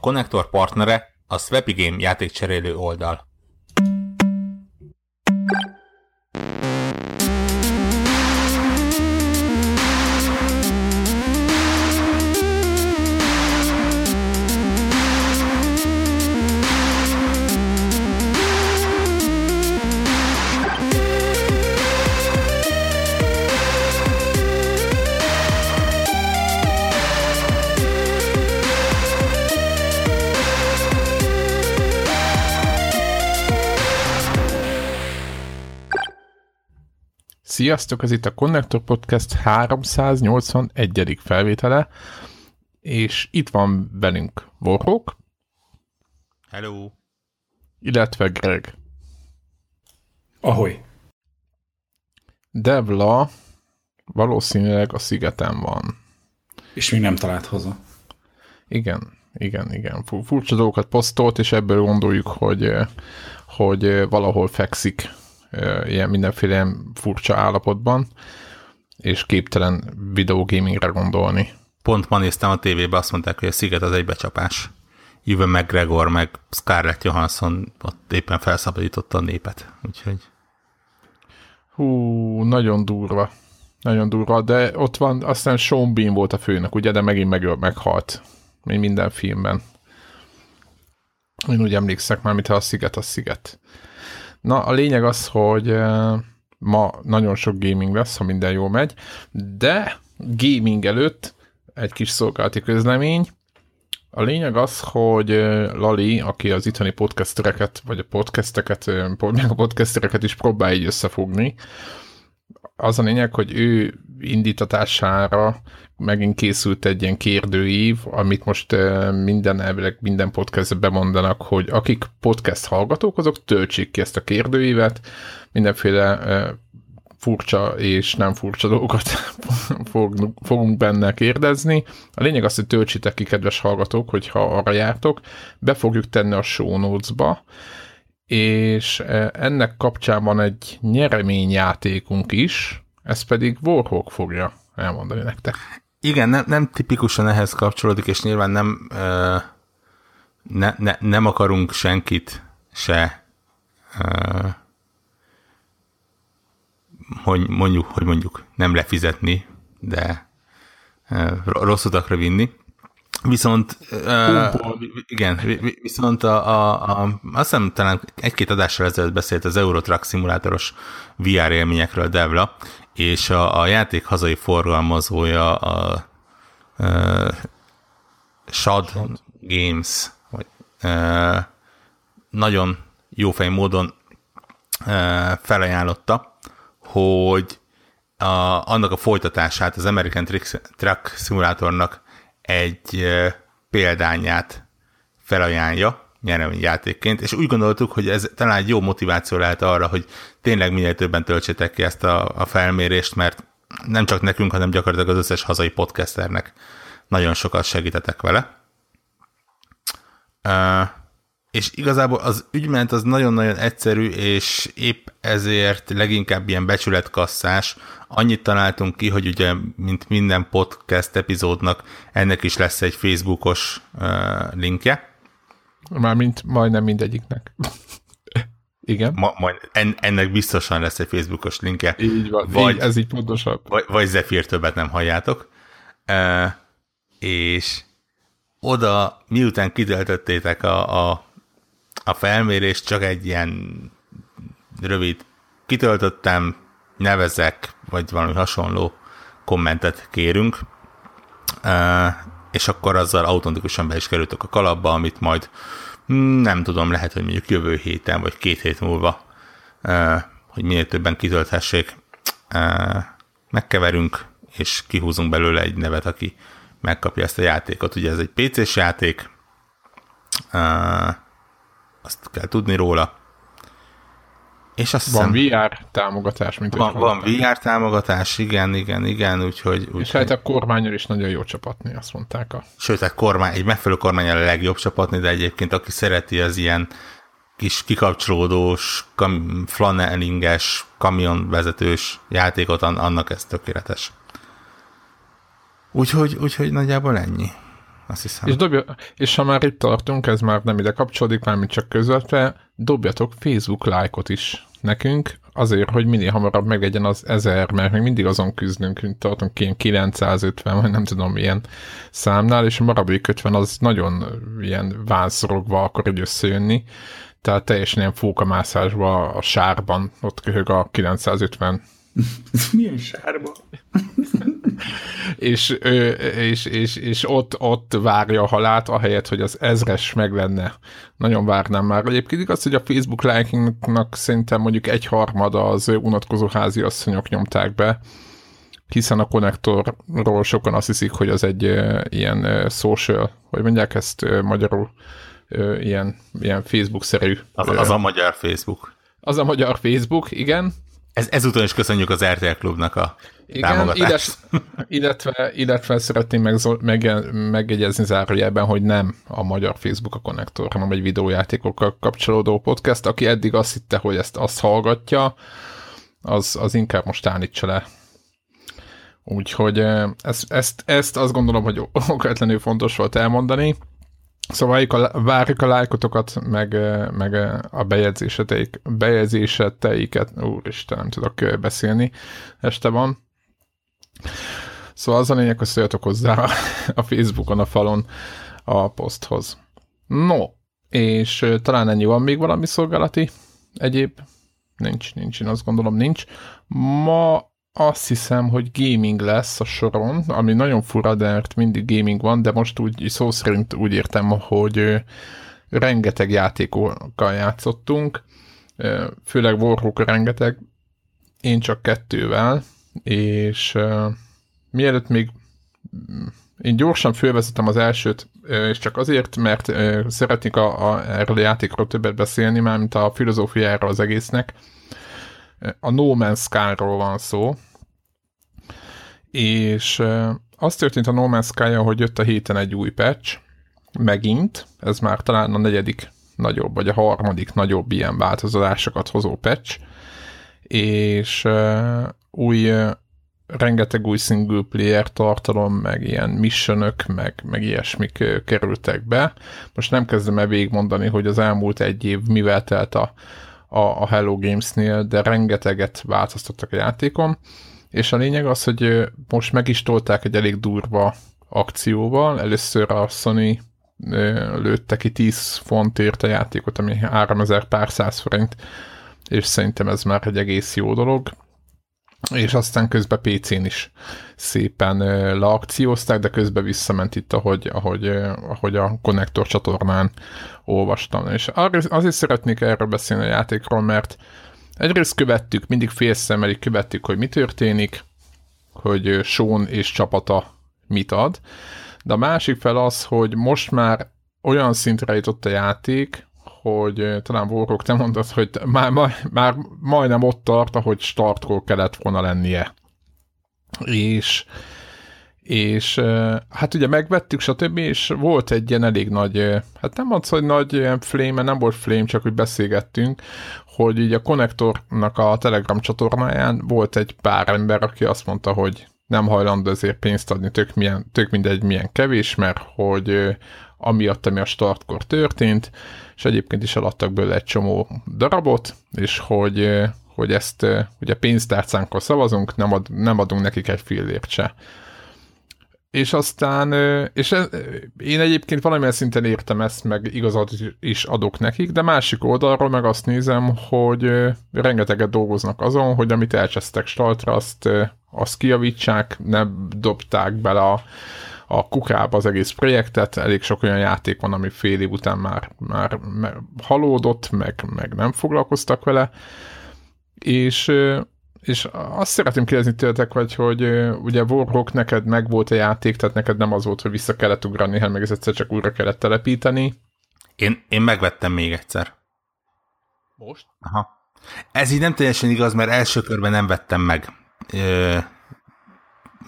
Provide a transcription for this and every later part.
konnektor partnere a Swappy Game játékcserélő oldal. Sziasztok, ez itt a Connector Podcast 381. felvétele, és itt van velünk Warhawk. Hello. Illetve Greg. Ahoy. Devla valószínűleg a szigeten van. És még nem talált haza. Igen, igen, igen. Furcsa dolgokat posztolt, és ebből gondoljuk, hogy, hogy valahol fekszik ilyen mindenféle ilyen furcsa állapotban, és képtelen videogamingre gondolni. Pont ma néztem a tévébe, azt mondták, hogy a Sziget az egy becsapás. Ewan McGregor, meg Scarlett Johansson ott éppen felszabadította a népet, úgyhogy... Hú, nagyon durva. Nagyon durva, de ott van, aztán Sean Bean volt a főnök, ugye, de megint meg, meghalt. Mint minden filmben. Én úgy emlékszek már, mintha a sziget a sziget. Na, a lényeg az, hogy ma nagyon sok gaming lesz, ha minden jól megy, de gaming előtt egy kis szolgálati közlemény. A lényeg az, hogy Lali, aki az itthoni podcastereket, vagy a podcasteket, a podcastereket is próbál így összefogni, az a lényeg, hogy ő indítatására megint készült egy ilyen kérdőív, amit most minden elvileg minden podcastben bemondanak, hogy akik podcast hallgatók, azok töltsék ki ezt a kérdőívet, mindenféle furcsa és nem furcsa dolgokat fogunk benne kérdezni. A lényeg az, hogy töltsétek ki, kedves hallgatók, hogyha arra jártok, be fogjuk tenni a show notes-ba, és ennek kapcsán van egy nyereményjátékunk is, ez pedig Warhawk fogja elmondani nektek. Igen, nem, nem tipikusan ehhez kapcsolódik, és nyilván nem, ö, ne, ne, nem akarunk senkit se ö, hogy mondjuk, hogy mondjuk nem lefizetni, de ö, rossz utakra vinni. Viszont uh, igen, viszont a, a, a, azt hiszem talán egy-két adással ezelőtt beszélt az Eurotrack szimulátoros VR élményekről Devla, és a, a játék hazai forgalmazója a, a Shad, Shad Games, vagy uh, nagyon jófej módon uh, felajánlotta, hogy a, annak a folytatását az American Truck Simulatornak egy példányát felajánlja nyereményjátékként, és úgy gondoltuk, hogy ez talán egy jó motiváció lehet arra, hogy tényleg minél többen töltsétek ki ezt a, a felmérést, mert nem csak nekünk, hanem gyakorlatilag az összes hazai podcasternek nagyon sokat segítetek vele. És igazából az ügyment az nagyon-nagyon egyszerű, és épp ezért leginkább ilyen becsületkasszás. Annyit találtunk ki, hogy ugye, mint minden podcast epizódnak, ennek is lesz egy Facebookos linkje. Mármint majdnem mindegyiknek. Igen. Ma, majd en, ennek biztosan lesz egy Facebookos linkje. Így van, vagy, így, ez így pontosabb. Vagy, vagy Zephyr többet nem halljátok. Uh, és oda, miután kitöltöttétek a, a a felmérés csak egy ilyen rövid kitöltöttem, nevezek, vagy valami hasonló kommentet kérünk, és akkor azzal automatikusan be is kerültök a kalapba, amit majd hm, nem tudom, lehet, hogy mondjuk jövő héten, vagy két hét múlva, hogy minél többen kitölthessék, megkeverünk, és kihúzunk belőle egy nevet, aki megkapja ezt a játékot. Ugye ez egy PC-s játék, azt kell tudni róla. És azt van hiszem, VR támogatás, mint van, van VR támogatás, igen, igen, igen, úgyhogy... úgy, és hát a kormányon is nagyon jó csapatni, azt mondták. A... Sőt, a kormány, egy megfelelő kormány a legjobb csapatni, de egyébként aki szereti az ilyen kis kikapcsolódós, kam, flanelinges, kamionvezetős játékot, annak ez tökéletes. Úgyhogy, úgyhogy nagyjából ennyi. Azt hiszem. És, dobja, és ha már itt tartunk, ez már nem ide kapcsolódik, mármint csak közvetve, dobjatok Facebook lájkot is nekünk, azért, hogy minél hamarabb meglegyen az ezer, mert még mindig azon küzdünk, tartunk ilyen 950, vagy nem tudom milyen számnál, és a maradék 50 az nagyon ilyen vánszorogva akar így összejönni, tehát teljesen ilyen fókamászásba a sárban, ott köhög a 950 milyen sárba? és, és, és, és ott, ott várja a halált, ahelyett, hogy az ezres meg lenne. Nagyon várnám már. Egyébként igaz, hogy a Facebook likingnak szerintem mondjuk egy harmada az unatkozó házi asszonyok nyomták be, hiszen a konnektorról sokan azt hiszik, hogy az egy ilyen social, hogy mondják ezt magyarul, ilyen, ilyen Facebook-szerű. Az, az a magyar Facebook. Az a magyar Facebook, igen. Ez, ezúton is köszönjük az RTL Klubnak a igen, támogatást. Illetve, illetve, illetve szeretném meg, meg, megjegyezni zárójelben, hogy nem a magyar Facebook a konnektor, hanem egy videójátékokkal kapcsolódó podcast. Aki eddig azt hitte, hogy ezt azt hallgatja, az, az inkább most állítsa le. Úgyhogy ezt, ezt, ezt azt gondolom, hogy okvetlenül fontos volt elmondani. Szóval várjuk a lájkotokat, meg, meg a bejegyzéseteik, bejegyzéseteiket, úristen, nem tudok beszélni, este van. Szóval az a lényeg, hogy szóljatok hozzá a Facebookon, a falon a poszthoz. No, és talán ennyi van még valami szolgálati egyéb? Nincs, nincs, én azt gondolom nincs. Ma azt hiszem, hogy gaming lesz a soron, ami nagyon fura, de mert mindig gaming van, de most úgy szó szerint úgy értem, hogy rengeteg játékokkal játszottunk, főleg Warhawk rengeteg, én csak kettővel, és mielőtt még mm, én gyorsan fölvezetem az elsőt, és csak azért, mert szeretnék a, a, erről a játékról többet beszélni, mármint a filozófiáról az egésznek. A No Man's Sky-ról van szó, és az történt a No Man's sky hogy jött a héten egy új patch, megint, ez már talán a negyedik nagyobb, vagy a harmadik nagyobb ilyen változásokat hozó patch, és új, rengeteg új single player tartalom, meg ilyen missionök, meg, meg ilyesmik kerültek be. Most nem kezdem el végigmondani, hogy az elmúlt egy év mivel telt a, a, a Hello Games-nél, de rengeteget változtattak a játékon, és a lényeg az, hogy most meg is tolták egy elég durva akcióval. Először a Sony lőtte ki 10 fontért a játékot, ami 3000 pár száz forint, és szerintem ez már egy egész jó dolog. És aztán közben PC-n is szépen leakciózták, de közben visszament itt, ahogy, ahogy, ahogy a konnektor csatornán olvastam. És azért szeretnék erről beszélni a játékról, mert Egyrészt követtük, mindig félszemmel követtük, hogy mi történik, hogy Sean és csapata mit ad, de a másik fel az, hogy most már olyan szintre jutott a játék, hogy talán Vorok, te mondtad, hogy már, már, már majdnem ott tart, ahogy startkor kellett volna lennie. És és hát ugye megvettük, stb., és volt egy ilyen elég nagy, hát nem mondsz, hogy nagy ilyen flame, nem volt flame, csak hogy beszélgettünk, hogy így a konnektornak a Telegram csatornáján volt egy pár ember, aki azt mondta, hogy nem hajlandó ezért pénzt adni, tök, milyen, tök mindegy milyen kevés, mert hogy amiatt, ami a startkor történt, és egyébként is eladtak belőle egy csomó darabot, és hogy, hogy ezt ugye pénztárcánkor szavazunk, nem, ad, nem adunk nekik egy fillért se. És aztán, és én egyébként valamilyen szinten értem ezt, meg igazat is adok nekik, de másik oldalról meg azt nézem, hogy rengeteget dolgoznak azon, hogy amit elcsesztek staltra, azt, azt kiavítsák, ne dobták bele a, a kukába az egész projektet, elég sok olyan játék van, ami fél év után már, már, már halódott, meg, meg nem foglalkoztak vele, és és azt szeretném kérdezni tőletek, vagy, hogy ugye Warhawk neked meg volt a játék, tehát neked nem az volt, hogy vissza kellett ugrani, hanem meg egyszer csak újra kellett telepíteni. Én, én megvettem még egyszer. Most? Aha. Ez így nem teljesen igaz, mert első körben nem vettem meg, ö,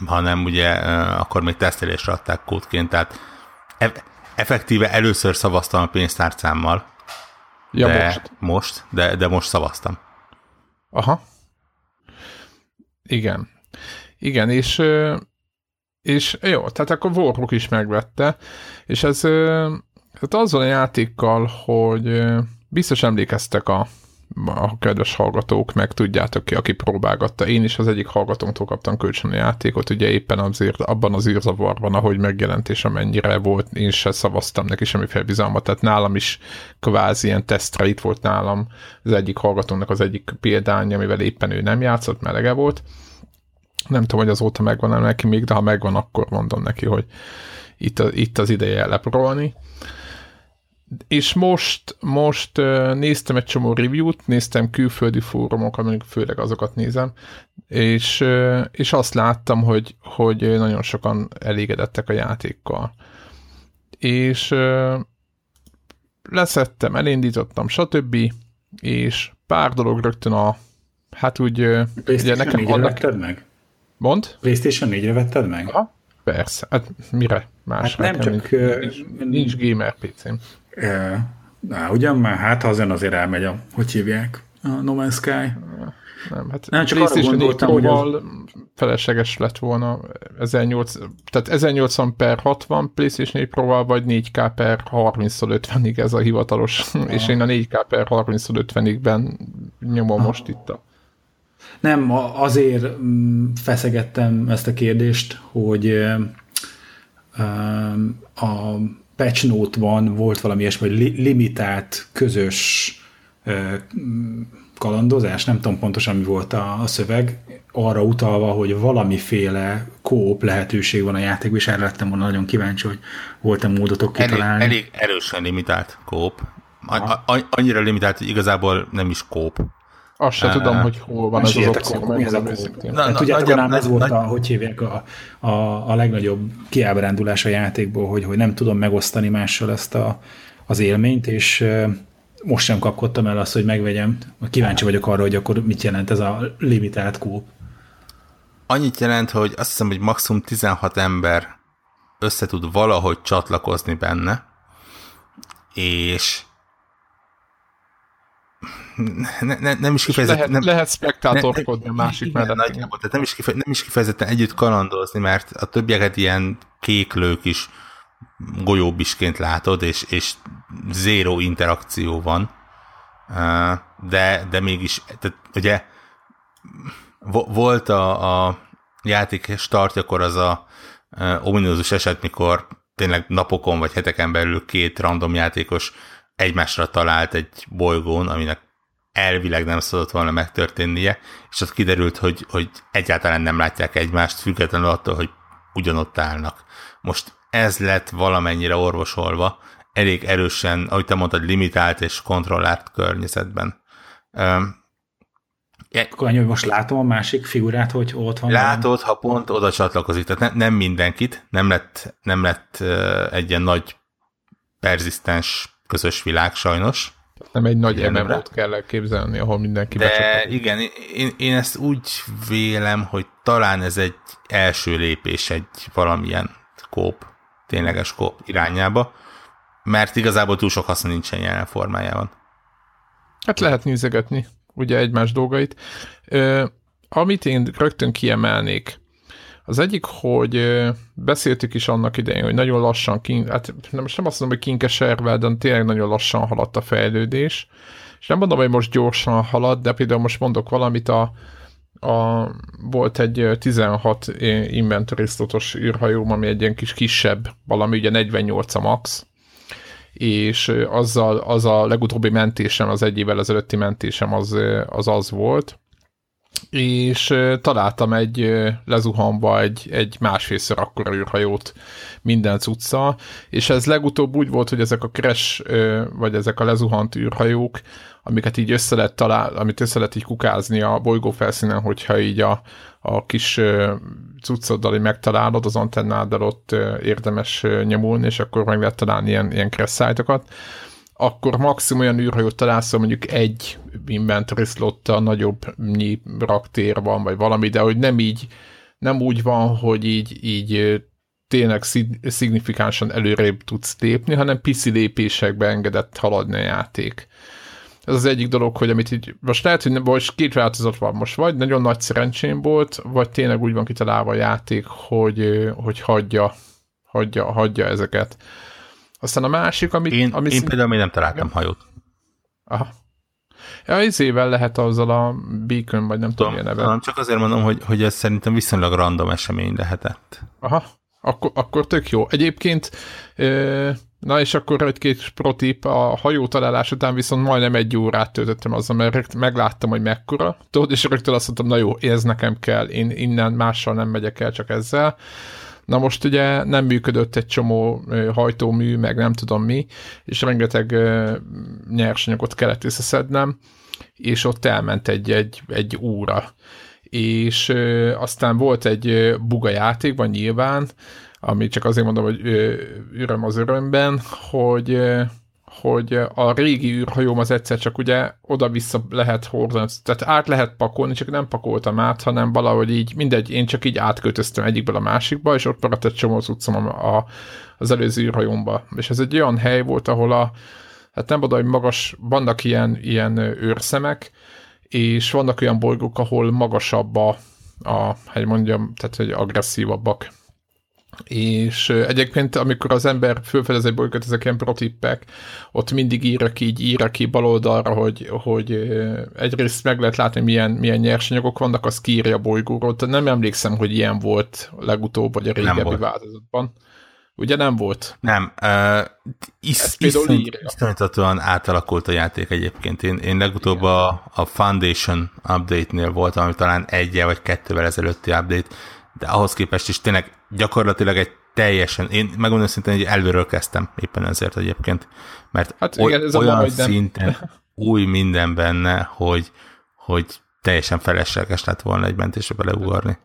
hanem ugye ö, akkor még tesztelésre adták kódként, tehát e- effektíve először szavaztam a pénztárcámmal. Ja, de most. Most, de, de most szavaztam. Aha. Igen. Igen, és és jó, tehát akkor Warhawk is megvette, és ez tehát azzal a játékkal, hogy biztos emlékeztek a, a kedves hallgatók, meg tudjátok ki, aki próbálgatta. Én is az egyik hallgatónktól kaptam kölcsön a játékot, ugye éppen azért abban az űrzavarban, ahogy megjelent, és amennyire volt, én se szavaztam neki semmiféle bizalmat, tehát nálam is kvázi ilyen tesztre itt volt nálam az egyik hallgatónak az egyik példány, amivel éppen ő nem játszott, melege volt. Nem tudom, hogy azóta megvan-e neki még, de ha megvan, akkor mondom neki, hogy itt, a, itt az ideje lepróbálni és most, most néztem egy csomó review-t, néztem külföldi fórumokon, főleg azokat nézem, és, és azt láttam, hogy, hogy nagyon sokan elégedettek a játékkal. És leszettem, elindítottam, stb. És pár dolog rögtön a, hát úgy... Ugye nekem 4-re vetted meg? Mond? PlayStation 4-re vetted meg? Aha, persze. Hát mire? Más hát nem csak... Nincs, nincs, nincs gamer PC-m. Na, ugyan már, hát ha azon azért elmegy a, hogy hívják, a No Man's Sky. Nem, hát nem, csak arra gondoltam, hogy az... felesleges lett volna 1080, tehát 1080 per 60 PlayStation 4 pro vagy 4K per 30-50-ig ez a hivatalos, ah. és én a 4K per 30-50-ig-ben nyomom ah. most itt a nem, azért mm, feszegettem ezt a kérdést, hogy a patch note-ban volt valami ilyesmi, hogy li- limitált közös kalandozás, nem tudom pontosan mi volt a, a szöveg, arra utalva, hogy valamiféle kóp lehetőség van a játékban, és erre lettem volna nagyon kíváncsi, hogy volt-e módotok kitalálni. Elég, elég erősen limitált kóp. Annyira limitált, hogy igazából nem is kóp. Azt se tudom, hogy hol van az az opció. Mi ez a na, na, Tudjátok, nagyobb, ez volt a, hogy hívják a, a, a legnagyobb kiábrándulás a játékból, hogy, hogy nem tudom megosztani mással ezt a, az élményt, és most sem kapkodtam el azt, hogy megvegyem. Kíváncsi vagyok arra, hogy akkor mit jelent ez a limitált kóp. Annyit jelent, hogy azt hiszem, hogy maximum 16 ember össze tud valahogy csatlakozni benne, és ne, ne, nem is kifejezetten... Lehet, nem, lehet spektátorkodni a másik mellett. Nagyjából, tehát nem is, kife, nem is kifejezetten együtt kalandozni, mert a többieket ilyen kéklők is golyóbisként látod, és, és zéró interakció van. De, de mégis, tehát ugye volt a, a játék startjakor az a ominózus eset, mikor tényleg napokon vagy heteken belül két random játékos egymásra talált egy bolygón, aminek elvileg nem szabadott volna megtörténnie, és ott kiderült, hogy, hogy egyáltalán nem látják egymást, függetlenül attól, hogy ugyanott állnak. Most ez lett valamennyire orvosolva, elég erősen, ahogy te mondtad, limitált és kontrollált környezetben. Um, Akkor annyi, hogy most látom a másik figurát, hogy ott van. Látod, valami? ha pont oda csatlakozik. Tehát ne, nem mindenkit, nem lett, nem lett egy ilyen nagy perzisztens közös világ sajnos. Nem egy nagy MMO-t kell elképzelni, ahol mindenki De becsatol. igen, én, én ezt úgy vélem, hogy talán ez egy első lépés egy valamilyen kóp, tényleges kóp irányába, mert igazából túl sok haszna nincsen jelen formájában. Hát lehet nézegetni ugye egymás dolgait. Ö, amit én rögtön kiemelnék, az egyik, hogy beszéltük is annak idején, hogy nagyon lassan, kink, hát nem, most nem azt mondom, hogy kinkeservel, de tényleg nagyon lassan haladt a fejlődés. És nem mondom, hogy most gyorsan halad, de például most mondok valamit, a, a, volt egy 16 inventory slotos űrhajóm, ami egy ilyen kis kisebb, valami ugye 48 a max, és azzal, az a legutóbbi mentésem, az egy évvel ezelőtti mentésem az az, az volt, és találtam egy lezuhanva egy, egy másfélszer akkora űrhajót minden cucca, és ez legutóbb úgy volt, hogy ezek a crash, vagy ezek a lezuhant űrhajók, amiket így össze lehet talál, amit össze lehet így kukázni a bolygó felszínen, hogyha így a, a kis cuccoddal megtalálod, az antennáddal ott érdemes nyomulni, és akkor meg lehet találni ilyen, ilyen crash akkor maximum olyan űrhajót találsz, mondjuk egy inventory slottal nagyobb raktér van, vagy valami, de hogy nem így, nem úgy van, hogy így, így tényleg szignifikánsan előrébb tudsz lépni, hanem pici lépésekbe engedett haladni a játék. ez az egyik dolog, hogy amit így, most lehet, hogy most két változat van most, vagy nagyon nagy szerencsém volt, vagy tényleg úgy van kitalálva a játék, hogy, hogy hagyja, hagyja, hagyja ezeket. Aztán a másik, amit... Én, ami én szint... például még nem találtam hajót. Aha. Ja, izével lehet azzal a Beacon, vagy nem tudom, milyen neve. Csak azért mondom, hogy, hogy ez szerintem viszonylag random esemény lehetett. Aha, akkor, akkor tök jó. Egyébként, na és akkor egy-két protip, a hajó találás után viszont majdnem egy órát töltöttem azzal, mert megláttam, hogy mekkora. Tudod, és rögtön azt mondtam, na jó, ez nekem kell, én innen mással nem megyek el, csak ezzel. Na most ugye nem működött egy csomó hajtómű, meg nem tudom mi, és rengeteg nyersanyagot kellett összeszednem, és ott elment egy, egy, egy óra. És aztán volt egy buga játékban nyilván, ami csak azért mondom, hogy öröm az örömben, hogy hogy a régi űrhajóm az egyszer csak ugye oda-vissza lehet hordani, tehát át lehet pakolni, csak nem pakoltam át, hanem valahogy így, mindegy, én csak így átköltöztem egyikből a másikba, és ott maradt egy csomó cuccom a, a, az előző űrhajómba. És ez egy olyan hely volt, ahol a, hát nem oda, hogy magas, vannak ilyen, ilyen őrszemek, és vannak olyan bolygók, ahol magasabb a, a hogy mondjam, tehát hogy agresszívabbak és egyébként, amikor az ember fölfedez egy bolygót, ezek ilyen protippek, ott mindig írja ki, így írja ki bal oldalra, hogy, hogy egyrészt meg lehet látni, milyen, milyen nyersanyagok vannak, az kiírja a bolygóról. Nem emlékszem, hogy ilyen volt legutóbb, vagy a régebbi változatban. Ugye nem volt? Nem. Uh, is, iszonyatosan átalakult a játék egyébként. Én, én legutóbb a, a Foundation update-nél voltam, ami talán egy vagy kettővel ezelőtti update, de ahhoz képest is tényleg gyakorlatilag egy teljesen, én megmondom szintén, hogy előről kezdtem éppen ezért egyébként, mert hát igen, ez olyan a szinten új minden benne, hogy, hogy teljesen felesleges lett volna egy mentésre beleugarni.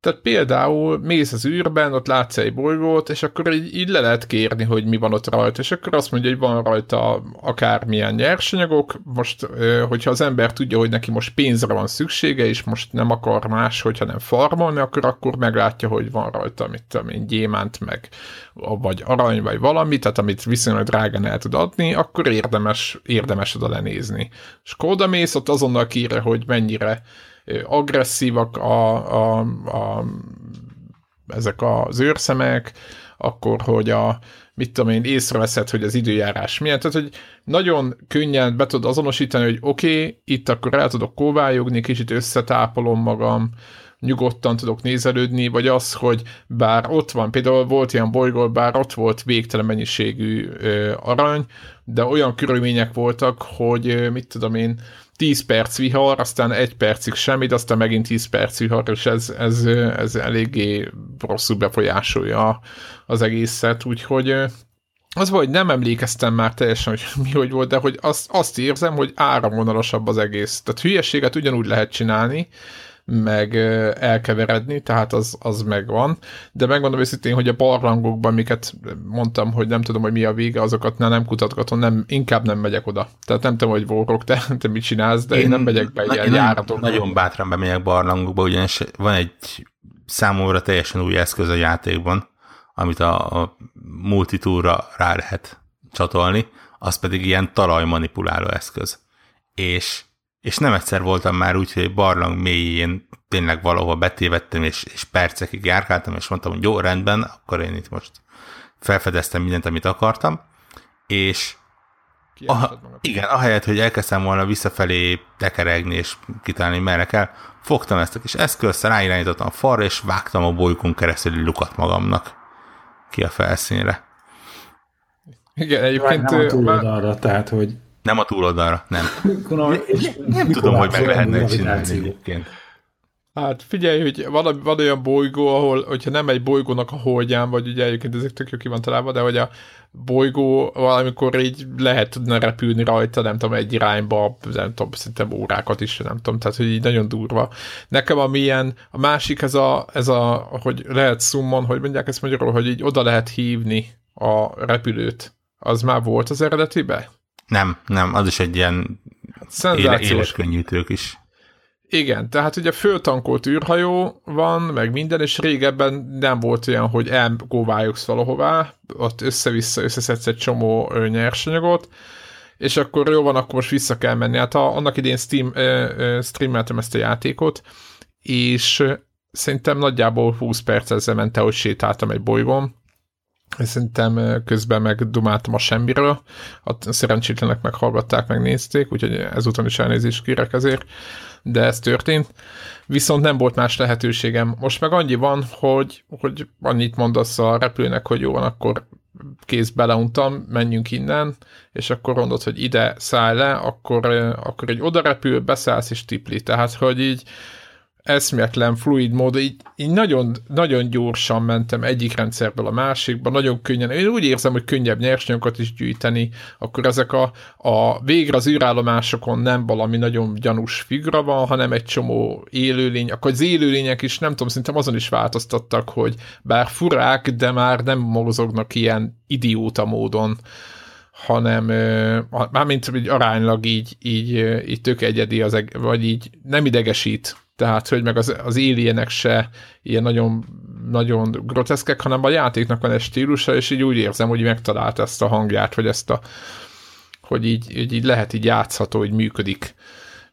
Tehát például mész az űrben, ott látsz egy bolygót, és akkor így, így le lehet kérni, hogy mi van ott rajta, és akkor azt mondja, hogy van rajta akármilyen nyersanyagok, most, hogyha az ember tudja, hogy neki most pénzre van szüksége, és most nem akar más, hogyha nem farmolni, akkor akkor meglátja, hogy van rajta, mit tudom én, gyémánt, meg vagy arany, vagy valami, tehát amit viszonylag drágán el tud adni, akkor érdemes, érdemes oda lenézni. És akkor ott azonnal kírja, hogy mennyire agresszívak a, a, a, ezek az őrszemek, akkor, hogy a, mit tudom én, észreveszed, hogy az időjárás milyen. Tehát, hogy nagyon könnyen be tudod azonosítani, hogy oké, okay, itt akkor el tudok kóvályogni, kicsit összetápolom magam, nyugodtan tudok nézelődni, vagy az, hogy bár ott van, például volt ilyen bolygó, bár ott volt végtelen mennyiségű ö, arany, de olyan körülmények voltak, hogy ö, mit tudom én, 10 perc vihar, aztán egy percig semmit, aztán megint 10 perc vihar, és ez, ez, ez eléggé rosszul befolyásolja az egészet, úgyhogy az vagy nem emlékeztem már teljesen, hogy mi hogy volt, de hogy azt, azt érzem, hogy áramvonalasabb az egész. Tehát hülyeséget ugyanúgy lehet csinálni, meg elkeveredni, tehát az, az megvan. De megmondom őszintén, hogy a barlangokban, amiket mondtam, hogy nem tudom, hogy mi a vége, azokat nem kutatgatom, nem, inkább nem megyek oda. Tehát nem tudom, hogy vorok, te, te mit csinálsz, de én, én nem megyek be ilyen járatokba. Nagyon bátran bemegyek barlangokba, ugyanis van egy számomra teljesen új eszköz a játékban, amit a, a multitúra rá lehet csatolni, az pedig ilyen talajmanipuláló eszköz. És és nem egyszer voltam már úgy, hogy egy barlang mélyén tényleg valahol betévettem, és, és percekig járkáltam, és mondtam, hogy jó, rendben, akkor én itt most felfedeztem mindent, amit akartam, és a, igen, ahelyett, hogy elkezdtem volna visszafelé tekeregni és kitalálni, merre kell, fogtam ezt a kis eszközt, ráirányítottam a falra, és vágtam a bolykon keresztül lukat magamnak ki a felszínre. Igen, egyébként... Nem a arra, tehát, hogy nem a túloldalra, nem. nem, nem tudom, hogy meg lehetne csinálni egyébként. Hát figyelj, hogy van, van olyan bolygó, ahol, hogyha nem egy bolygónak a holdján, vagy ugye egyébként ezek tök jó ki van találva, de hogy a bolygó valamikor így lehet tudna repülni rajta, nem tudom, egy irányba, nem tudom, szerintem órákat is, nem tudom, tehát hogy így nagyon durva. Nekem a milyen, a másik ez a, ez a hogy lehet summon, hogy mondják ezt magyarul, hogy így oda lehet hívni a repülőt. Az már volt az eredetibe? Nem, nem, az is egy ilyen éle, éles könnyűtők is. Igen, tehát ugye föltankolt űrhajó van, meg minden, és régebben nem volt olyan, hogy elgóvályogsz valahová, ott össze-vissza összeszedsz egy csomó nyersanyagot, és akkor jó van, akkor most vissza kell menni. Hát a, annak idén Steam, ö, streameltem ezt a játékot, és szerintem nagyjából 20 perc ezzel ment hogy sétáltam egy bolygón, Szerintem közben meg dumáltam a semmiről, a szerencsétlenek meghallgatták, megnézték, úgyhogy ezúton is elnézést kérek ezért, de ez történt. Viszont nem volt más lehetőségem. Most meg annyi van, hogy, hogy annyit mondasz a repülőnek, hogy jó van, akkor kész beleuntam, menjünk innen, és akkor mondod, hogy ide szállj le, akkor, akkor egy oda repül, beszállsz és tipli. Tehát, hogy így eszméletlen fluid mód, így, így nagyon, nagyon gyorsan mentem egyik rendszerből a másikba, nagyon könnyen, én úgy érzem, hogy könnyebb nyersanyagokat is gyűjteni, akkor ezek a, a végre az űrállomásokon nem valami nagyon gyanús figura van, hanem egy csomó élőlény, akkor az élőlények is, nem tudom, szerintem azon is változtattak, hogy bár furák, de már nem mozognak ilyen idióta módon, hanem mármint így aránylag így, így, így tök egyedi, az, vagy így nem idegesít tehát hogy meg az, az alienek se ilyen nagyon, nagyon groteszkek, hanem a játéknak van egy stílusa, és így úgy érzem, hogy megtalált ezt a hangját, vagy ezt a, hogy így, hogy így lehet így játszható, hogy működik,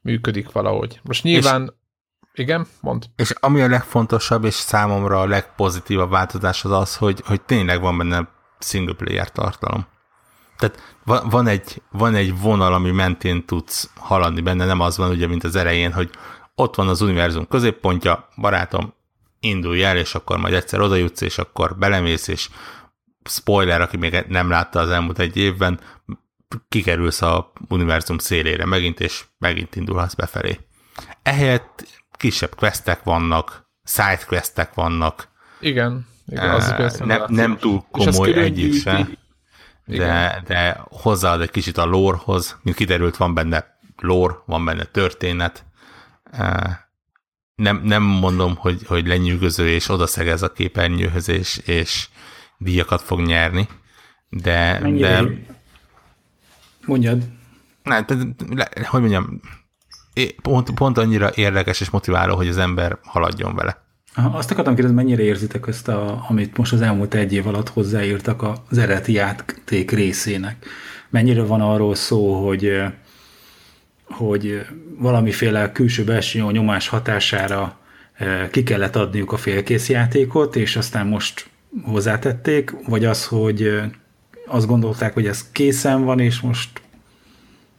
működik valahogy. Most nyilván, és, igen, mond. És ami a legfontosabb, és számomra a legpozitívabb változás az az, hogy, hogy tényleg van benne single player tartalom. Tehát van egy, van egy vonal, ami mentén tudsz haladni benne, nem az van ugye, mint az elején, hogy ott van az univerzum középpontja, barátom, indulj el, és akkor majd egyszer oda jutsz, és akkor belemész, és spoiler, aki még nem látta az elmúlt egy évben, kikerülsz a univerzum szélére megint, és megint indulhatsz befelé. Ehelyett kisebb questek vannak, side questek vannak. Igen. igen az nem, nem túl komoly egyik se, de, de hozzáad egy kicsit a lórehoz, mint kiderült, van benne lore, van benne történet, nem, nem mondom, hogy, hogy lenyűgöző és odaszegez a képernyőhöz, és, és díjakat fog nyerni, de... Mennyire? de Mondjad. Nem, hogy mondjam, pont, pont annyira érdekes és motiváló, hogy az ember haladjon vele. Azt akartam kérdezni, mennyire érzitek ezt, a, amit most az elmúlt egy év alatt hozzáírtak az eredeti játék részének? Mennyire van arról szó, hogy hogy valamiféle külső belső nyomás hatására eh, ki kellett adniuk a félkész játékot, és aztán most hozzátették, vagy az, hogy eh, azt gondolták, hogy ez készen van, és most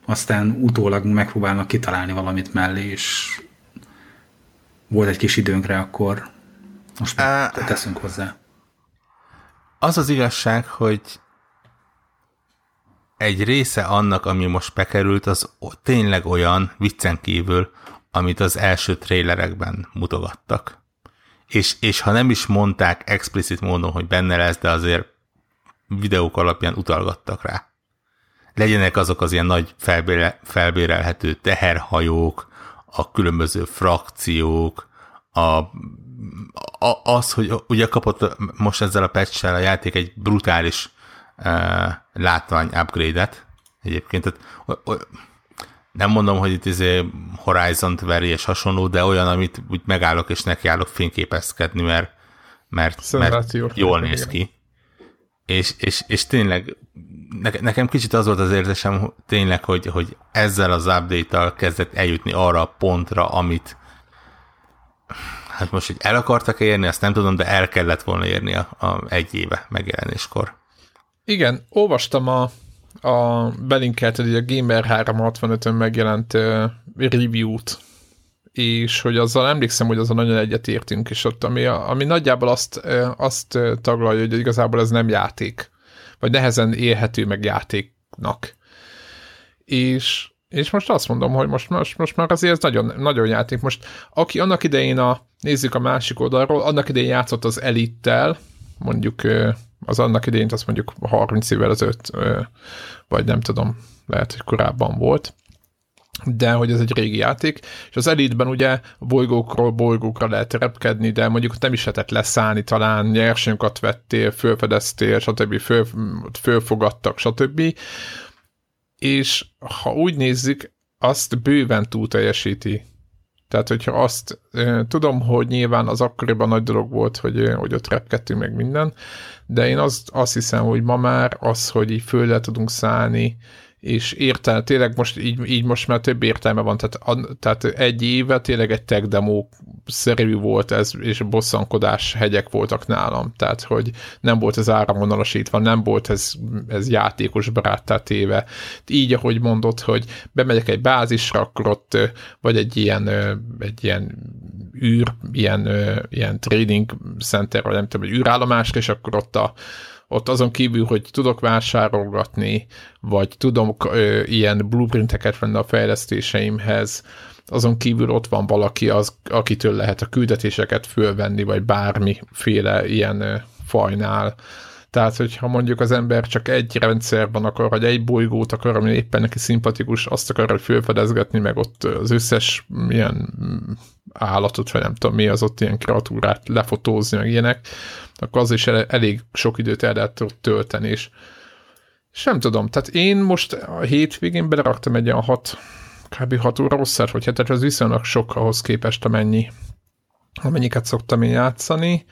aztán utólag megpróbálnak kitalálni valamit mellé, és volt egy kis időnkre, akkor most uh, teszünk hozzá. Az az igazság, hogy egy része annak, ami most bekerült, az tényleg olyan, viccen kívül, amit az első trélerekben mutogattak. És, és ha nem is mondták explicit módon, hogy benne lesz, de azért videók alapján utalgattak rá. Legyenek azok az ilyen nagy felbére, felbérelhető teherhajók, a különböző frakciók, a, a, az, hogy ugye kapott most ezzel a patch a játék egy brutális látvány upgrade-et egyébként. Tehát, nem mondom, hogy itt izé Horizon-t veri és hasonló, de olyan, amit úgy megállok és nekiállok fényképezkedni, mert, mert, mert jól néz ki. És, és, és tényleg nekem kicsit az volt az érzésem tényleg, hogy, hogy ezzel az update-tal kezdett eljutni arra a pontra, amit hát most, hogy el akartak érni, azt nem tudom, de el kellett volna érni a, a egy éve megjelenéskor. Igen, olvastam a, a belinkelted, a Gamer 365-ön megjelent uh, review-t, és hogy azzal emlékszem, hogy azon nagyon egyetértünk, és ott, ami, ami nagyjából azt, azt taglalja, hogy igazából ez nem játék, vagy nehezen élhető meg játéknak. És, és most azt mondom, hogy most, most, most már azért ez nagyon, nagyon játék. Most aki annak idején a, nézzük a másik oldalról, annak idején játszott az Elittel, mondjuk az annak idején azt mondjuk 30 évvel ezelőtt, vagy nem tudom, lehet, hogy korábban volt, de hogy ez egy régi játék, és az Elite-ben ugye bolygókról bolygókra lehet repkedni, de mondjuk nem is lehetett leszállni, talán nyersanyagokat vettél, fölfedeztél, stb. Föl, fölfogadtak, stb. És ha úgy nézzük, azt bőven túl teljesíti tehát, hogyha azt tudom, hogy nyilván az akkoriban nagy dolog volt, hogy, hogy ott repkedtünk meg minden, de én azt, azt hiszem, hogy ma már az, hogy így földre tudunk szállni, és értelme, tényleg most így, így most már több értelme van, tehát, a, tehát egy éve tényleg egy tech demo szerű volt ez, és bosszankodás hegyek voltak nálam, tehát hogy nem volt ez áramvonalasítva, nem volt ez, ez játékos baráttá téve. Így, ahogy mondott, hogy bemegyek egy bázisra, akkor ott vagy egy ilyen, egy ilyen űr, ilyen, ilyen trading center, vagy nem tudom, egy űrállomásra, és akkor ott a, ott azon kívül, hogy tudok vásárolgatni, vagy tudom ö, ilyen blueprinteket venni a fejlesztéseimhez, azon kívül ott van valaki, az, akitől lehet a küldetéseket fölvenni, vagy bármiféle ilyen ö, fajnál. Tehát, hogyha mondjuk az ember csak egy rendszerben akar, vagy egy bolygót akar, ami éppen neki szimpatikus, azt akar, hogy fölfedezgetni, meg ott az összes ilyen állatot, vagy nem tudom mi az ott ilyen kreatúrát lefotózni, meg ilyenek, akkor az is elég sok időt el lehet tölteni, és, nem tudom, tehát én most a hétvégén beleraktam egy olyan hat, kb. 6 óra rosszat, hogy hát ez viszonylag sok ahhoz képest, amennyi, amennyiket szoktam én játszani,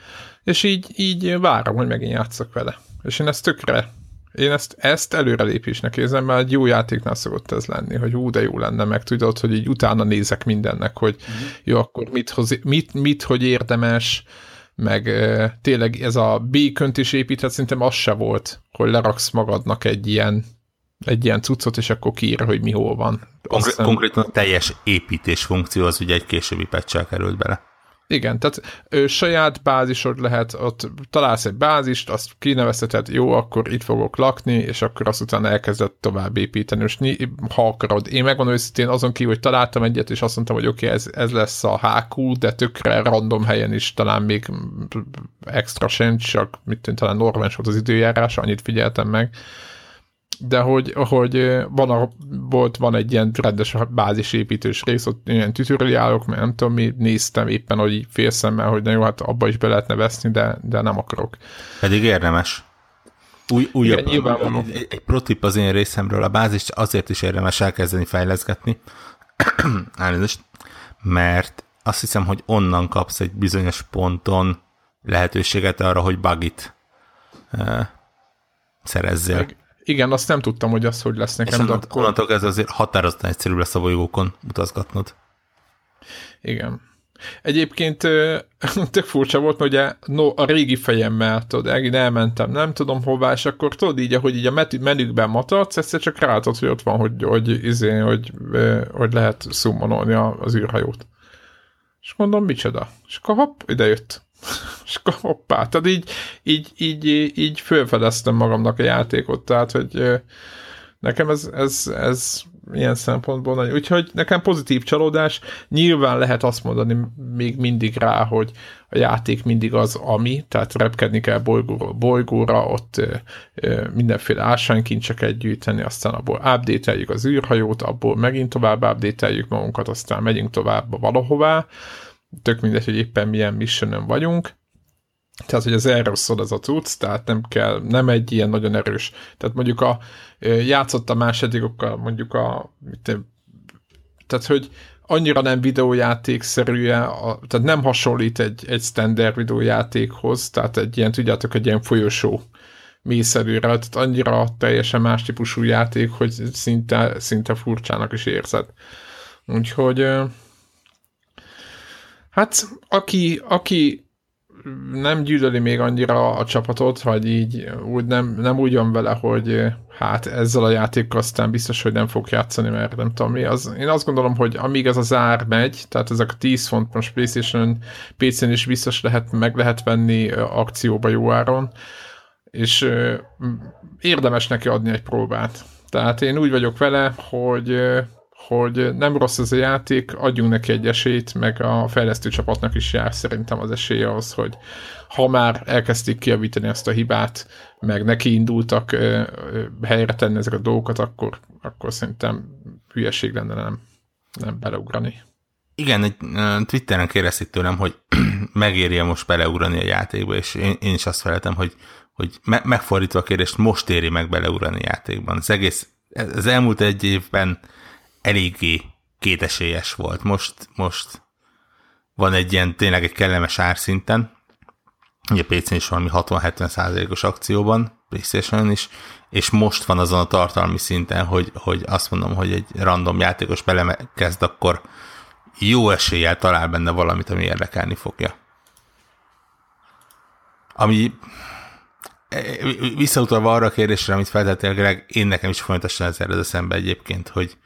és így, így várom, hogy megint játszok vele. És én ezt tökre, én ezt, ezt előrelépésnek érzem, mert egy jó játéknál szokott ez lenni, hogy ú, de jó lenne, meg tudod, hogy így utána nézek mindennek, hogy uh-huh. jó, akkor mit, hoz, mit, mit, hogy érdemes, meg e, tényleg ez a békönt is építhet, szerintem az se volt, hogy leraksz magadnak egy ilyen egy ilyen cuccot, és akkor kiír, hogy mi hol van. Konkrét, Aztán... Konkrétan a teljes építés funkció az ugye egy későbbi patch került bele. Igen, tehát ő, saját bázisod lehet, ott találsz egy bázist, azt kinevezheted, jó, akkor itt fogok lakni, és akkor azt utána elkezdett tovább építeni. És ha akarod, én megmondom őszintén, azon kívül, hogy találtam egyet, és azt mondtam, hogy oké, okay, ez, ez lesz a HQ, de tökre random helyen is talán még extra sincs, csak mit tűnt, talán normális volt az időjárás, annyit figyeltem meg de hogy, hogy van, a, volt, van egy ilyen rendes bázisépítős rész, ott ilyen tutoriálok, mert nem tudom, mi néztem éppen, hogy félszemmel, hogy na jó, hát abba is be lehetne veszni, de, de nem akarok. Pedig érdemes. Új, újabb, Igen, egy, egy protip az én részemről, a bázist azért is érdemes elkezdeni fejleszgetni, elnézést, mert azt hiszem, hogy onnan kapsz egy bizonyos ponton lehetőséget arra, hogy bugit uh, szerezzél. Meg, igen, azt nem tudtam, hogy az hogy lesz nekem. És de akkor... onnantól ez azért határozottan egyszerű lesz a bolygókon utazgatnod. Igen. Egyébként tök furcsa volt, hogy ugye no, a régi fejemmel, tudod, én elmentem, nem tudom hová, és akkor tudod így, hogy így a menükben matadsz, egyszer csak rátad, hogy ott van, hogy, hogy, izé, hogy, hogy lehet szummonolni az űrhajót. És mondom, micsoda? És akkor hopp, ide jött. és hoppá, tehát így, így, így, így fölfedeztem magamnak a játékot, tehát hogy nekem ez, ez, ez ilyen szempontból nagy. Úgyhogy nekem pozitív csalódás. Nyilván lehet azt mondani még mindig rá, hogy a játék mindig az, ami, tehát repkedni kell bolygóra, bolygóra ott ö, ö, mindenféle ásványkincseket gyűjteni, aztán abból update az űrhajót, abból megint tovább update magunkat, aztán megyünk tovább valahová tök mindegy, hogy éppen milyen missionon vagyunk, tehát, hogy az erről szól ez a cucc, tehát nem kell, nem egy ilyen nagyon erős, tehát mondjuk a játszott a másodikokkal, mondjuk a, mit, tehát, hogy annyira nem videójátékszerűen, tehát nem hasonlít egy, egy standard videójátékhoz, tehát egy ilyen, tudjátok, egy ilyen folyosó mélyszerűre, tehát annyira teljesen más típusú játék, hogy szinte, szinte furcsának is érzed. Úgyhogy Hát, aki, aki nem gyűlöli még annyira a csapatot, vagy így úgy nem, nem úgy van vele, hogy hát ezzel a játékkal aztán biztos, hogy nem fog játszani, mert nem tudom mi. Az, én azt gondolom, hogy amíg ez az ár megy, tehát ezek a 10 font most PlayStation PC-n is biztos lehet, meg lehet venni akcióba jó áron, és érdemes neki adni egy próbát. Tehát én úgy vagyok vele, hogy hogy nem rossz ez a játék, adjunk neki egy esélyt, meg a fejlesztő csapatnak is jár szerintem az esélye az, hogy ha már elkezdték kiavítani ezt a hibát, meg neki indultak helyre tenni ezek a dolgokat, akkor, akkor szerintem hülyeség lenne nem, nem beleugrani. Igen, egy Twitteren kérdezték tőlem, hogy megéri most beleugrani a játékba, és én, én is azt feleltem, hogy, hogy me- megfordítva a kérdést, most éri meg beleugrani a játékban. Az egész, az elmúlt egy évben eléggé kétesélyes volt. Most, most van egy ilyen tényleg egy kellemes árszinten, ugye PC-n is valami 60-70 százalékos akcióban, PlayStation is, és most van azon a tartalmi szinten, hogy, hogy azt mondom, hogy egy random játékos belekezd, akkor jó eséllyel talál benne valamit, ami érdekelni fogja. Ami visszautalva arra a kérdésre, amit feltettél, Greg, én nekem is folyamatosan ez ered eszembe egyébként, hogy,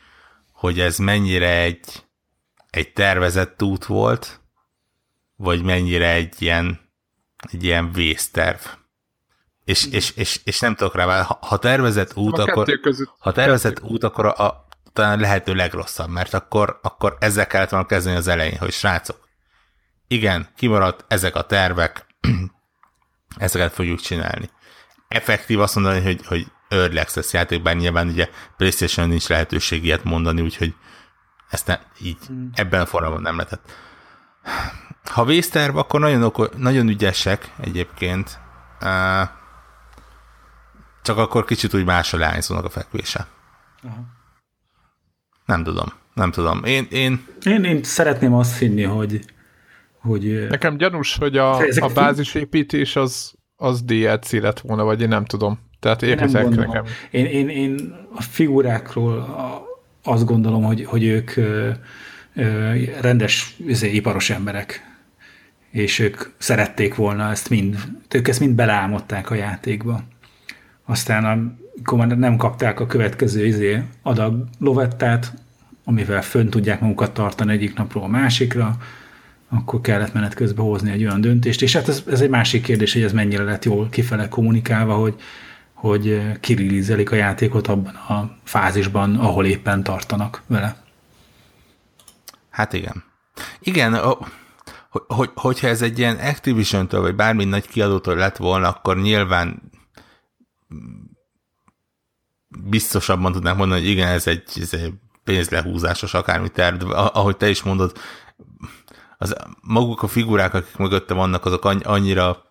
hogy ez mennyire egy, egy tervezett út volt, vagy mennyire egy ilyen, egy ilyen vészterv. És, és, és, és nem tudok rá, ha, ha tervezett út, a akkor, ha tervezett út, akkor a, a, talán lehető legrosszabb, mert akkor, akkor ezzel kellett volna kezdeni az elején, hogy srácok, igen, kimaradt ezek a tervek, ezeket fogjuk csinálni. Effektív azt mondani, hogy, hogy Early Access játék, bár nyilván ugye PlayStation nincs lehetőség ilyet mondani, úgyhogy ezt ne, így hmm. ebben a formában nem lehetett. Ha vészterv, akkor nagyon, oko- nagyon ügyesek egyébként, uh, csak akkor kicsit úgy másra leányzónak a fekvése. Aha. Nem tudom, nem tudom. Én, én... Én, én szeretném azt hinni, hogy, hogy... Nekem gyanús, hogy a, a bázisépítés az, az DLC lett volna, vagy én nem tudom. Tehát érkezek nekem. Én, én, én a figurákról azt gondolom, hogy, hogy ők ö, ö, rendes üzé, iparos emberek, és ők szerették volna ezt mind, ők ezt mind beleálmodták a játékba. Aztán amikor már nem kapták a következő izé adag lovettát, amivel fönn tudják magukat tartani egyik napról a másikra, akkor kellett menet közben hozni egy olyan döntést, és hát ez, ez egy másik kérdés, hogy ez mennyire lett jól kifele kommunikálva, hogy, hogy kirillizelik a játékot abban a fázisban, ahol éppen tartanak vele. Hát igen. Igen, hogy, hogy, hogyha ez egy ilyen Activision-től, vagy bármi nagy kiadótól lett volna, akkor nyilván biztosabban tudnánk mondani, hogy igen, ez egy, ez egy pénzlehúzásos akármi terv, de ahogy te is mondod, az, maguk a figurák, akik mögötte vannak, azok annyira,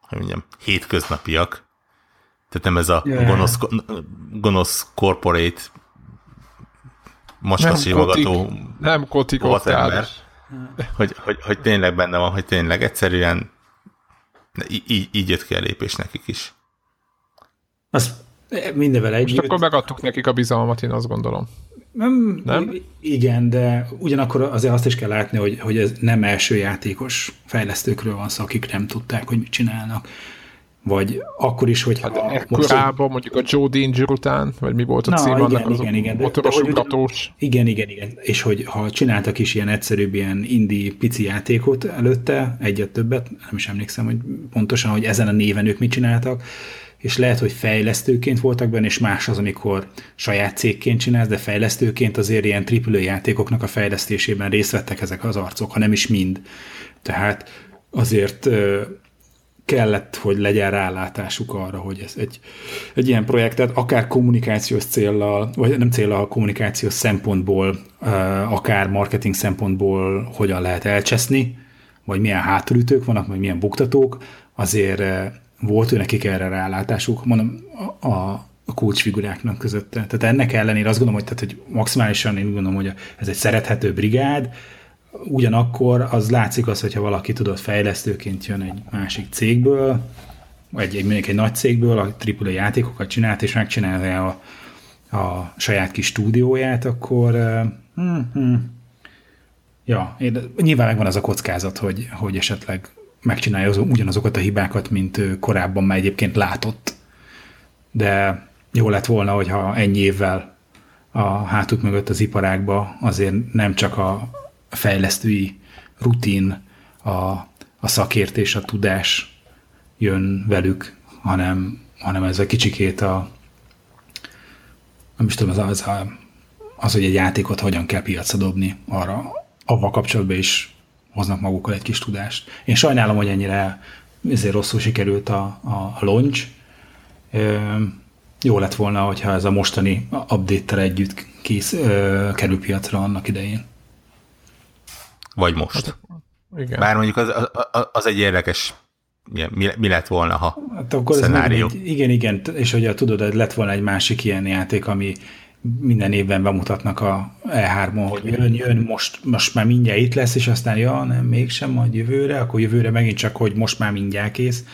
hogy mondjam, hétköznapiak, tehát nem ez a yeah. gonosz, gonosz corporate macskasívogató nem kotik ember, hogy, hogy, hogy tényleg benne van, hogy tényleg egyszerűen így, így jött ki a lépés nekik is. Az mindenvel együtt. Most akkor megadtuk nekik a bizalmat, én azt gondolom. Nem, nem? Igen, de ugyanakkor azért azt is kell látni, hogy, hogy ez nem első játékos fejlesztőkről van szó, akik nem tudták, hogy mit csinálnak. Vagy akkor is, hogy... Hát ekkorában, mondjuk a Joe Danger után, vagy mi volt a Na, cím igen, annak, az igen, igen, motoros de, ugatós. Igen, igen, igen. És hogy ha csináltak is ilyen egyszerűbb, ilyen indie pici játékot előtte, egyet többet, nem is emlékszem, hogy pontosan, hogy ezen a néven ők mit csináltak, és lehet, hogy fejlesztőként voltak benne, és más az, amikor saját cégként csinálsz, de fejlesztőként azért ilyen AAA játékoknak a fejlesztésében részt vettek ezek az arcok, ha nem is mind. Tehát azért kellett, hogy legyen rálátásuk arra, hogy ez egy, egy ilyen projektet akár kommunikációs céllal, vagy nem céllal, kommunikációs szempontból, akár marketing szempontból hogyan lehet elcseszni, vagy milyen hátulütők vannak, vagy milyen buktatók, azért volt ő nekik erre rálátásuk, mondom, a, a kulcsfiguráknak közötte. Tehát ennek ellenére azt gondolom, hogy, tehát, hogy maximálisan én gondolom, hogy ez egy szerethető brigád, ugyanakkor az látszik az, hogyha valaki tudott fejlesztőként jön egy másik cégből, vagy egy, mondjuk egy nagy cégből, a AAA játékokat csinált, és megcsinálja a, a saját kis stúdióját, akkor hmm, hmm, ja, nyilván megvan az a kockázat, hogy, hogy esetleg megcsinálja az, ugyanazokat a hibákat, mint korábban már egyébként látott. De jó lett volna, hogyha ennyi évvel a hátuk mögött az iparágba azért nem csak a fejlesztői rutin, a, a szakértés, a tudás jön velük, hanem, hanem ez a kicsikét a nem is tudom, az, az, az, hogy egy játékot hogyan kell piacra dobni, arra avval kapcsolatban is hoznak magukkal egy kis tudást. Én sajnálom, hogy ennyire ezért rosszul sikerült a, a, a launch. Jó lett volna, hogyha ez a mostani update-tel együtt kész, ö, kerül piacra annak idején. Vagy most. Hát, igen. Bár mondjuk az, az, az egy érdekes mi, mi lett volna, ha hát akkor szenárió. Ez igen, igen, és hogy tudod, lett volna egy másik ilyen játék, ami minden évben bemutatnak a E3-on, hogy jön, jön, most, most már mindjárt itt lesz, és aztán ja, nem, mégsem, majd jövőre, akkor jövőre megint csak, hogy most már mindjárt kész.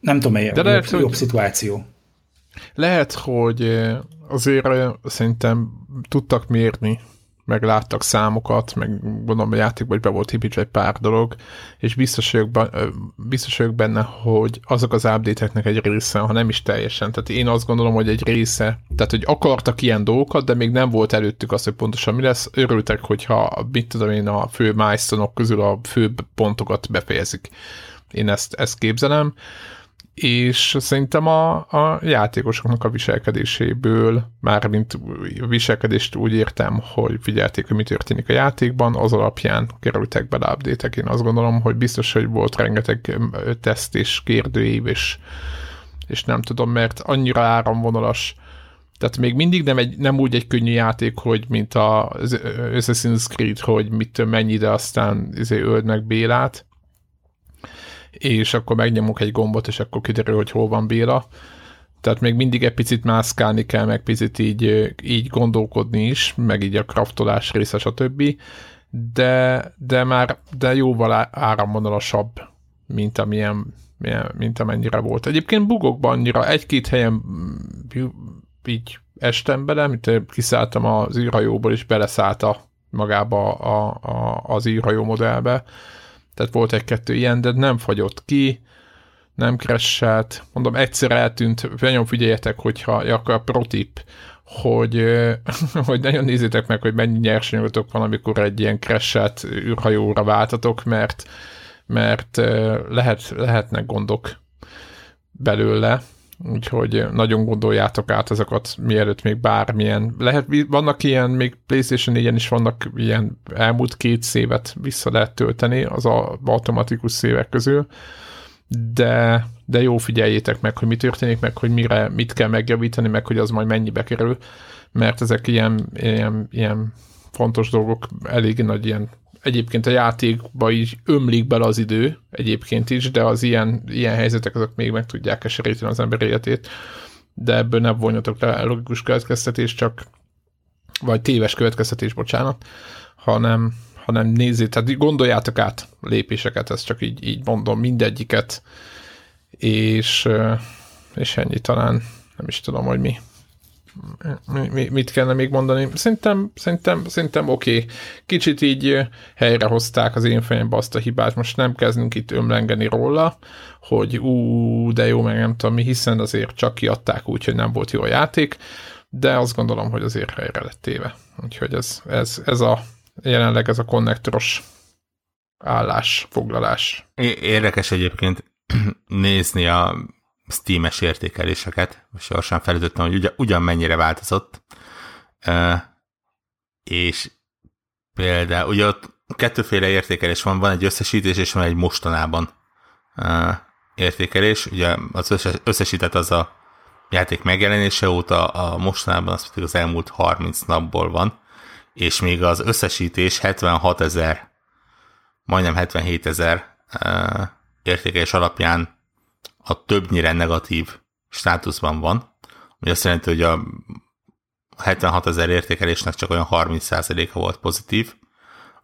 Nem tudom, melyik a lehet, jobb, jobb szituáció. Lehet, hogy azért szerintem tudtak mérni meg láttak számokat, meg gondolom a játékban be volt hipíts egy pár dolog, és biztos vagyok, biztos vagyok benne, hogy azok az update egy része, ha nem is teljesen, tehát én azt gondolom, hogy egy része, tehát hogy akartak ilyen dolgokat, de még nem volt előttük az, hogy pontosan mi lesz, örültek, hogyha mit tudom én a fő milestone közül a fő pontokat befejezik. Én ezt, ezt képzelem és szerintem a, a játékosoknak a viselkedéséből, mármint viselkedést úgy értem, hogy figyelték, hogy mi történik a játékban, az alapján kerültek bele update Én azt gondolom, hogy biztos, hogy volt rengeteg teszt és kérdőív, és, és nem tudom, mert annyira áramvonalas, tehát még mindig nem, egy, nem úgy egy könnyű játék, hogy mint az Assassin's Creed, hogy mit mennyi, de aztán izé öld meg Bélát, és akkor megnyomunk egy gombot, és akkor kiderül, hogy hol van Béla. Tehát még mindig egy picit mászkálni kell, meg picit így, így gondolkodni is, meg így a kraftolás része, stb. De, de már de jóval áramvonalasabb, mint amilyen mint amennyire volt. Egyébként bugokban annyira egy-két helyen így estem bele, mint kiszálltam az űrhajóból, és beleszállt a, magába a, a, az űrhajó modellbe, tehát volt egy-kettő ilyen, de nem fagyott ki, nem crash mondom, egyszer eltűnt, nagyon figyeljetek, hogyha, ja, a protip, hogy, hogy nagyon nézzétek meg, hogy mennyi nyersanyagotok van, amikor egy ilyen crash űrhajóra váltatok, mert, mert lehet, lehetnek gondok belőle, úgyhogy nagyon gondoljátok át ezeket, mielőtt még bármilyen, lehet, vannak ilyen, még PlayStation 4-en is vannak ilyen elmúlt két szévet vissza lehet tölteni az a automatikus szévek közül, de, de jó figyeljétek meg, hogy mi történik, meg hogy mire, mit kell megjavítani, meg hogy az majd mennyibe kerül, mert ezek ilyen, ilyen, ilyen fontos dolgok, elég nagy ilyen egyébként a játékba is ömlik bele az idő, egyébként is, de az ilyen, ilyen helyzetek azok még meg tudják keseríteni az ember életét, de ebből nem vonjatok le logikus következtetés, csak vagy téves következtetés, bocsánat, hanem, hanem nézzétek, tehát gondoljátok át lépéseket, ezt csak így, így mondom, mindegyiket, és, és ennyi talán, nem is tudom, hogy mi mit kellene még mondani? Szerintem, szerintem, szerintem oké. Okay. Kicsit így helyrehozták az én fejembe azt a hibát, most nem kezdünk itt ömlengeni róla, hogy ú, de jó, meg nem tudom mi, hiszen azért csak kiadták úgy, hogy nem volt jó a játék, de azt gondolom, hogy azért helyre lett téve. Úgyhogy ez, ez, ez a jelenleg ez a konnektoros állás, foglalás. Érdekes egyébként nézni a Steam-es értékeléseket, most gyorsan felütöttem, hogy ugyan, ugyan mennyire változott, és például, ugye ott kettőféle értékelés van, van egy összesítés, és van egy mostanában értékelés, ugye az összes, összesített az a játék megjelenése óta, a mostanában az pedig az elmúlt 30 napból van, és még az összesítés 76 ezer, majdnem 77 ezer értékelés alapján a többnyire negatív státuszban van, ami azt jelenti, hogy a 76 ezer értékelésnek csak olyan 30%-a volt pozitív,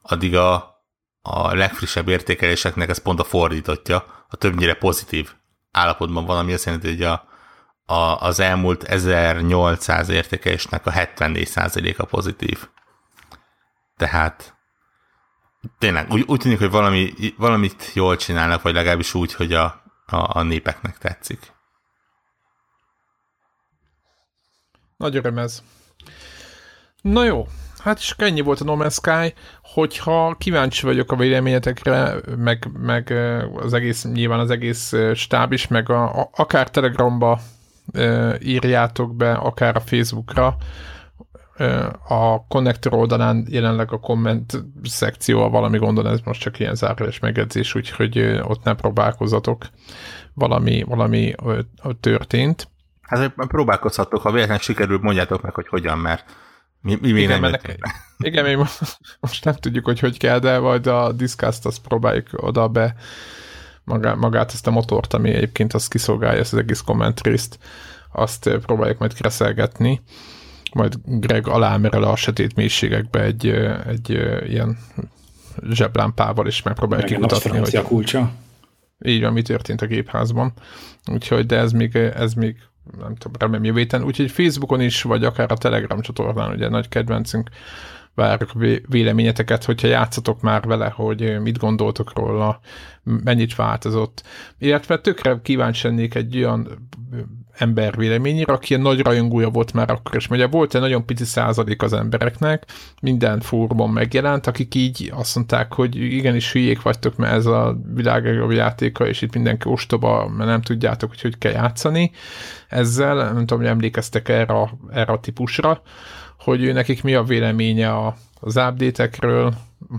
addig a, a legfrissebb értékeléseknek ez pont a fordítottja, a többnyire pozitív állapotban van, ami azt jelenti, hogy a, a, az elmúlt 1800 értékelésnek a 74%-a pozitív. Tehát tényleg úgy, úgy tűnik, hogy valami, valamit jól csinálnak, vagy legalábbis úgy, hogy a, a, a népeknek tetszik. Nagy öröm ez. Na jó, hát is ennyi volt a No Man's Sky, hogyha kíváncsi vagyok a véleményetekre, meg, meg az egész, nyilván az egész stáb is, meg a, akár Telegrambe e, írjátok be, akár a Facebookra, a konnektor oldalán jelenleg a komment szekció, valami gondon, ez most csak ilyen zárójeles megjegyzés, úgyhogy ott ne próbálkozatok, valami, valami történt. Hát próbálkozhatok, ha véletlenül sikerül, mondjátok meg, hogy hogyan, mert mi, mi még igen, nem nek- Igen, még most nem tudjuk, hogy hogy kell, de majd a Discast azt próbáljuk oda be. Magát, magát ezt a motort, ami egyébként azt kiszolgálja, ezt az egész kommentrészt, azt próbáljuk majd kreszelgetni majd Greg alámerel a sötét mélységekbe egy, egy ilyen zseblámpával, is megpróbálja kimutatni. Hogy... kulcsa. így van, mi történt a gépházban. Úgyhogy, de ez még, ez még nem tudom, remélem jövő héten. Úgyhogy Facebookon is, vagy akár a Telegram csatornán, ugye nagy kedvencünk, várjuk véleményeteket, hogyha játszatok már vele, hogy mit gondoltok róla, mennyit változott. Illetve tökre kíváncsi lennék egy olyan ember véleményére, aki nagy rajongója volt már akkor is. Ugye volt egy nagyon pici százalék az embereknek, minden fórumon megjelent, akik így azt mondták, hogy igenis hülyék vagytok, mert ez a világ játéka, és itt mindenki ostoba, mert nem tudjátok, hogy hogy kell játszani. Ezzel, nem tudom, hogy emlékeztek erre, erre a típusra, hogy ő nekik mi a véleménye a, az update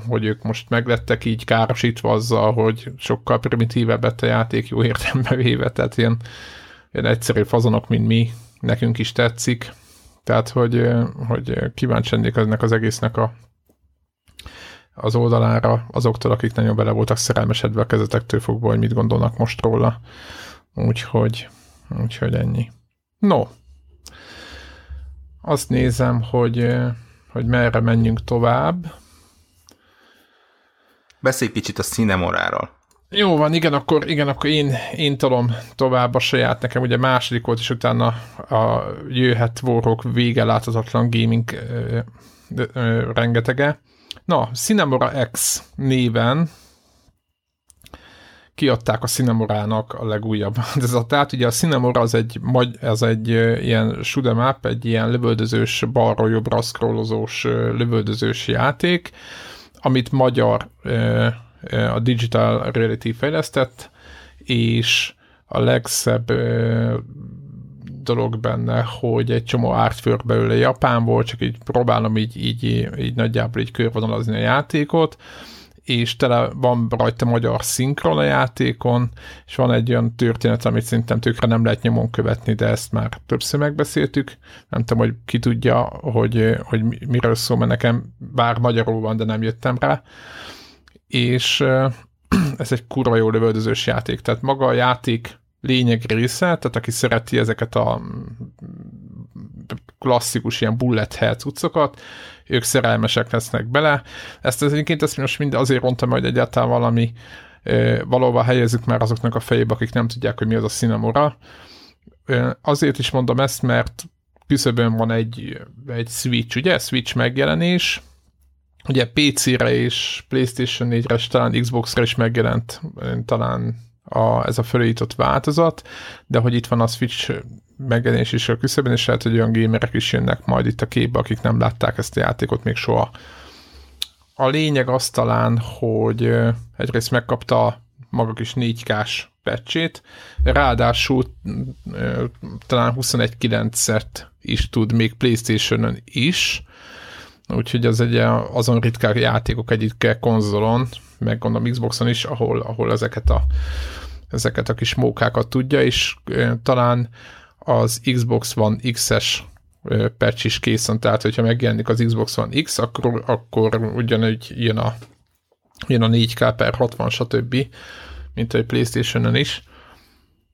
hogy ők most meglettek így károsítva azzal, hogy sokkal primitívebb a játék jó értelembe véve, tehát ilyen ilyen egyszerű fazonok, mint mi, nekünk is tetszik. Tehát, hogy, hogy kíváncsi lennék ennek az egésznek a, az oldalára azoktól, akik nagyon bele voltak szerelmesedve a kezetektől fogva, hogy mit gondolnak most róla. Úgyhogy, úgyhogy ennyi. No, azt nézem, hogy, hogy merre menjünk tovább. Beszélj kicsit a Cinemoráról. Jó van, igen, akkor, igen, akkor én, én tolom tovább a saját nekem, ugye második volt, és utána a jöhet Warhawk vége láthatatlan gaming ö, ö, ö, rengetege. Na, Cinemora X néven kiadták a Cinemorának a legújabb változatát. Ugye a Cinemora az egy, az egy ilyen shoot'em up, egy ilyen lövöldözős, balról jobbra scrollozós lövöldözős játék, amit magyar a Digital Reality fejlesztett, és a legszebb dolog benne, hogy egy csomó artwork belőle Japánból, csak így próbálom így, így, így nagyjából így körvonalazni a játékot, és tele van rajta magyar szinkron a játékon, és van egy olyan történet, amit szerintem tökre nem lehet nyomon követni, de ezt már többször megbeszéltük. Nem tudom, hogy ki tudja, hogy, hogy miről szól, mert nekem bár magyarul van, de nem jöttem rá és ez egy kurva jó lövöldözős játék, tehát maga a játék lényeg része, tehát aki szereti ezeket a klasszikus ilyen bullet hell cuccokat, ők szerelmesek lesznek bele. Ezt egyébként ezt most mind azért mondtam, hogy egyáltalán valami valóban helyezzük már azoknak a fejébe, akik nem tudják, hogy mi az a Cinemora. Azért is mondom ezt, mert küszöbön van egy, egy Switch, ugye? Switch megjelenés, Ugye PC-re és PlayStation 4-re és talán Xbox-ra is megjelent talán a, ez a felújított változat, de hogy itt van a Switch megjelenés is a küszöbben, és lehet, hogy olyan gamerek is jönnek majd itt a képbe, akik nem látták ezt a játékot még soha. A lényeg az talán, hogy egyrészt megkapta maga kis 4K-s pecsét, ráadásul talán 21.9-et is tud még Playstation-ön is, úgyhogy az egy azon ritkák játékok egyik konzolon, meg gondolom Xboxon is, ahol, ahol ezeket a ezeket a kis mókákat tudja, és talán az Xbox One X-es patch is készen, tehát hogyha megjelenik az Xbox One X, akkor, akkor ugyanúgy jön a, jön a 4K per 60, stb., mint a Playstation-on is.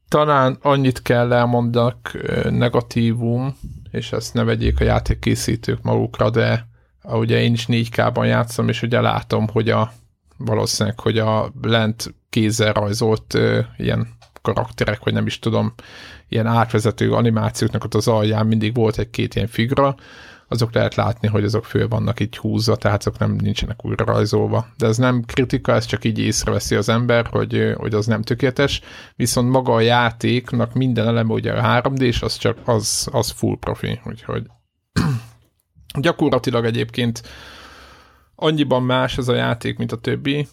Talán annyit kell elmondanak negatívum, és ezt ne vegyék a játékkészítők magukra, de ugye én is 4K-ban játszom, és ugye látom, hogy a valószínűleg, hogy a lent kézzel rajzolt ö, ilyen karakterek, vagy nem is tudom, ilyen átvezető animációknak ott az alján mindig volt egy-két ilyen figra, azok lehet látni, hogy azok föl vannak így húzva, tehát azok nem nincsenek újra rajzolva. De ez nem kritika, ez csak így észreveszi az ember, hogy, hogy az nem tökéletes, viszont maga a játéknak minden eleme ugye a 3D, és az csak az, az full profi, úgyhogy Gyakorlatilag egyébként annyiban más ez a játék, mint a többi,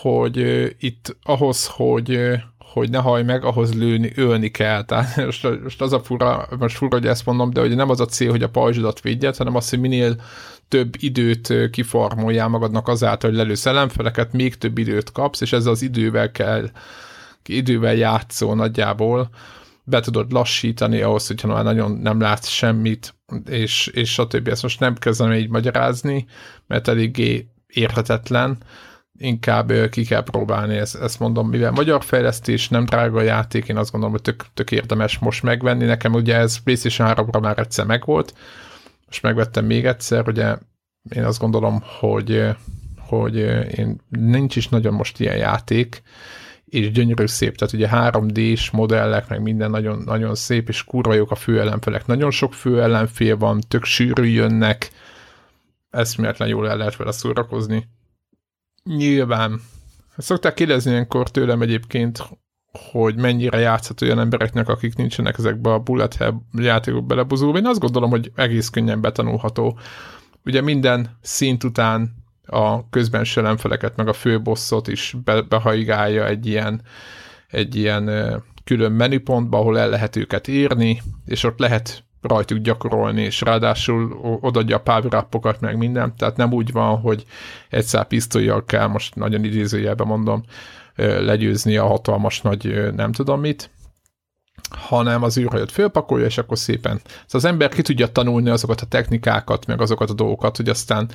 hogy uh, itt ahhoz, hogy hogy ne haj meg, ahhoz lőni, ölni kell. Tehát most, most az a fura, most fura, hogy ezt mondom, de hogy nem az a cél, hogy a pajzsodat védjed, hanem az, hogy minél több időt kifarmoljál magadnak azáltal, hogy lelősz ellenfeleket, még több időt kapsz, és ez az idővel kell, idővel játszol nagyjából, be tudod lassítani ahhoz, hogyha már nagyon nem látsz semmit, és, és stb. Ezt most nem kezdem így magyarázni, mert eléggé érthetetlen, inkább ki kell próbálni, ezt, ezt mondom, mivel magyar fejlesztés, nem drága a játék, én azt gondolom, hogy tök, tök érdemes most megvenni. Nekem ugye ez PlayStation 3-ra már egyszer megvolt, most megvettem még egyszer, ugye én azt gondolom, hogy, hogy én nincs is nagyon most ilyen játék, és gyönyörű szép, tehát ugye 3D-s modellek, meg minden nagyon, nagyon szép, és kurva jók a főellenfelek. Nagyon sok főellenfél van, tök sűrű jönnek, eszméletlen jól el lehet vele szórakozni. Nyilván. Szokták kérdezni ilyenkor tőlem egyébként, hogy mennyire játszhat olyan embereknek, akik nincsenek ezekbe a bullet hell játékok belebuzulva. Én azt gondolom, hogy egész könnyen betanulható. Ugye minden szint után a közben ellenfeleket, meg a főbosszot is be, behaigálja egy ilyen, egy ilyen külön menüpontba, ahol el lehet őket írni, és ott lehet rajtuk gyakorolni, és ráadásul odaadja a power meg minden, tehát nem úgy van, hogy egy szál pisztolyjal kell, most nagyon idézőjelben mondom, legyőzni a hatalmas nagy nem tudom mit, hanem az űrhajót fölpakolja, és akkor szépen. Szóval az ember ki tudja tanulni azokat a technikákat, meg azokat a dolgokat, hogy aztán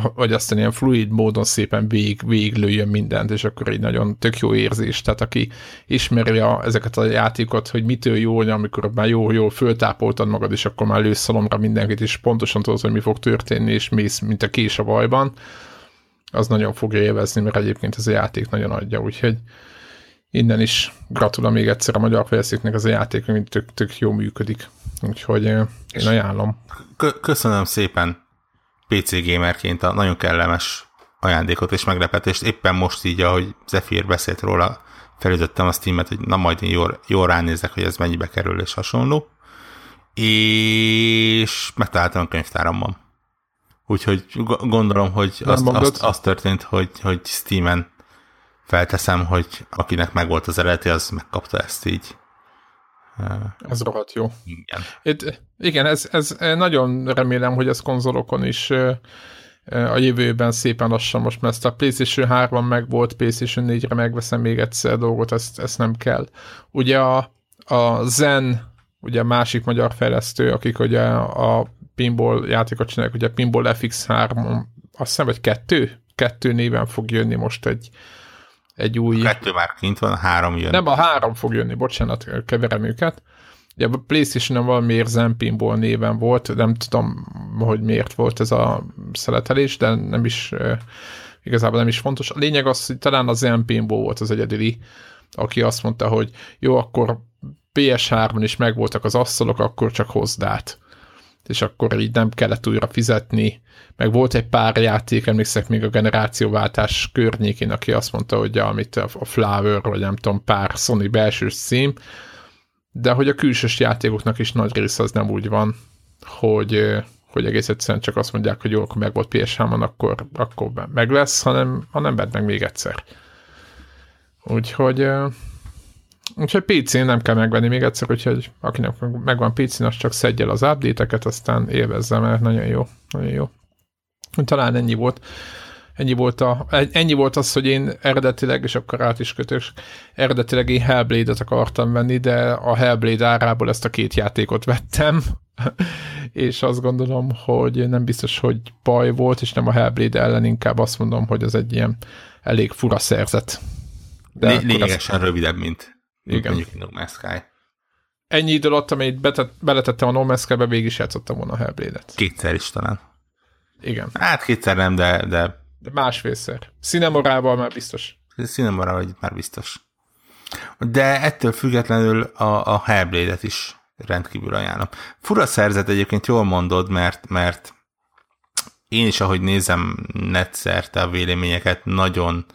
hogy aztán ilyen fluid módon szépen végig, végiglőjön mindent, és akkor egy nagyon tök jó érzés. Tehát aki ismeri a, ezeket a játékot, hogy mitől jó, amikor már jó, jó föltápoltad magad, és akkor már lősz szalomra mindenkit, és pontosan tudod, hogy mi fog történni, és mész, mint a kés a bajban, az nagyon fogja élvezni, mert egyébként ez a játék nagyon adja, úgyhogy innen is gratulálok még egyszer a magyar fejlesztőknek ez a játék, mint tök, tök jó működik. Úgyhogy én ajánlom. Köszönöm szépen PC gamerként a nagyon kellemes ajándékot és meglepetést. Éppen most így, ahogy Zephyr beszélt róla, felütöttem a Steam-et, hogy na majd én jól, jól ránézek, hogy ez mennyibe kerül és hasonló. És megtaláltam a könyvtáramban. Úgyhogy gondolom, hogy azt, azt, azt történt, hogy, hogy Steam-en felteszem, hogy akinek megvolt az eredeti, az megkapta ezt így. Ez rohadt jó. Igen. Itt, igen, ez, ez nagyon remélem, hogy ez konzolokon is a jövőben szépen lassan most, mert ezt a PlayStation 3 meg volt, PlayStation 4-re megveszem még egyszer dolgot, ezt, ezt nem kell. Ugye a, a Zen, ugye a másik magyar fejlesztő, akik ugye a pinball játékot csinálják, ugye Pinball FX3, azt hiszem, vagy kettő? Kettő néven fog jönni most egy, egy új... A kettő már kint van, három jön. Nem, a három fog jönni, bocsánat, keverem őket. Ugye a Playstation-on valamiért Zen Pinball néven volt, nem tudom, hogy miért volt ez a szeletelés, de nem is, igazából nem is fontos. A lényeg az, hogy talán a Zen Pinball volt az egyedüli, aki azt mondta, hogy jó, akkor PS3-on is megvoltak az asszolok, akkor csak hozd át és akkor így nem kellett újra fizetni, meg volt egy pár játék, emlékszek még a generációváltás környékén, aki azt mondta, hogy amit a Flower, vagy nem tudom, pár Sony belső szím, de hogy a külsős játékoknak is nagy része az nem úgy van, hogy, hogy egész egyszerűen csak azt mondják, hogy jó, akkor meg volt ps akkor, akkor meg lesz, hanem, hanem meg még egyszer. Úgyhogy Úgyhogy PC-n nem kell megvenni még egyszer, úgyhogy akinek megvan PC-n, az csak szedje el az update aztán élvezze, mert nagyon jó. Nagyon jó. Talán ennyi volt. Ennyi volt, a, ennyi volt az, hogy én eredetileg, és akkor át is kötök, eredetileg én Hellblade-et akartam venni, de a Hellblade árából ezt a két játékot vettem, és azt gondolom, hogy nem biztos, hogy baj volt, és nem a Hellblade ellen, inkább azt mondom, hogy ez egy ilyen elég fura szerzet. De Lényegesen az... rövidebb, mint igen. Mondjuk No Man's Sky. Ennyi idő alatt, amit betett, beletettem a No Man's Sky-be, végig is játszottam volna a Hellblade-et. Kétszer is talán. Igen. Hát kétszer nem, de... De, de másfélszer. Cinemorával már biztos. Cinemorával már biztos. De ettől függetlenül a, a Hellblade-et is rendkívül ajánlom. Fura szerzet egyébként jól mondod, mert, mert én is, ahogy nézem netszerte a véleményeket, nagyon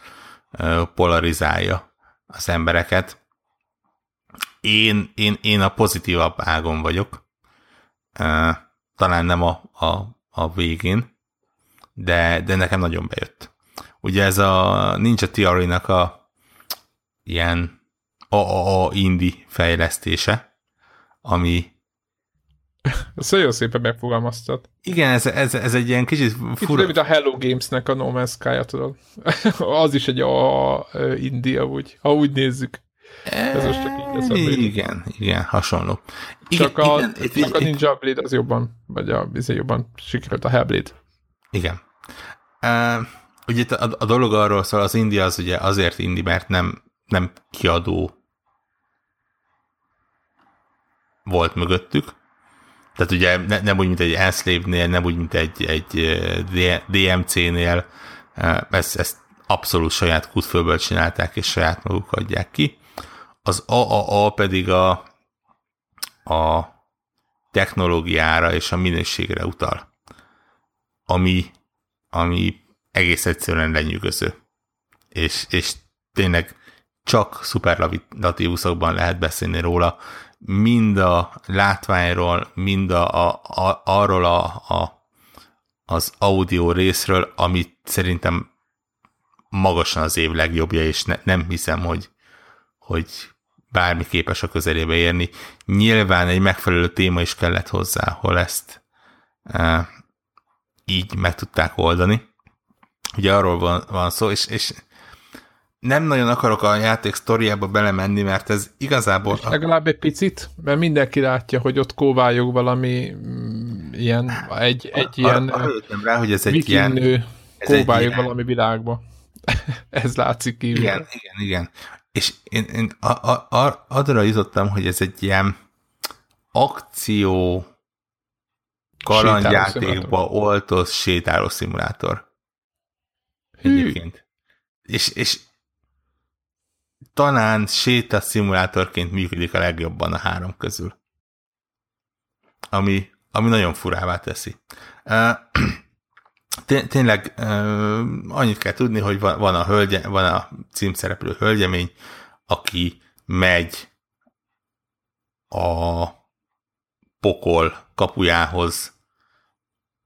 polarizálja az embereket. Én, én, én a pozitívabb ágon vagyok. Talán nem a, a, a végén, de, de nekem nagyon bejött. Ugye ez a Ninja Theory-nak a ilyen AAA indie fejlesztése, ami ezt nagyon szépen megfogalmaztad. Igen, ez, ez, ez egy ilyen kicsit fura... Kicsit, a Hello Games-nek a No Man's Sky-ja, tudod. az is egy a India, úgy, ha úgy nézzük. Ez most csak így lesz Igen, igen, hasonló. Igen, csak a, igen, csak egy, a Ninja Blade az jobban, vagy a bizony jobban sikerült a Hellblade. Igen. Uh, ugye a, a dolog arról szól, az India az ugye azért indi, mert nem, nem kiadó volt mögöttük, tehát ugye ne, nem úgy, mint egy Enslave-nél, nem úgy, mint egy, egy DMC-nél, ezt, ezt abszolút saját kútfőből csinálták, és saját maguk adják ki. Az AAA pedig a, a technológiára és a minőségre utal, ami, ami egész egyszerűen lenyűgöző. És, és tényleg csak szuperlatívuszokban lehet beszélni róla, mind a látványról, mind a, a, a, arról a, a, az audio részről, amit szerintem magasan az év legjobbja, és ne, nem hiszem, hogy, hogy bármi képes a közelébe érni. Nyilván egy megfelelő téma is kellett hozzá, hol ezt e, így meg tudták oldani. Ugye arról van, van szó, és, és nem nagyon akarok a játék sztoriába belemenni, mert ez igazából... És legalább egy picit, mert mindenki látja, hogy ott kóvályog valami mm, ilyen, egy, egy ilyen... Arra rá, hogy ez egy ilyen... Nő kóvályog valami világba. ez látszik kívül. Igen, igen, igen. És én, én a, a, a, adra jutottam, hogy ez egy ilyen akció kalandjátékba oltott sétáló szimulátor. Egyébként. És, és talán séta szimulátorként működik a legjobban a három közül. Ami, ami nagyon furává teszi. Tényleg annyit kell tudni, hogy van a, hölgye, van a címszereplő hölgyemény, aki megy a pokol kapujához,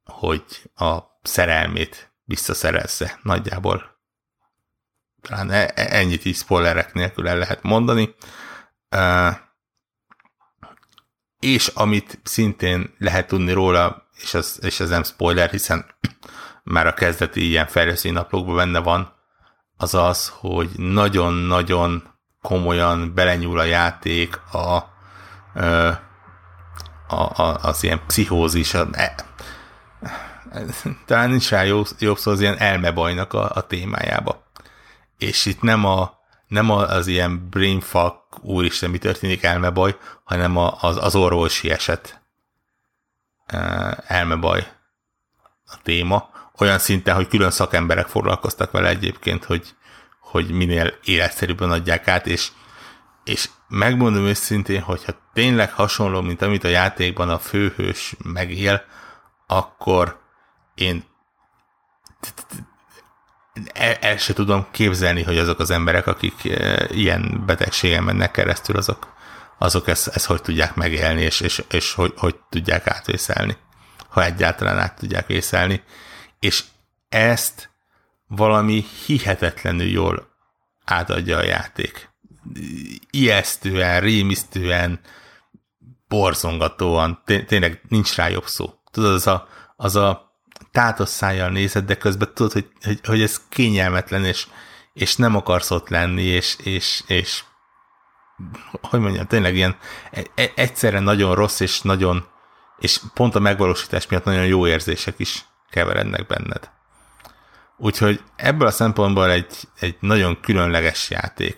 hogy a szerelmét visszaszerezze nagyjából talán e, e, ennyit is spoilerek nélkül el lehet mondani. És amit szintén lehet tudni róla, és ez, és ez nem spoiler, hiszen már a kezdeti ilyen fejlesztői naplókban benne van, az az, hogy nagyon-nagyon komolyan belenyúl a játék a, a, a, az ilyen pszichózis, a, e, talán nincs rá jó, jobb szó, az ilyen elmebajnak a, a témájába és itt nem, a, nem az ilyen brainfuck, úristen, mi történik, elmebaj, hanem az, az orvosi eset elmebaj a téma. Olyan szinten, hogy külön szakemberek foglalkoztak vele egyébként, hogy, hogy minél életszerűbben adják át, és, és megmondom őszintén, hogyha tényleg hasonló, mint amit a játékban a főhős megél, akkor én el, se tudom képzelni, hogy azok az emberek, akik e, ilyen betegségen mennek keresztül, azok, azok ezt, ezt hogy tudják megélni, és, és, és hogy, hogy tudják átvészelni, ha egyáltalán át tudják vészelni. És ezt valami hihetetlenül jól átadja a játék. Ijesztően, rémisztően, borzongatóan, tényleg nincs rá jobb szó. Tudod, az a, az a tátos szájjal nézed, de közben tudod, hogy, hogy, hogy ez kényelmetlen, és, és nem akarsz ott lenni, és, és, és hogy mondjam, tényleg ilyen e, e, egyszerre nagyon rossz, és nagyon, és pont a megvalósítás miatt nagyon jó érzések is keverednek benned. Úgyhogy ebből a szempontból egy, egy nagyon különleges játék.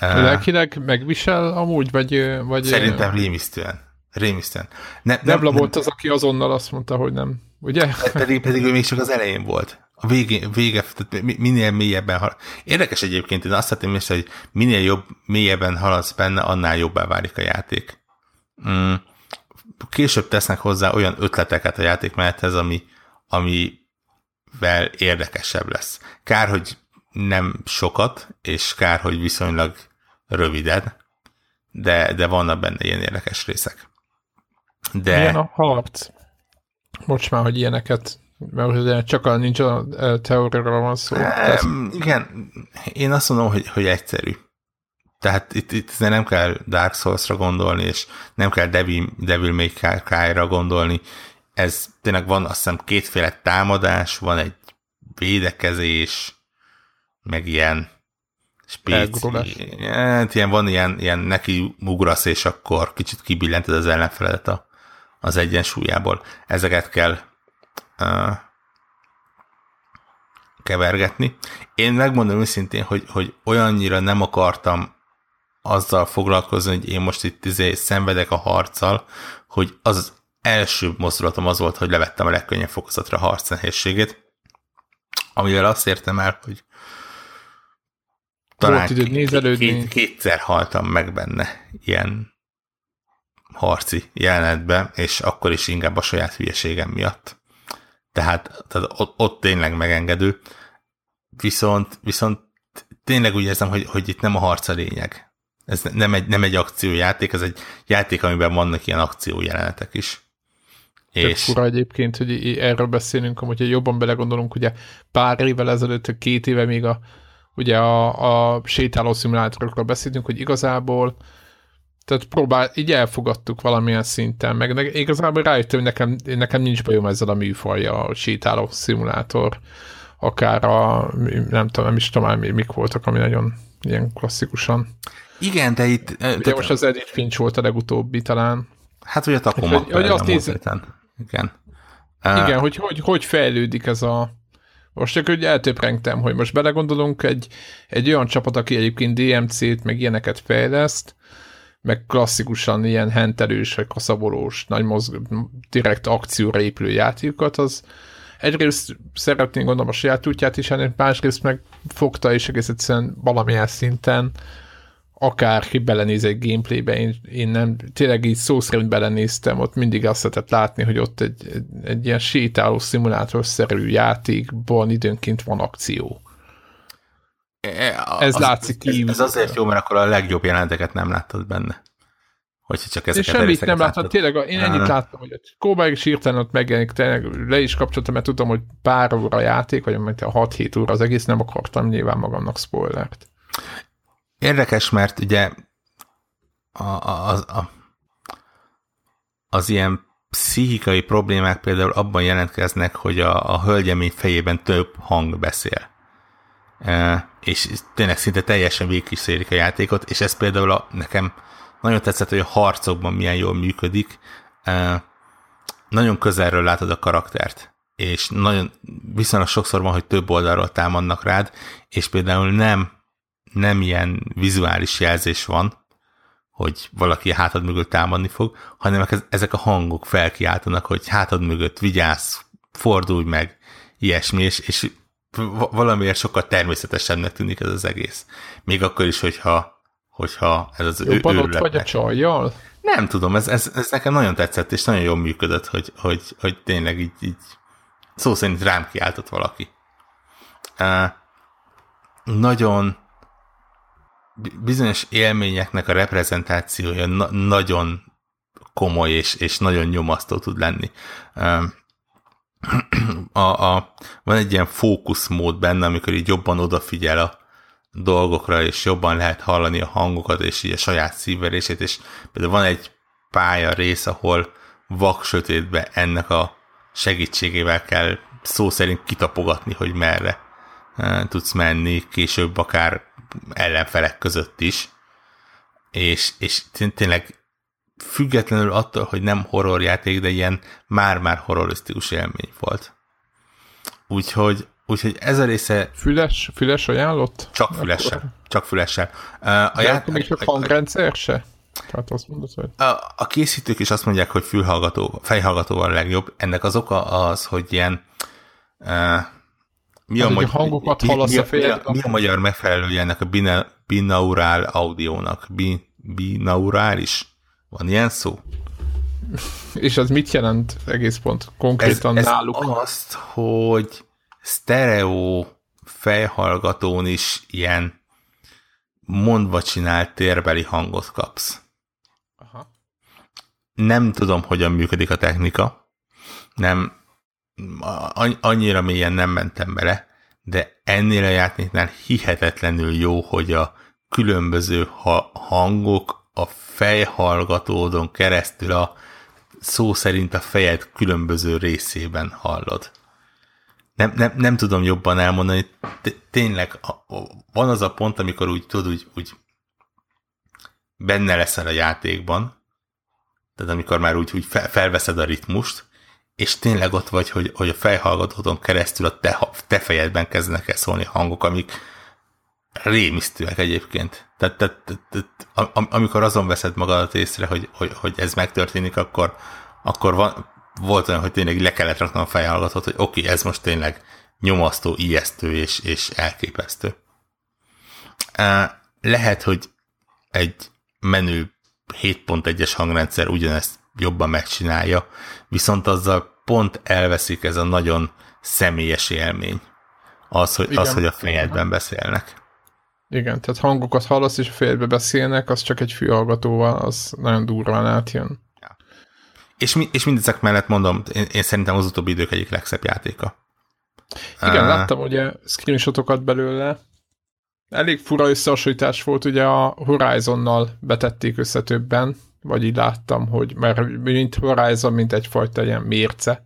Lelkileg megvisel amúgy, vagy... vagy Szerintem rémisztően. Rémisztően. Ne, nem, Debla nem, volt az, aki azonnal azt mondta, hogy nem ugye? Pedig, pedig ő még csak az elején volt. A vége, vége tehát minél mélyebben hal. Érdekes egyébként, én azt szeretném észre, hogy minél jobb, mélyebben haladsz benne, annál jobbá válik a játék. Mm. Később tesznek hozzá olyan ötleteket a játékmenethez, ami, amivel érdekesebb lesz. Kár, hogy nem sokat, és kár, hogy viszonylag röviden, de, de vannak benne ilyen érdekes részek. De... Milyen a harc? Bocs már, hogy ilyeneket, mert csak a nincs a teóriáról van szó. E, igen, én azt mondom, hogy, hogy egyszerű. Tehát itt, itt nem kell Dark Souls-ra gondolni, és nem kell Devil, Devil May Cry-ra gondolni. Ez tényleg van azt hiszem kétféle támadás, van egy védekezés, meg ilyen spéci. Hát ilyen, van ilyen, ilyen neki ugrasz, és akkor kicsit kibillented az ellenfeledet a, az egyensúlyából. Ezeket kell uh, kevergetni. Én megmondom őszintén, hogy, hogy olyannyira nem akartam azzal foglalkozni, hogy én most itt izé szenvedek a harccal, hogy az első mozdulatom az volt, hogy levettem a legkönnyebb fokozatra a harc nehézségét, amivel azt értem el, hogy talán két, két, kétszer haltam meg benne ilyen harci jelenetbe, és akkor is inkább a saját hülyeségem miatt. Tehát, tehát ott, ott tényleg megengedő. Viszont, viszont tényleg úgy érzem, hogy, hogy itt nem a harc a lényeg. Ez nem egy, nem egy akciójáték, ez egy játék, amiben vannak ilyen akciójelenetek is. És... fura egyébként, hogy erről beszélünk, hogy jobban belegondolunk, ugye pár évvel ezelőtt, két éve még a, ugye a, a sétáló szimulátorokról beszéltünk, hogy igazából tehát próbál, így elfogadtuk valamilyen szinten, meg ne, igazából rájöttem, hogy nekem, nekem nincs bajom ezzel a műfajja, a sétáló szimulátor, akár a, nem tudom, nem is tudom már mik voltak, ami nagyon ilyen klasszikusan. Igen, de itt... Ugye most az Edith Finch volt a legutóbbi talán. Hát ugye a Takoma. Hogy, hogy azt néz... Igen. Igen, uh, hogy, hogy hogy fejlődik ez a... Most csak úgy eltöprengtem, hogy most belegondolunk egy, egy olyan csapat, aki egyébként DMC-t, meg ilyeneket fejleszt, meg klasszikusan ilyen hentelős, vagy kaszabolós, nagy mozg, direkt akcióra épülő játékokat, az egyrészt szeretnénk gondolom a saját útját is, másrészt meg fogta és egész egyszerűen valamilyen szinten akárki belenéz egy gameplaybe, én, én nem, tényleg így szó szerint belenéztem, ott mindig azt lehetett látni, hogy ott egy, egy, egy ilyen sétáló szimulátorszerű játékban időnként van akció. E, e, ez az, látszik ez, ez azért jó, mert akkor a legjobb jelenteket nem láttad benne. Hogyha csak ezeket És semmit nem láttad, tényleg én ennyit láttam, hogy Kóbáig is hirtelen ott megjelenik, tényleg le is kapcsoltam, mert tudom, hogy pár óra játék, vagy mert a 6-7 óra az egész, nem akartam nyilván magamnak spoilert. Érdekes, mert ugye a, a, a, az ilyen pszichikai problémák például abban jelentkeznek, hogy a, a hölgyemény fejében több hang beszél. E, és tényleg szinte teljesen végigkísérik a játékot, és ez például a, nekem nagyon tetszett, hogy a harcokban milyen jól működik. E, nagyon közelről látod a karaktert, és nagyon viszonylag sokszor van, hogy több oldalról támadnak rád, és például nem nem ilyen vizuális jelzés van, hogy valaki hátad mögött támadni fog, hanem ezek a hangok felkiáltanak, hogy hátad mögött vigyázz, fordulj meg, ilyesmi, és, és valamiért sokkal természetesebbnek tűnik ez az egész. Még akkor is, hogyha, hogyha ez az Jobban ő, ott vagy a csajjal? Nem tudom, ez, ez, ez nekem nagyon tetszett, és nagyon jól működött, hogy, hogy, hogy tényleg így, így szó szerint rám kiáltott valaki. Uh, nagyon bizonyos élményeknek a reprezentációja na- nagyon komoly és, és nagyon nyomasztó tud lenni. A, a, van egy ilyen fókuszmód benne, amikor így jobban odafigyel a dolgokra, és jobban lehet hallani a hangokat, és így a saját szívverését, és például van egy pálya rész, ahol vak sötétbe ennek a segítségével kell szó szerint kitapogatni, hogy merre tudsz menni, később akár ellenfelek között is, és, és tényleg függetlenül attól, hogy nem horrorjáték, de ilyen már-már horrorisztikus élmény volt. Úgyhogy, úgyhogy ez a része... Füles, füles ajánlott? Csak fülessel. Csak fülessel. A ját... még csak hangrendszer se? Tehát azt mondod, hogy... A, a készítők is azt mondják, hogy fülhallgató, fejhallgatóval a legjobb. Ennek az oka az, hogy ilyen uh, mi a, magyar, hangokat hallasz mi, a, mi, a, mi a magyar megfelelője ennek a binaurál audiónak? binaurális? Van ilyen szó? És az mit jelent egész pont konkrétan ez, ez náluk? azt, hogy stereo fejhallgatón is ilyen mondva csinált térbeli hangot kapsz. Aha. Nem tudom, hogyan működik a technika. Nem, annyira mélyen nem mentem bele, de ennél a játéknál hihetetlenül jó, hogy a különböző ha- hangok a fejhallgatódon keresztül a szó szerint a fejed különböző részében hallod. Nem, nem, nem tudom jobban elmondani, tényleg van az a pont, amikor úgy tudod, úgy, úgy benne leszel a játékban, tehát amikor már úgy, úgy felveszed a ritmust, és tényleg ott vagy, hogy, hogy a fejhallgatóton keresztül a te, te fejedben kezdenek el szólni hangok, amik rémisztőek egyébként. Tehát, tehát, tehát am, amikor azon veszed magadat észre, hogy, hogy, hogy ez megtörténik, akkor, akkor van, volt olyan, hogy tényleg le kellett raknom a fejhallgatót, hogy oké, okay, ez most tényleg nyomasztó, ijesztő és, és elképesztő. lehet, hogy egy menő 7.1-es hangrendszer ugyanezt jobban megcsinálja, viszont azzal pont elveszik ez a nagyon személyes élmény. Az, hogy, az, hogy a fejedben beszélnek. Igen, tehát hangokat hallasz, és a fejedbe beszélnek, az csak egy fülhallgatóval, az nagyon durván átjön. Ja. És, mi, és mindezek mellett mondom, én, én szerintem az utóbbi idők egyik legszebb játéka. Igen, uh, láttam ugye screenshotokat belőle. Elég fura összehasonlítás volt, ugye a Horizonnal betették össze többen, vagy így láttam, hogy mert mint Horizon, mint egyfajta ilyen mérce.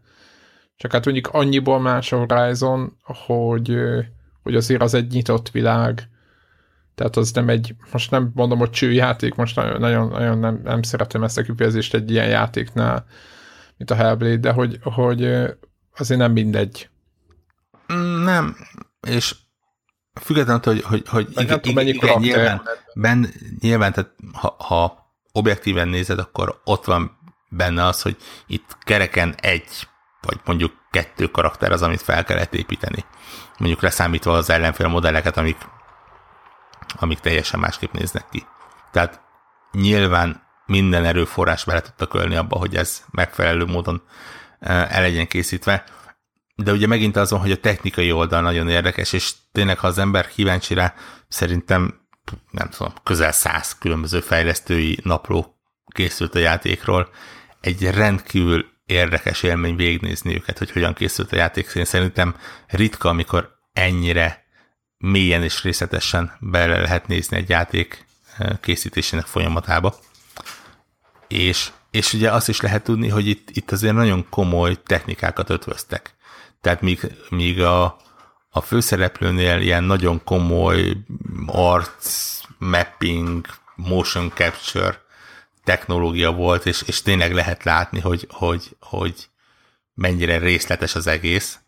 Csak hát mondjuk annyiból más a Horizon, hogy, hogy azért az egy nyitott világ, tehát az nem egy, most nem mondom, hogy csőjáték, most nagyon, nagyon, nagyon nem, nem szeretem ezt a kifejezést egy ilyen játéknál, mint a Hellblade, de hogy, hogy azért nem mindegy. Nem, és függetlenül, hogy, hogy, hogy igen, igen, igen, nyilván, ben, nyilván tehát ha, ha objektíven nézed, akkor ott van benne az, hogy itt kereken egy, vagy mondjuk kettő karakter az, amit fel kellett építeni. Mondjuk leszámítva az ellenfél modelleket, amik, amik teljesen másképp néznek ki. Tehát nyilván minden erőforrás bele tudtak ölni abba, hogy ez megfelelő módon el legyen készítve. De ugye megint azon, hogy a technikai oldal nagyon érdekes, és tényleg, ha az ember kíváncsi rá, szerintem nem tudom, közel száz különböző fejlesztői napló készült a játékról. Egy rendkívül érdekes élmény végignézni őket, hogy hogyan készült a játék. Én szerintem ritka, amikor ennyire mélyen és részletesen bele lehet nézni egy játék készítésének folyamatába. És, és ugye azt is lehet tudni, hogy itt, itt azért nagyon komoly technikákat ötvöztek. Tehát míg, míg a, a főszereplőnél ilyen nagyon komoly arc mapping, motion capture technológia volt, és, és tényleg lehet látni, hogy, hogy, hogy mennyire részletes az egész.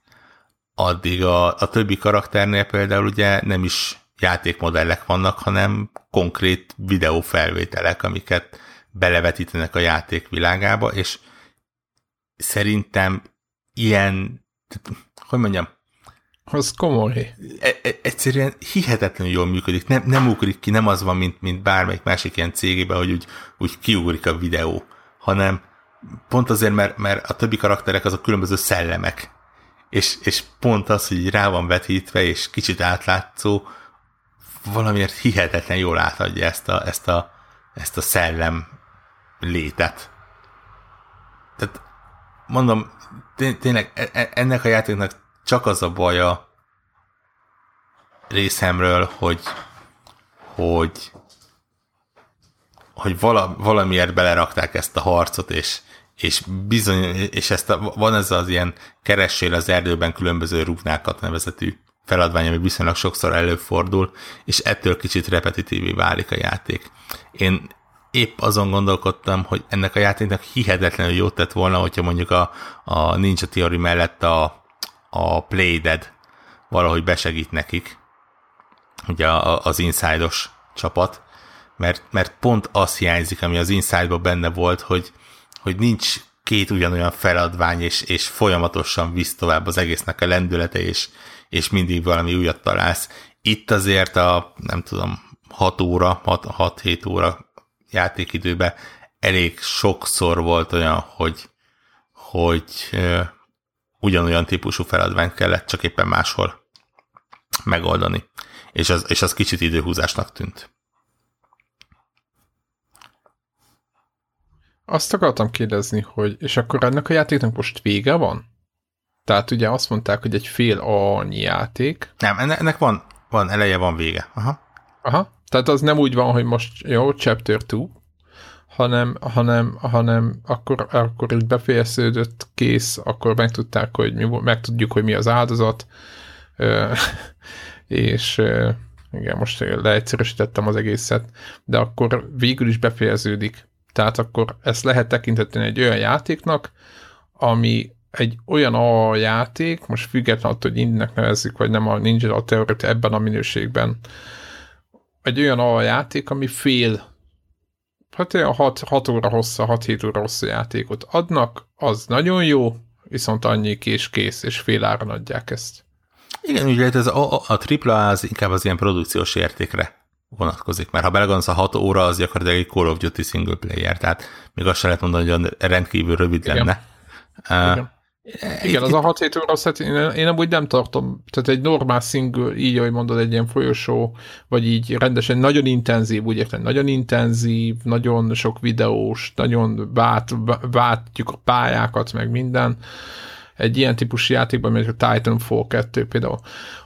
Addig a, a többi karakternél például ugye nem is játékmodellek vannak, hanem konkrét videófelvételek, amiket belevetítenek a játék világába, és szerintem ilyen, hogy mondjam, az komoly. E- e- egyszerűen hihetetlenül jól működik. Nem, nem ugrik ki, nem az van, mint, mint bármelyik másik ilyen cégében, hogy úgy, úgy kiugrik a videó, hanem pont azért, mert, mert a többi karakterek azok különböző szellemek. És, és pont az, hogy rá van vetítve, és kicsit átlátszó, valamiért hihetetlen jól átadja ezt a, ezt a, ezt a szellem létet. Tehát mondom, tényleg e- ennek a játéknak csak az a baja részemről, hogy hogy hogy vala, valamiért belerakták ezt a harcot, és, és bizony, és ezt a, van ez az ilyen keressél az erdőben különböző rúgnákat nevezetű feladvány, ami viszonylag sokszor előfordul, és ettől kicsit repetitívé válik a játék. Én épp azon gondolkodtam, hogy ennek a játéknak hihetetlenül jót tett volna, hogyha mondjuk a, a Ninja Theory mellett a, a Playdead valahogy besegít nekik, ugye az Inside-os csapat, mert, mert pont az hiányzik, ami az Inside-ban benne volt, hogy, hogy nincs két ugyanolyan feladvány, és, és folyamatosan visz tovább az egésznek a lendülete, és, és mindig valami újat találsz. Itt azért a, nem tudom, 6 óra, 6-7 óra játékidőben elég sokszor volt olyan, hogy, hogy ugyanolyan típusú feladványt kellett, csak éppen máshol megoldani. És az, és az kicsit időhúzásnak tűnt. Azt akartam kérdezni, hogy és akkor ennek a játéknak most vége van? Tehát ugye azt mondták, hogy egy fél annyi játék. Nem, ennek van, van eleje, van vége. Aha. Aha. Tehát az nem úgy van, hogy most jó, chapter 2, hanem, hanem, hanem akkor, akkor így befejeződött, kész, akkor megtudták, hogy mi, megtudjuk, hogy mi az áldozat, és igen, most leegyszerűsítettem az egészet, de akkor végül is befejeződik. Tehát akkor ezt lehet tekinteni egy olyan játéknak, ami egy olyan a játék, most függetlenül attól, hogy indinek nevezzük, vagy nem a Ninja a teóriát ebben a minőségben, egy olyan a játék, ami fél hát olyan 6, 6 óra hossza, 6-7 óra hosszú játékot adnak, az nagyon jó, viszont annyi és kész, és fél áron adják ezt. Igen, úgy lehet, ez a, a, a AAA az inkább az ilyen produkciós értékre vonatkozik, mert ha belegondolsz, a 6 óra az gyakorlatilag egy Call of Duty single player, tehát még azt sem lehet mondani, hogy rendkívül rövid Igen. lenne. Igen. Uh, igen, az a 6 7 óra szett, én, én amúgy nem tartom, tehát egy normál single, így ahogy mondod, egy ilyen folyosó, vagy így rendesen nagyon intenzív, úgy értem, nagyon intenzív, nagyon sok videós, nagyon vált, váltjuk a pályákat, meg minden. Egy ilyen típusú játékban, mint a Titanfall 2 például,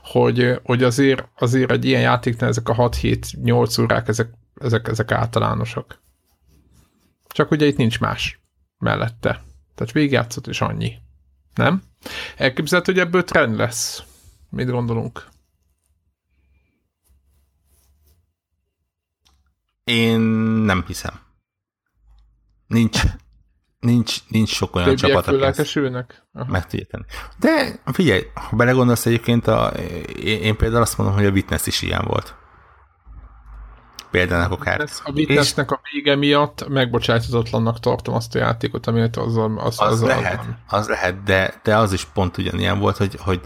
hogy, hogy azért, azért egy ilyen játéknál ezek a 6-7-8 órák, ezek, ezek, ezek általánosak. Csak ugye itt nincs más mellette. Tehát végigjátszott, és annyi. Nem? Elképzelhető, hogy ebből trend lesz. Mit gondolunk? Én nem hiszem. Nincs, nincs, nincs sok olyan Többiek csapat, aki ezt meg tudja tenni. De figyelj, ha belegondolsz egyébként, a, én, én például azt mondom, hogy a Witness is ilyen volt példának akár. A Witnessnek és... a vége miatt megbocsájthatatlannak tartom azt a játékot, amit az, az, az, az, lehet, az, az lehet, de, de az is pont ugyanilyen volt, hogy, hogy,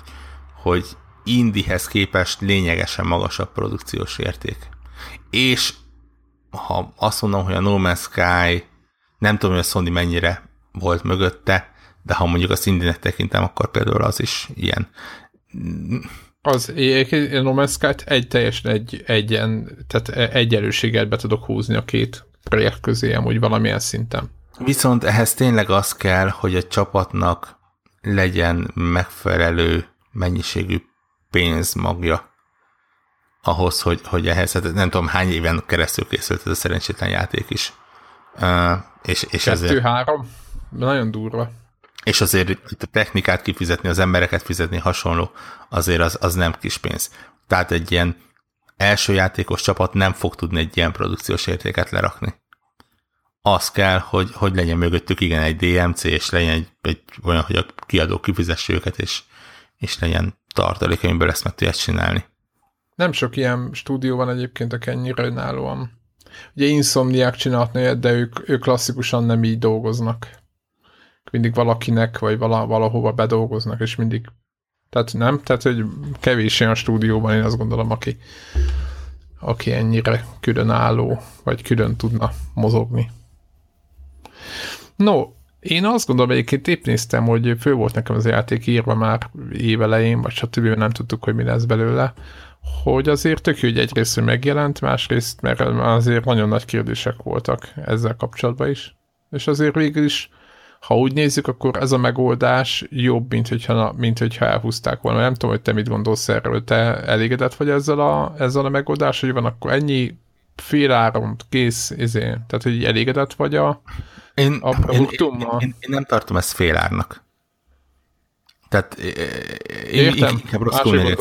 hogy indihez képest lényegesen magasabb produkciós érték. És ha azt mondom, hogy a No Man's Sky nem tudom, hogy a Sony mennyire volt mögötte, de ha mondjuk a Cindy-nek tekintem, akkor például az is ilyen az No Man's Sky-t egy teljesen egy, egyen, tehát egyenlőséget be tudok húzni a két projekt közé, amúgy valamilyen szinten. Viszont ehhez tényleg az kell, hogy a csapatnak legyen megfelelő mennyiségű pénzmagja ahhoz, hogy, hogy ehhez, hát nem tudom hány éven keresztül készült ez a szerencsétlen játék is. Uh, és, és Kettő, ezért... három? Nagyon durva és azért itt a technikát kifizetni, az embereket fizetni hasonló, azért az, az nem kis pénz. Tehát egy ilyen első játékos csapat nem fog tudni egy ilyen produkciós értéket lerakni. Az kell, hogy, hogy legyen mögöttük igen egy DMC, és legyen egy, egy olyan, hogy a kiadó kifizesse őket, és, és legyen tartalék, amiből ezt meg tudják csinálni. Nem sok ilyen stúdió van egyébként, aki ennyire önállóan. Ugye Insomniák csinálhatna de ők, ők klasszikusan nem így dolgoznak mindig valakinek, vagy vala, valahova bedolgoznak, és mindig tehát nem, tehát hogy kevés olyan stúdióban én azt gondolom, aki, aki ennyire különálló, vagy külön tudna mozogni. No, én azt gondolom, egyébként épp néztem, hogy fő volt nekem az játék írva már évelején, vagy stb. nem tudtuk, hogy mi lesz belőle, hogy azért tök jó, hogy egyrészt, hogy megjelent, másrészt, mert azért nagyon nagy kérdések voltak ezzel kapcsolatban is. És azért végül is ha úgy nézzük, akkor ez a megoldás jobb, mint hogyha, mint hogyha elhúzták volna. Nem tudom, hogy te mit gondolsz erről. Te elégedett vagy ezzel a, ezzel a megoldás, hogy van akkor ennyi féláron, kész, izé. Tehát, hogy elégedett vagy a, én, a produktummal? Én, én, én, nem tartom ezt félárnak. Tehát én Értem. inkább rosszul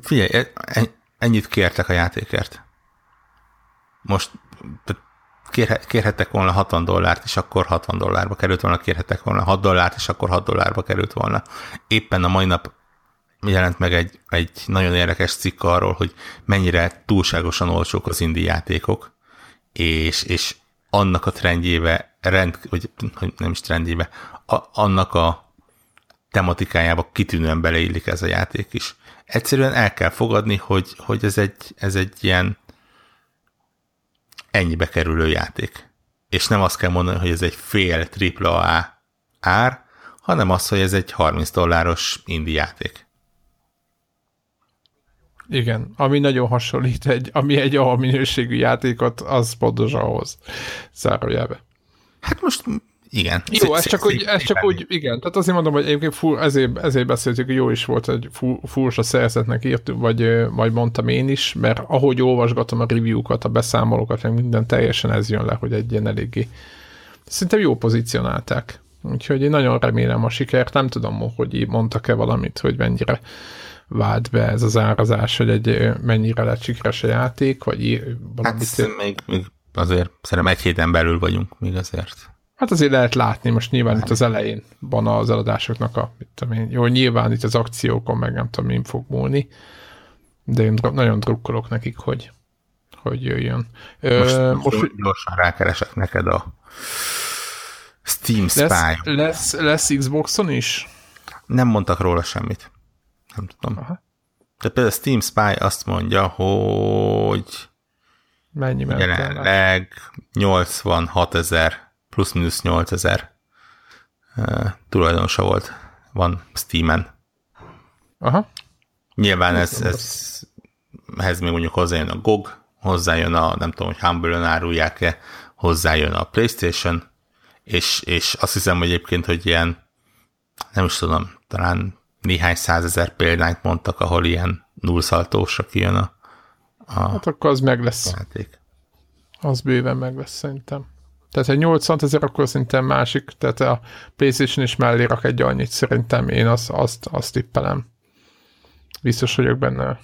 Figyelj, e- e- ennyit kértek a játékért. Most tehát kérhettek volna 60 dollárt, és akkor 60 dollárba került volna, kérhettek volna 6 dollárt, és akkor 6 dollárba került volna. Éppen a mai nap jelent meg egy, egy nagyon érdekes cikk arról, hogy mennyire túlságosan olcsók az indi játékok, és, és annak a trendjébe, rend, vagy nem is trendjébe, a, annak a tematikájába kitűnően beleillik ez a játék is. Egyszerűen el kell fogadni, hogy, hogy ez, egy, ez egy ilyen ennyibe kerülő játék. És nem azt kell mondani, hogy ez egy fél AAA ár, hanem az, hogy ez egy 30 dolláros indie játék. Igen, ami nagyon hasonlít, egy, ami egy A minőségű játékot, az pontosan ahhoz zárójelbe. Hát most igen. Jó, ez csak, úgy, ez csak úgy, igen. Tehát azért mondom, hogy egyébként full, ezért, ezért beszéltük, hogy jó is volt, hogy furcsa szerzetnek írt, vagy majd mondtam én is, mert ahogy olvasgatom a review-kat, a beszámolókat, meg minden teljesen ez jön le, hogy egy ilyen eléggé szerintem jó pozícionálták. Úgyhogy én nagyon remélem a sikert, nem tudom, hogy mondtak-e valamit, hogy mennyire vált be ez az árazás, hogy egy mennyire lett sikeres a játék, vagy valamit. Hát még, még azért szerintem egy héten belül vagyunk még azért. Hát azért lehet látni, most nyilván itt az elején van az eladásoknak a, mit tudom én, jó, nyilván itt az akciókon meg nem tudom, mi fog múlni, de én nagyon drukkolok nekik, hogy, hogy jöjjön. Most, Ö, most gyorsan rákeresek neked a Steam Spy. Lesz, lesz, lesz Xboxon is? Nem mondtak róla semmit. Nem tudom. Aha. De például Steam Spy azt mondja, hogy Mennyi jelenleg 86 ezer, plusz-minusz 8 ezer uh, tulajdonosa volt, van Steam-en. Aha. Nyilván ez, ez, ehhez még mondjuk hozzájön a GOG, hozzájön a, nem tudom, hogy Humble-ön árulják-e, hozzájön a PlayStation, és, és azt hiszem hogy egyébként, hogy ilyen, nem is tudom, talán néhány százezer példányt mondtak, ahol ilyen nullszaltósra kijön a, a Hát akkor az meg lesz. Játék. Az bőven meg lesz szerintem. Tehát egy 80 ezer, akkor szerintem másik, tehát a PlayStation is mellé rak egy annyit, szerintem én azt, azt, azt tippelem. Biztos vagyok benne.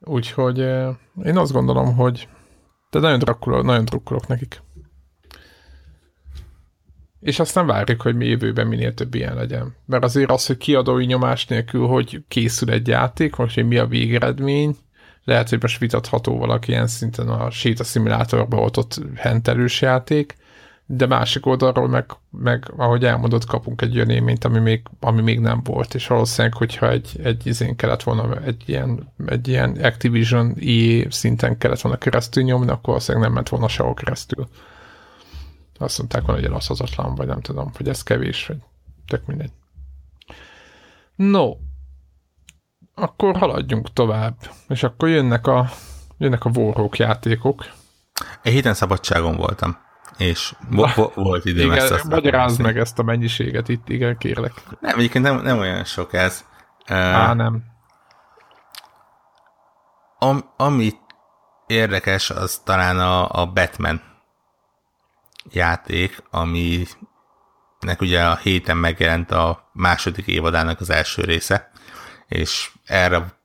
Úgyhogy eh, én azt gondolom, hogy de nagyon drukkolok, nagyon drukkolok nekik. És aztán várjuk, hogy mi jövőben minél több ilyen legyen. Mert azért az, hogy kiadói nyomás nélkül, hogy készül egy játék, vagy hogy mi a végeredmény, lehet, hogy most vitatható valaki ilyen szinten a séta szimulátorba ott hentelős játék, de másik oldalról meg, meg ahogy elmondott, kapunk egy olyan élményt, ami még, ami még nem volt, és valószínűleg, hogyha egy, egy izén kellett volna, egy ilyen, egy ilyen Activision EA szinten kellett volna keresztül nyomni, akkor valószínűleg nem ment volna sehol keresztül. Azt mondták volna, hogy elaszhozatlan, vagy nem tudom, hogy ez kevés, vagy tök mindegy. No, akkor haladjunk tovább, és akkor jönnek a, jönnek a Warhawk játékok. Egy héten szabadságon voltam és vo- vo- volt idő igen, ezt Magyarázd meg ezt a mennyiséget itt, igen, kérlek. Nem, egyébként nem, nem olyan sok ez. Á, uh, nem. Am, ami érdekes, az talán a, a Batman játék, aminek ugye a héten megjelent a második évadának az első része, és erre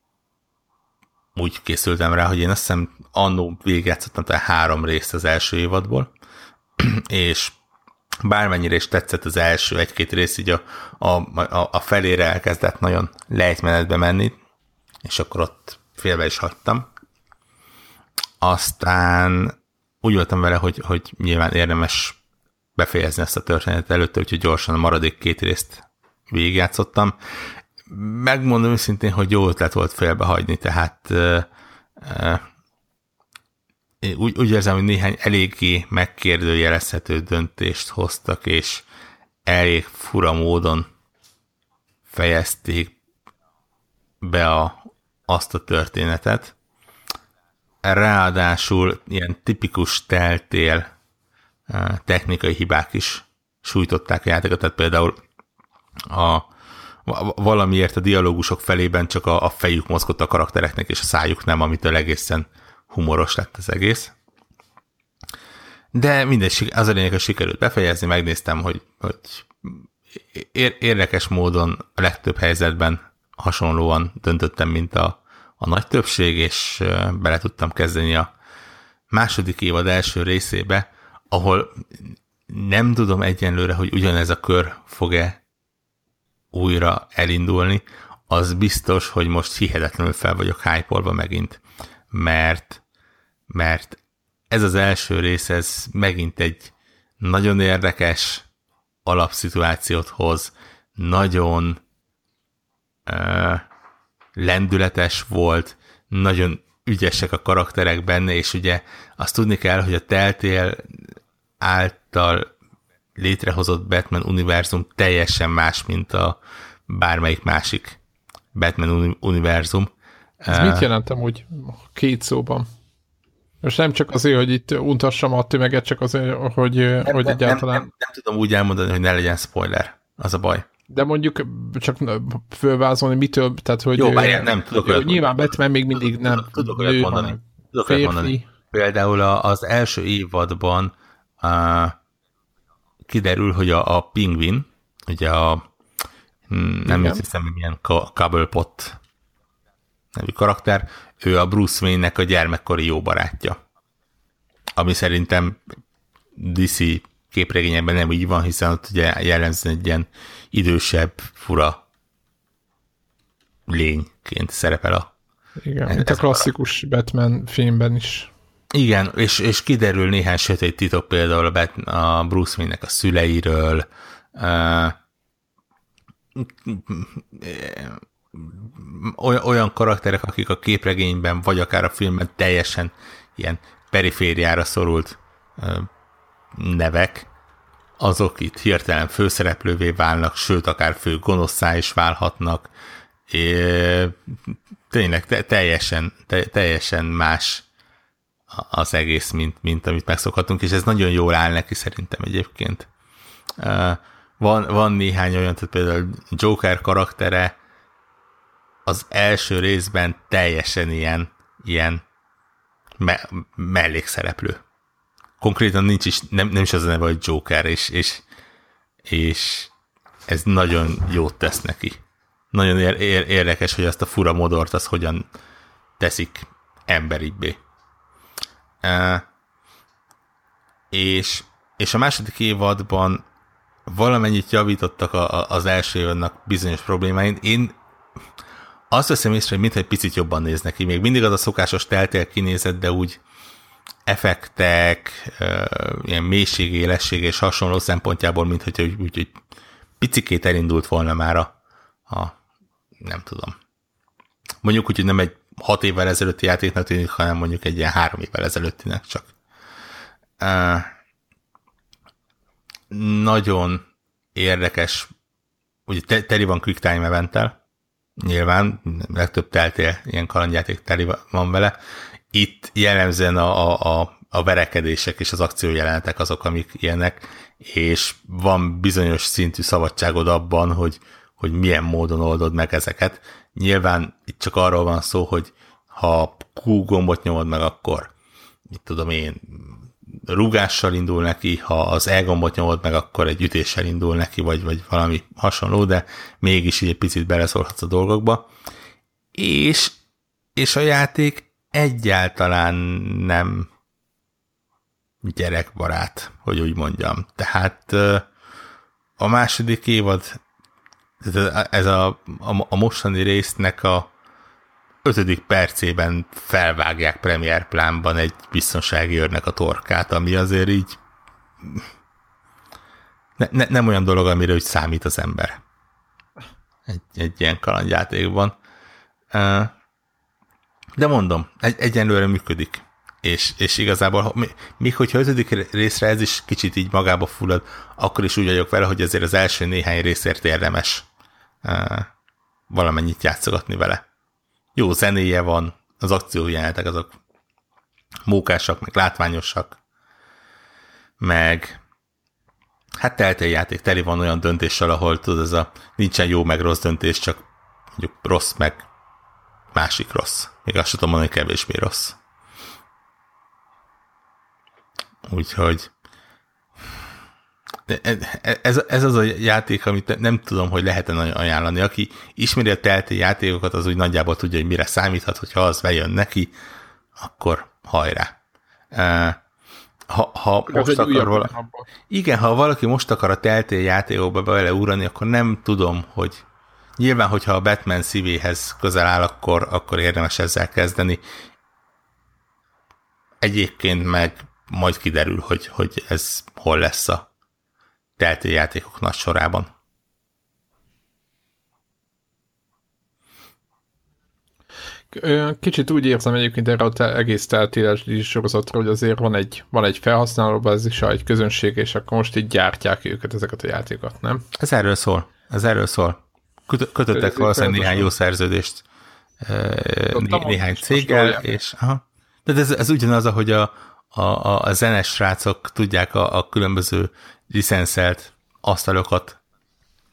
úgy készültem rá, hogy én azt hiszem annó végigjátszottam tehát három részt az első évadból, és bármennyire is tetszett az első egy-két rész, így a, a, a, a felére elkezdett nagyon lejtmenetbe menni, és akkor ott félbe is hagytam. Aztán úgy voltam vele, hogy, hogy nyilván érdemes befejezni ezt a történetet előtte, úgyhogy gyorsan a maradék két részt végigjátszottam. Megmondom őszintén, hogy jó ötlet volt félbehagyni, tehát úgy, úgy érzem, hogy néhány eléggé megkérdőjelezhető döntést hoztak, és elég fura módon fejezték be a, azt a történetet. Ráadásul ilyen tipikus teltél technikai hibák is sújtották a játékot, tehát például a, valamiért a dialógusok felében csak a, a fejük mozgott a karaktereknek, és a szájuk nem, amitől egészen humoros lett az egész. De mindegy, az a lényeg, hogy sikerült befejezni, megnéztem, hogy, hogy érdekes módon a legtöbb helyzetben hasonlóan döntöttem, mint a, a nagy többség, és bele tudtam kezdeni a második évad első részébe, ahol nem tudom egyenlőre, hogy ugyanez a kör fog-e újra elindulni, az biztos, hogy most hihetetlenül fel vagyok hype megint, mert mert ez az első rész, ez megint egy nagyon érdekes alapszituációt hoz, nagyon uh, lendületes volt, nagyon ügyesek a karakterek benne, és ugye azt tudni kell, hogy a Teltél által létrehozott Batman univerzum teljesen más, mint a bármelyik másik Batman univerzum. Ez uh, mit jelentem úgy két szóban? Most nem csak azért, hogy itt untassam a tömeget, csak azért, hogy, nem, hogy nem, egyáltalán... Nem, nem, nem tudom úgy elmondani, hogy ne legyen spoiler. Az a baj. De mondjuk csak fölvázolni mitől, tehát hogy... Jó, várjál, nem tudok olyat Nyilván Batman még mindig nem Tudok, tudok olyat mondani. Tudok olyat mondani. Például az első évadban uh, kiderül, hogy a, a pingvin, ugye a hm, nem hiszem, hogy milyen Cobblepot nevű karakter, ő a Bruce Wayne-nek a gyermekkori jó barátja. Ami szerintem DC képregényekben nem így van, hiszen ott ugye jellemzően egy ilyen idősebb, fura lényként szerepel a igen, mint a klasszikus a... Batman filmben is. Igen, és, és kiderül néhány sötét titok például a, Bat, a Bruce Wayne-nek a szüleiről, uh, olyan karakterek, akik a képregényben, vagy akár a filmben teljesen ilyen perifériára szorult nevek, azok itt hirtelen főszereplővé válnak, sőt, akár fő gonoszá is válhatnak. É, tényleg te, teljesen, te, teljesen más az egész, mint, mint amit megszokhatunk, és ez nagyon jól áll neki szerintem egyébként. Van, van néhány olyan, tehát például Joker karaktere az első részben teljesen ilyen, ilyen me- mellékszereplő. Konkrétan nincs is, nem, nem is az a neve, hogy Joker, és, és, és ez nagyon jót tesz neki. Nagyon ér- ér- érdekes, hogy ezt a fura modort az hogyan teszik emberibbé. Uh, és, és a második évadban valamennyit javítottak a, a, az első évadnak bizonyos problémáin. Én azt veszem észre, hogy mintha egy picit jobban néz neki. Még mindig az a szokásos teltél kinézet, de úgy effektek, ilyen mélység, élesség és hasonló szempontjából, mint hogy úgy, úgy, úgy picikét elindult volna már a, a nem tudom. Mondjuk úgy, hogy nem egy hat évvel ezelőtti játéknak tűnik, hanem mondjuk egy ilyen három évvel ezelőttinek csak. Nagyon érdekes, ugye teli van Quick Time event nyilván, legtöbb teltél ilyen kalandjáték teli van vele. Itt jellemzően a, a, a verekedések és az akciójelenetek azok, amik ilyenek, és van bizonyos szintű szabadságod abban, hogy, hogy milyen módon oldod meg ezeket. Nyilván itt csak arról van szó, hogy ha Q gombot nyomod meg, akkor mit tudom én, rúgással indul neki, ha az E gombot nyomod meg, akkor egy ütéssel indul neki, vagy, vagy valami hasonló, de mégis így egy picit beleszólhatsz a dolgokba. És, és a játék egyáltalán nem gyerekbarát, hogy úgy mondjam. Tehát a második évad, ez a, a, a mostani résznek a ötödik percében felvágják Premier plánban egy biztonsági őrnek a torkát, ami azért így ne, ne, nem olyan dolog, amire úgy számít az ember. Egy, egy ilyen kalandjátékban. De mondom, egy, egyenlőre működik. És, és igazából, még hogyha ötödik részre ez is kicsit így magába fullad, akkor is úgy vagyok vele, hogy azért az első néhány részért érdemes valamennyit játszogatni vele jó zenéje van, az akciójelenetek azok mókásak, meg látványosak, meg hát teltél játék, teli van olyan döntéssel, ahol tudod, ez a nincsen jó meg rossz döntés, csak mondjuk rossz meg másik rossz. Még azt tudom mondani, kevésbé rossz. Úgyhogy ez, ez az a játék, amit nem tudom, hogy lehet-e ajánlani. Aki ismeri a telti játékokat, az úgy nagyjából tudja, hogy mire számíthat, hogyha az bejön neki, akkor hajrá. Ha, ha most akar vala... Igen, ha valaki most akar a teltél játékokba beleúrani, akkor nem tudom, hogy nyilván, hogyha a Batman szívéhez közel áll, akkor, akkor érdemes ezzel kezdeni. Egyébként meg majd kiderül, hogy, hogy ez hol lesz a játékok nagy sorában. Kicsit úgy érzem egyébként erre az egész teltéles sorozatra, hogy azért van egy, van egy is egy közönség, és akkor most így gyártják őket, ezeket a játékokat, nem? Ez erről szól. Ez erről szól. Kötöttek valószínűleg néhány jó szerződést né- néhány céggel, és aha. De ez, ez ugyanaz, ahogy a, a, a, a zenes srácok tudják a, a különböző licenszelt asztalokat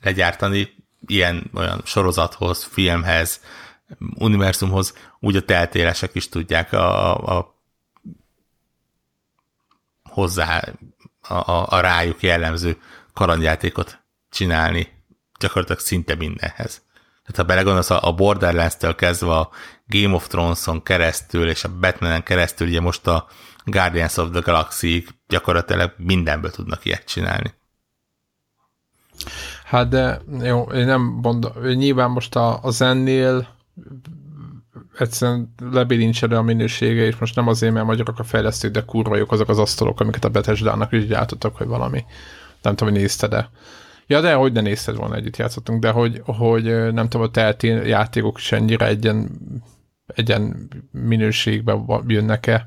legyártani ilyen olyan sorozathoz, filmhez, univerzumhoz, úgy a teltélesek is tudják a, a hozzá a, a, a rájuk jellemző kalandjátékot csinálni gyakorlatilag szinte mindenhez. Tehát ha belegondolsz, a Borderlands-től kezdve a Game of Thrones-on keresztül és a Batman-en keresztül, ugye most a Guardians of the Galaxy gyakorlatilag mindenből tudnak ilyet csinálni. Hát de jó, én nem mondom, nyilván most a, a zennél egyszerűen lebilincsed a minősége, és most nem azért, mert magyarok a fejlesztők, de kurva jók azok az asztalok, amiket a Bethesda-nak is gyártottak, hogy valami. Nem tudom, hogy nézte, de Ja, de hogy ne nézted volna, együtt játszottunk, de hogy, hogy nem tudom, a telti játékok is ennyire egyen, egyen minőségben jönnek-e.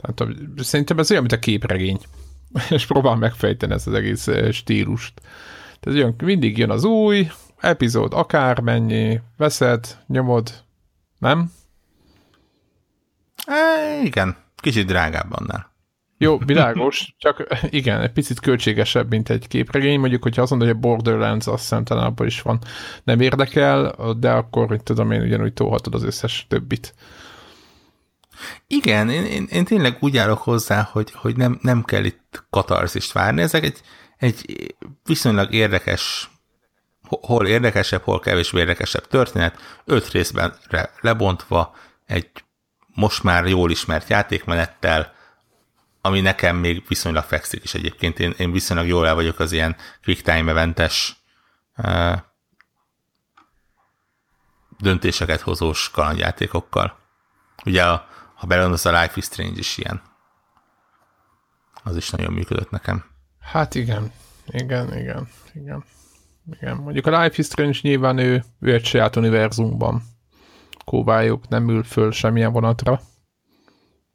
Tehát, szerintem ez olyan, mint a képregény. És próbál megfejteni ezt az egész stílust. Tehát jön, mindig jön az új epizód, akármennyi, veszed, nyomod, nem? E, igen, kicsit drágább annál. Jó, világos, csak igen, egy picit költségesebb, mint egy képregény. Mondjuk, hogyha azt mondod, hogy a Borderlands, azt hiszem talán abban is van, nem érdekel, de akkor, hogy tudom én, ugyanúgy tolhatod az összes többit. Igen, én, én, én tényleg úgy állok hozzá, hogy, hogy nem, nem kell itt katarzist várni. Ezek egy, egy viszonylag érdekes, hol érdekesebb, hol kevésbé érdekesebb történet, öt részben lebontva, egy most már jól ismert játékmenettel, ami nekem még viszonylag fekszik is egyébként. Én, én viszonylag jól el vagyok az ilyen quick time eventes uh, döntéseket hozós kalandjátékokkal. Ugye, a, ha belegondolsz, a Life is Strange is ilyen. Az is nagyon működött nekem. Hát igen, igen, igen, igen. Igen, mondjuk a Life is Strange nyilván ő, ő egy saját univerzumban kóváljuk, nem ül föl semmilyen vonatra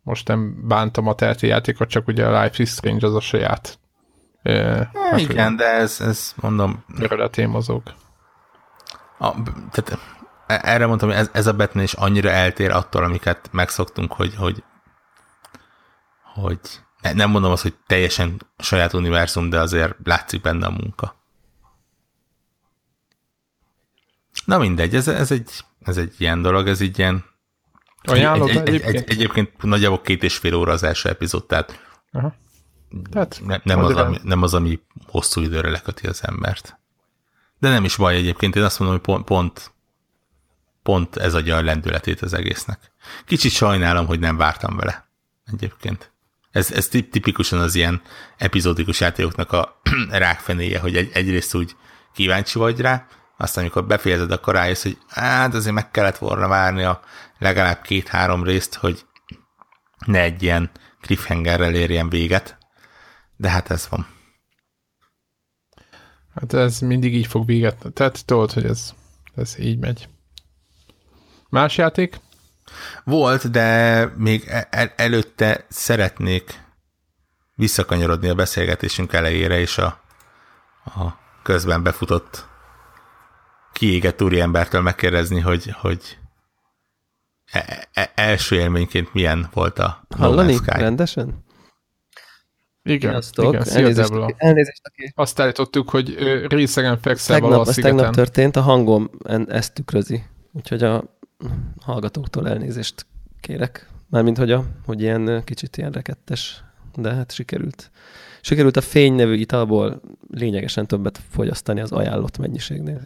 most nem bántam a terti játékot, csak ugye a Life is Strange az a saját. E, hát, igen, de ez, ez mondom... Területén mozog. A, tehát erre mondtam, hogy ez, ez a Batman is annyira eltér attól, amiket megszoktunk, hogy, hogy, hogy nem mondom azt, hogy teljesen saját univerzum, de azért látszik benne a munka. Na mindegy, ez, ez, egy, ez egy ilyen dolog, ez így ilyen Ajánlod egy, egy, egyébként? Egy, egyébként nagyjából két és fél óra az első epizód, tehát, Aha. tehát ne, nem, az, ami, nem az, ami hosszú időre leköti az embert. De nem is baj egyébként, én azt mondom, hogy pont, pont, pont ez adja a lendületét az egésznek. Kicsit sajnálom, hogy nem vártam vele egyébként. Ez, ez tipikusan az ilyen epizódikus játékoknak a rákfenéje, hogy egy, egyrészt úgy kíváncsi vagy rá, aztán amikor befejezed, akkor rájössz, hogy hát azért meg kellett volna várni a legalább két-három részt, hogy ne egy ilyen cliffhangerrel érjen véget, de hát ez van. Hát ez mindig így fog véget. Tehát tudod, hogy ez, ez így megy. Más játék? Volt, de még el- e-, előtte szeretnék visszakanyarodni a beszélgetésünk elejére, és a, a közben befutott kiégett úriembertől megkérdezni, hogy, hogy e, e, első élményként milyen volt a Hallani? No rendesen? Igen, Sziasztok. igen elnézést, elnézést aki... Azt állítottuk, hogy részegen fekszel tegnap, a szigeten. Tegnap történt, a hangom ezt tükrözi. Úgyhogy a hallgatóktól elnézést kérek. Mármint, hogy, a, hogy ilyen kicsit ilyen rekettes, de hát sikerült. Sikerült a fény nevű italból lényegesen többet fogyasztani az ajánlott mennyiségnél.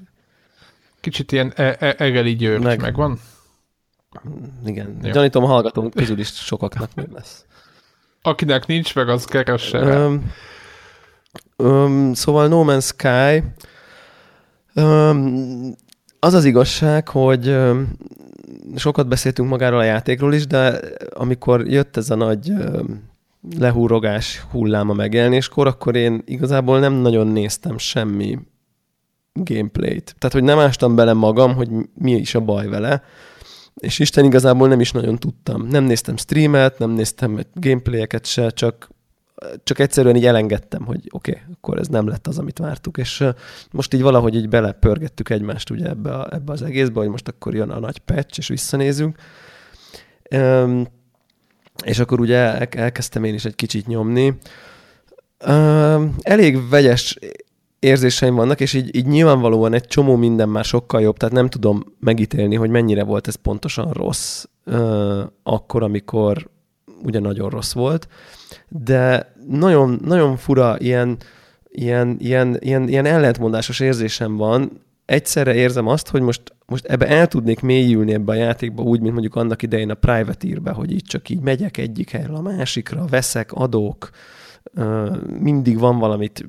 Kicsit ilyen e- e- egeli győr Meg... megvan? Igen. Jó. Gyanítom, a hallgatónk közül is sokaknak még lesz. Akinek nincs meg, az keresse um, um, Szóval No Man's Sky um, az az igazság, hogy sokat beszéltünk magáról a játékról is, de amikor jött ez a nagy lehúrogás hullám a megjelenéskor, akkor én igazából nem nagyon néztem semmi gameplayt. Tehát, hogy nem ástam bele magam, hogy mi is a baj vele, és Isten igazából nem is nagyon tudtam. Nem néztem streamet, nem néztem gameplayeket se, csak, csak egyszerűen így elengedtem, hogy oké, okay, akkor ez nem lett az, amit vártuk, és most így valahogy így belepörgettük egymást ugye ebbe, a, ebbe az egészbe, hogy most akkor jön a nagy patch, és visszanézünk. Um, és akkor ugye el, elkezdtem én is egy kicsit nyomni. Um, elég vegyes érzéseim vannak, és így, így nyilvánvalóan egy csomó minden már sokkal jobb, tehát nem tudom megítélni, hogy mennyire volt ez pontosan rossz uh, akkor, amikor ugye nagyon rossz volt, de nagyon, nagyon fura ilyen, ilyen, ilyen, ilyen, ilyen ellentmondásos érzésem van. Egyszerre érzem azt, hogy most, most ebbe el tudnék mélyülni ebbe a játékba úgy, mint mondjuk annak idején a Privateer-be, hogy így csak így megyek egyik helyről a másikra, veszek, adók, mindig van valamit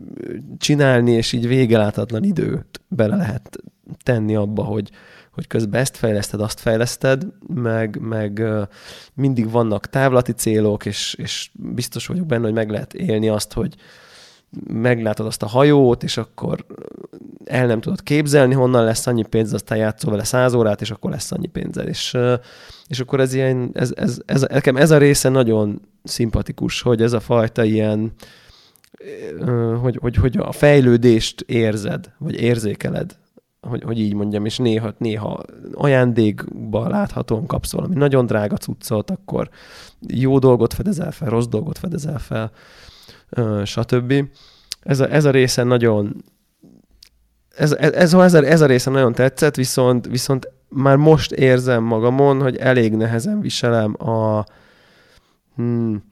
csinálni, és így végeláthatlan időt bele lehet tenni abba, hogy, hogy közben ezt fejleszted, azt fejleszted, meg, meg mindig vannak távlati célok, és, és biztos vagyok benne, hogy meg lehet élni azt, hogy meglátod azt a hajót, és akkor el nem tudod képzelni, honnan lesz annyi pénz, aztán játszol vele száz órát, és akkor lesz annyi pénzed. És, és akkor ez ilyen, ez, ez, ez, nekem ez a része nagyon szimpatikus, hogy ez a fajta ilyen, hogy, hogy, hogy a fejlődést érzed, vagy érzékeled, hogy, hogy így mondjam, és néha, néha ajándékba láthatóan kapsz valami nagyon drága cuccot, akkor jó dolgot fedezel fel, rossz dolgot fedezel fel, stb. Ez a, ez a része nagyon ez, ez, ez, ez, a, ez része nagyon tetszett, viszont, viszont már most érzem magamon, hogy elég nehezen viselem a, hmm,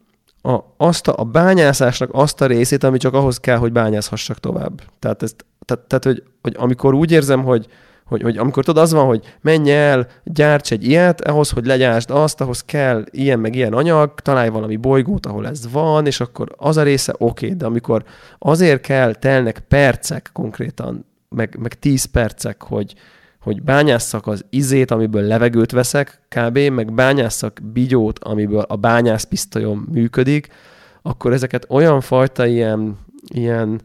a, azt a, a bányászásnak azt a részét, ami csak ahhoz kell, hogy bányászhassak tovább. Tehát, ezt, tehát, tehát hogy, hogy amikor úgy érzem, hogy, hogy, hogy amikor tudod, az van, hogy menj el, gyárts egy ilyet, ahhoz, hogy legyásd azt, ahhoz kell ilyen meg ilyen anyag, találj valami bolygót, ahol ez van, és akkor az a része oké, okay, de amikor azért kell, telnek percek konkrétan, meg, meg tíz percek, hogy, hogy bányásszak az izét, amiből levegőt veszek, kb., meg bányásszak bigyót, amiből a bányászpisztolyom működik, akkor ezeket olyan fajta ilyen, ilyen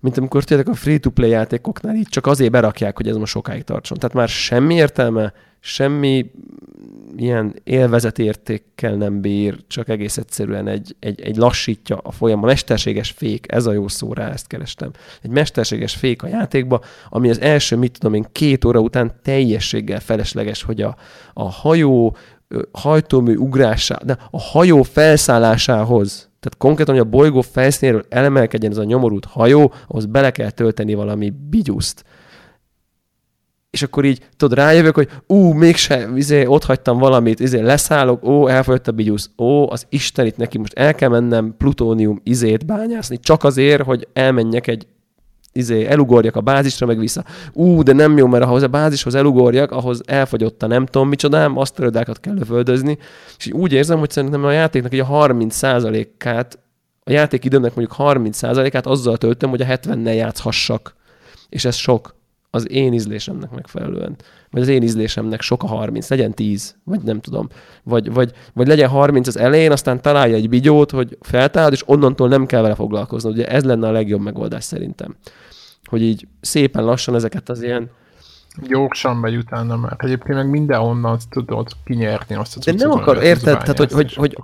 mint amikor tényleg a free-to-play játékoknál így csak azért berakják, hogy ez most sokáig tartson. Tehát már semmi értelme, semmi ilyen élvezetértékkel nem bír, csak egész egyszerűen egy, egy, egy lassítja a folyam. Mesterséges fék, ez a jó szó rá, ezt kerestem. Egy mesterséges fék a játékba, ami az első, mit tudom én, két óra után teljességgel felesleges, hogy a, a hajó hajtómű ugrása, de a hajó felszállásához tehát konkrétan, hogy a bolygó felszínéről elemelkedjen ez a nyomorult hajó, ahhoz bele kell tölteni valami bigyuszt. És akkor így, tudod, rájövök, hogy ú, mégse, izé, ott hagytam valamit, izé, leszállok, ó, elfogyott a bigyusz, ó, az Isten itt neki most el kell mennem plutónium izét bányászni, csak azért, hogy elmenjek egy izé, elugorjak a bázisra, meg vissza. Ú, de nem jó, mert ahhoz a bázishoz elugorjak, ahhoz elfogyott a nem tudom micsodám, azt törödákat kell lövöldözni, és úgy érzem, hogy szerintem a játéknak egy a 30%-át, a játékidőmnek mondjuk 30%-át azzal töltöm, hogy a 70-nel játszhassak. És ez sok az én ízlésemnek megfelelően. Vagy az én ízlésemnek sok a 30, legyen 10, vagy nem tudom. Vagy, vagy, vagy legyen 30 az elején, aztán találja egy bigyót, hogy feltálad, és onnantól nem kell vele foglalkozni. Ugye ez lenne a legjobb megoldás szerintem. Hogy így szépen lassan ezeket az ilyen Gyorsan megy utána, mert egyébként meg mindenhonnan tudod kinyerni azt a De nem akar, érted? Tehát, hogy, hogy, hogy,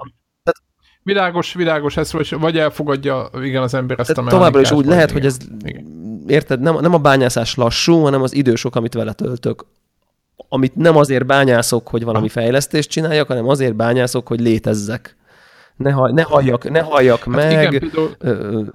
Világos, világos, ez, vagy elfogadja igen az ember ezt a Továbbra is úgy lehet, igen. hogy ez igen érted, nem, nem a bányászás lassú, hanem az idősok, amit vele töltök. Amit nem azért bányászok, hogy valami fejlesztést csináljak, hanem azért bányászok, hogy létezzek. Ne, haj, ne halljak, ne halljak hát meg. Igen, például,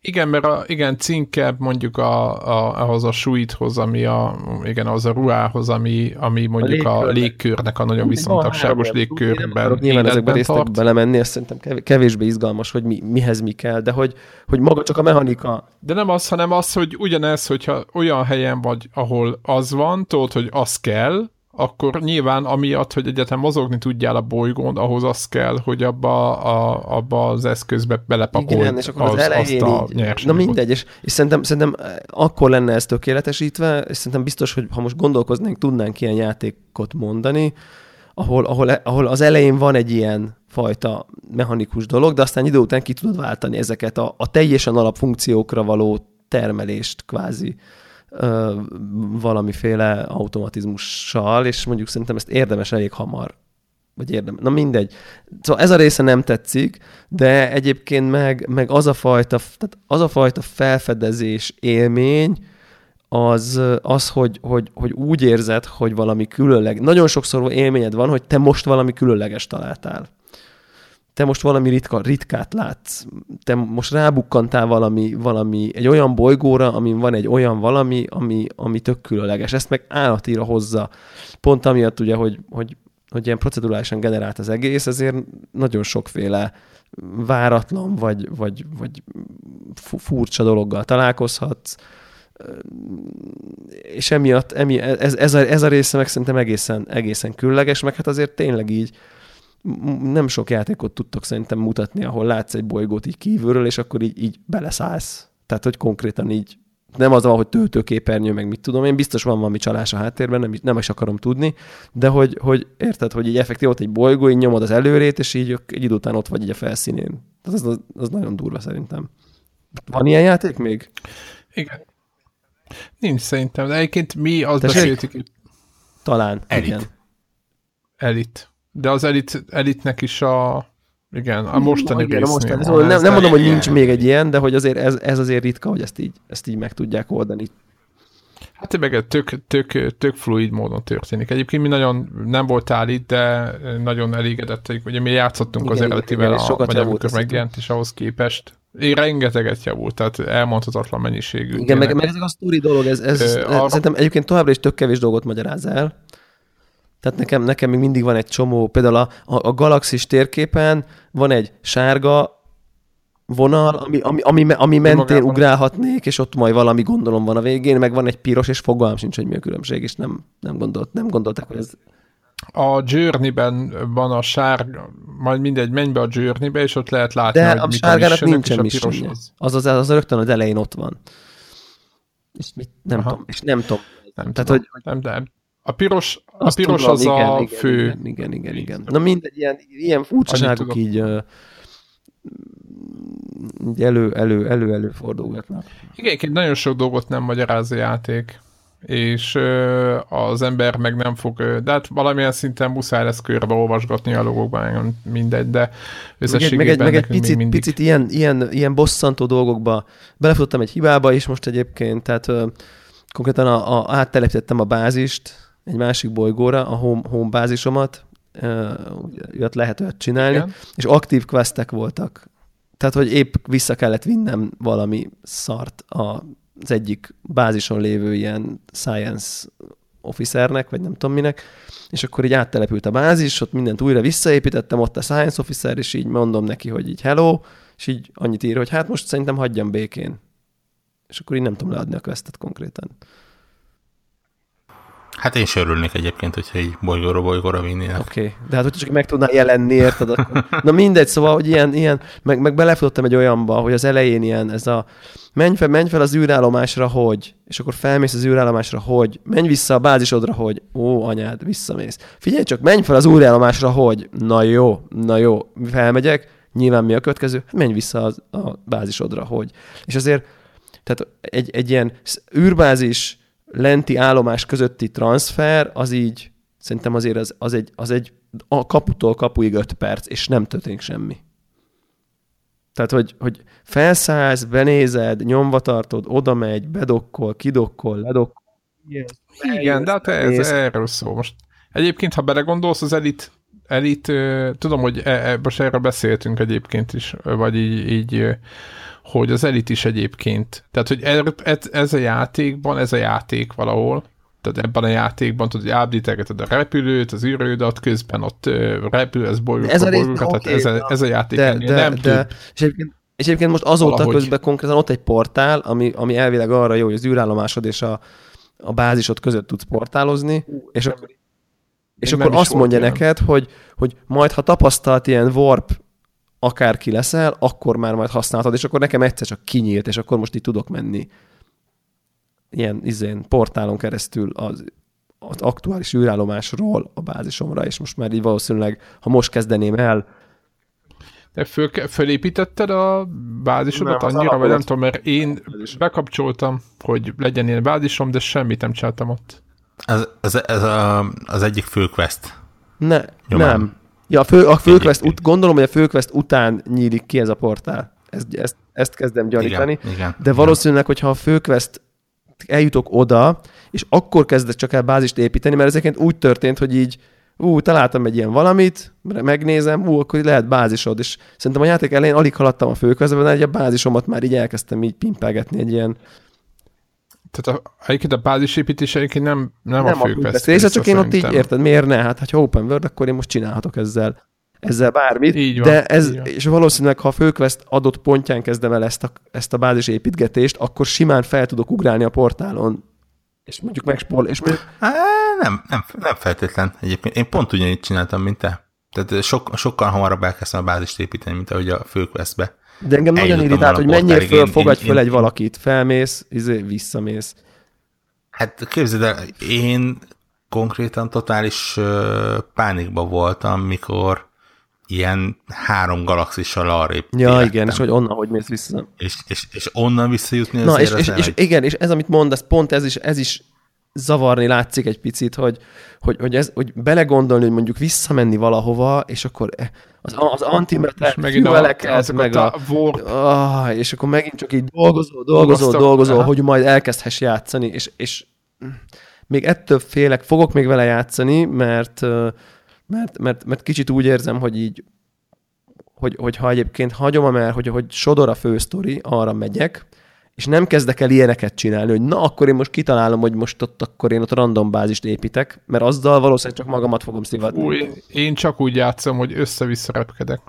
igen, mert a, igen, cinkebb mondjuk a, a, ahhoz a suithoz, ami a, igen, ahhoz a ruhához, ami, ami mondjuk a, a légkörnek a nagyon viszontagságos légkörben Nyilván ezekben résztek belemenni, ez szerintem kevésbé izgalmas, hogy mi, mihez mi kell, de hogy, hogy maga csak a mechanika. De nem az, hanem az, hogy ugyanez, hogyha olyan helyen vagy, ahol az van, tudod, hogy az kell, akkor nyilván amiatt, hogy egyetem mozogni tudjál a bolygón, ahhoz az kell, hogy abba, a, abba az eszközbe belepakold Igen, és akkor az, az elején azt a így, Na mindegy, és, és szerintem, szerintem eh, akkor lenne ez tökéletesítve, és szerintem biztos, hogy ha most gondolkoznánk, tudnánk ilyen játékot mondani, ahol, ahol, ahol az elején van egy ilyen fajta mechanikus dolog, de aztán idő után ki tudod váltani ezeket a, a teljesen alapfunkciókra való termelést kvázi ö, valamiféle automatizmussal, és mondjuk szerintem ezt érdemes elég hamar vagy érdemes. Na mindegy. Szóval ez a része nem tetszik, de egyébként meg, meg az, a fajta, tehát az a fajta felfedezés élmény, az, az hogy, hogy, hogy úgy érzed, hogy valami különleg. Nagyon sokszor élményed van, hogy te most valami különleges találtál te most valami ritka, ritkát látsz, te most rábukkantál valami, valami, egy olyan bolygóra, amin van egy olyan valami, ami, ami tök különleges. Ezt meg állatira hozza. Pont amiatt ugye, hogy, hogy, hogy ilyen procedurálisan generált az egész, ezért nagyon sokféle váratlan, vagy, vagy, vagy furcsa dologgal találkozhatsz, és emiatt emi, ez, ez, a, ez a része meg szerintem egészen, egészen különleges, meg hát azért tényleg így nem sok játékot tudtok szerintem mutatni, ahol látsz egy bolygót így kívülről, és akkor így, így beleszállsz. Tehát, hogy konkrétan így nem az van, hogy töltőképernyő, meg mit tudom én, biztos van valami csalás a háttérben, nem, nem is akarom tudni, de hogy, hogy érted, hogy így effektív ott egy bolygó, így nyomod az előrét, és így egy idő után ott vagy így a felszínén. Tehát az, az, az nagyon durva szerintem. Van ilyen játék még? Igen. Nincs szerintem, de egyébként mi az beszéltük. Talán, Elit. igen. Elit. De az elit, elitnek is a igen, a mostani igen, résznél a mostani. Szóval nem, ez, nem mondom, hogy nincs még egy ilyen, de hogy azért ez, ez azért ritka, hogy ezt így, ezt így meg tudják oldani. Hát meg tök, tök, tök fluid módon történik. Egyébként mi nagyon nem voltál itt, de nagyon elégedettek. Ugye mi játszottunk Igen, az eredetivel, igen, és a, sokat vagy amikor megjelent, és ahhoz képest én rengeteget javult, tehát elmondhatatlan mennyiségű. Igen, meg, meg ezek a sztori dolog, ez, ez, ez arra- szerintem egyébként továbbra is tök kevés dolgot magyaráz el. Tehát nekem, nekem még mindig van egy csomó, például a, a, a galaxis térképen van egy sárga vonal, ami, ami, ami, ami mentén ugrálhatnék, és ott majd valami gondolom van a végén, meg van egy piros, és fogalmam sincs, hogy mi a különbség, és nem, nem, gondolt, nem gondolták, hogy ez... A Journey-ben van a sárga, majd mindegy, menj be a Journey-be, és ott lehet látni, De hogy a sárgának nincsen az. Az, az, az, az rögtön az elején ott van. És mit, nem Aha. tudom, és nem tudom. Nem Tehát, tudom. hogy, Nem, nem. A piros, a piros tudom, az igen, a igen, fő. Igen, igen, igen, igen. Na mindegy, ilyen, ilyen furcsaságok így, ö, így elő, elő, elő, elő fordulgatnak. Igen, egyébként nagyon sok dolgot nem magyaráz a játék, és az ember meg nem fog, de hát valamilyen szinten muszáj lesz körbe olvasgatni a logokban, mindegy, de összességében meg egy, meg egy picit, mindig... picit ilyen, ilyen, ilyen bosszantó dolgokba belefutottam egy hibába is most egyébként, tehát ö, konkrétan a, a, áttelepítettem a bázist egy másik bolygóra, a home, home bázisomat, olyat lehet olyat csinálni, Igen. és aktív questek voltak. Tehát, hogy épp vissza kellett vinnem valami szart az egyik bázison lévő ilyen science officernek, vagy nem tudom minek, és akkor így áttelepült a bázis, ott mindent újra visszaépítettem, ott a science officer, és így mondom neki, hogy így hello, és így annyit ír, hogy hát most szerintem hagyjam békén. És akkor így nem tudom leadni a questet konkrétan. Hát én se örülnék egyébként, hogyha így bolygóra bolygóra vinnének. Oké, okay. de hát hogy csak meg tudnál jelenni, érted? Akkor... Na mindegy, szóval, hogy ilyen, ilyen meg, meg belefutottam egy olyanba, hogy az elején ilyen, ez a menj fel, menj fel az űrállomásra, hogy, és akkor felmész az űrállomásra, hogy, menj vissza a bázisodra, hogy, ó, anyád, visszamész. Figyelj csak, menj fel az űrállomásra, hogy, na jó, na jó, felmegyek, nyilván mi a következő? Hát menj vissza az, a bázisodra, hogy. És azért, tehát egy, egy ilyen űrbázis lenti állomás közötti transfer, az így, szerintem azért az, az, egy, az egy a kaputól kapuig öt perc, és nem történik semmi. Tehát, hogy, hogy felszállsz, benézed, nyomva tartod, oda megy, bedokkol, kidokkol, ledokkol. Igen, Igen, de hát ez, Nézd. erről szól most. Egyébként, ha belegondolsz, az elit, elit tudom, hogy e, e, most erről beszéltünk egyébként is, vagy így, így hogy az elit is egyébként. Tehát, hogy er- ez, ez a játékban, ez a játék valahol, tehát ebben a játékban tudod, hogy ábdítegeted a repülőt, az űrődat, közben ott ö, repül, ez bolyók, Ez a tehát oké, ez, a, ez a játék de, de, nem de, több. és egyébként, és egyébként most azóta Valahogy. közben konkrétan ott egy portál, ami, ami elvileg arra jó, hogy az űrállomásod és a, a bázisod között tudsz portálozni, és akkor, és akkor azt mondja ilyen. neked, hogy, hogy majd ha tapasztalt ilyen warp akárki leszel, akkor már majd használhatod, és akkor nekem egyszer csak kinyílt, és akkor most így tudok menni ilyen izén, portálon keresztül az, az aktuális űrállomásról a bázisomra, és most már így valószínűleg, ha most kezdeném el, Te föl, fölépítetted a bázisodat Nem, annyira, vagy nem tudom, mert én bekapcsoltam, hogy legyen ilyen bázisom, de semmit nem csináltam ott. Ez, ez, ez a, az egyik fő quest. Ne, Nyomán. nem. Ja, a, fő, a főquest, ut, gondolom, hogy a főquest után nyílik ki ez a portál. Ezt, ezt, ezt kezdem gyanítani. Igen, igen. De valószínűleg, hogyha a főquest eljutok oda, és akkor kezdek csak el bázist építeni, mert ezeket úgy történt, hogy így ú, találtam egy ilyen valamit, megnézem, ú, akkor lehet bázisod, és szerintem a játék elején alig haladtam a főquestben, de egy a bázisomat már így elkezdtem így pimpelgetni egy ilyen Tehát a, egyébként a bázisépítés egyébként nem, nem, nem a fő része, csak én ott így érted, miért ne? Hát, ha open world, akkor én most csinálhatok ezzel, ezzel bármit. Így van, de ez, így van. és valószínűleg, ha a főquest adott pontján kezdem el ezt a, ezt a bázis építgetést, akkor simán fel tudok ugrálni a portálon, és mondjuk megspol, és mondjuk, nem, nem, nem feltétlen egyébként. Én pont ugyanígy csináltam, mint te. Tehát sok, sokkal hamarabb elkezdtem a bázist építeni, mint ahogy a főquestbe. De engem nagyon irritált, hogy mennyire föl fogadj föl egy valakit, felmész, izé, visszamész. Hát képzeld el, én konkrétan totális pánikba voltam, mikor ilyen három galaxissal arrébb Ja, élettem. igen, és hogy onnan, hogy mész vissza. És, és, és onnan visszajutni Na, és, és, és, és, igen, és ez, amit mondasz, pont ez is, ez is zavarni látszik egy picit, hogy, hogy, hogy, ez, hogy belegondolni, hogy mondjuk visszamenni valahova, és akkor e, az, az antimeter fueleket, meg a, a ah, és akkor megint csak így dolgozol, dolgozol, dolgozol, hogy majd elkezdhess játszani, és, és még ettől félek, fogok még vele játszani, mert, mert, mert, mert kicsit úgy érzem, hogy így, hogy, hogy ha egyébként hagyom el, hogy, hogy sodor a fősztori, arra megyek, és nem kezdek el ilyeneket csinálni, hogy na, akkor én most kitalálom, hogy most ott akkor én ott random bázist építek, mert azzal valószínűleg csak magamat fogom szivatni. Új, én csak úgy játszom, hogy össze-vissza repkedek.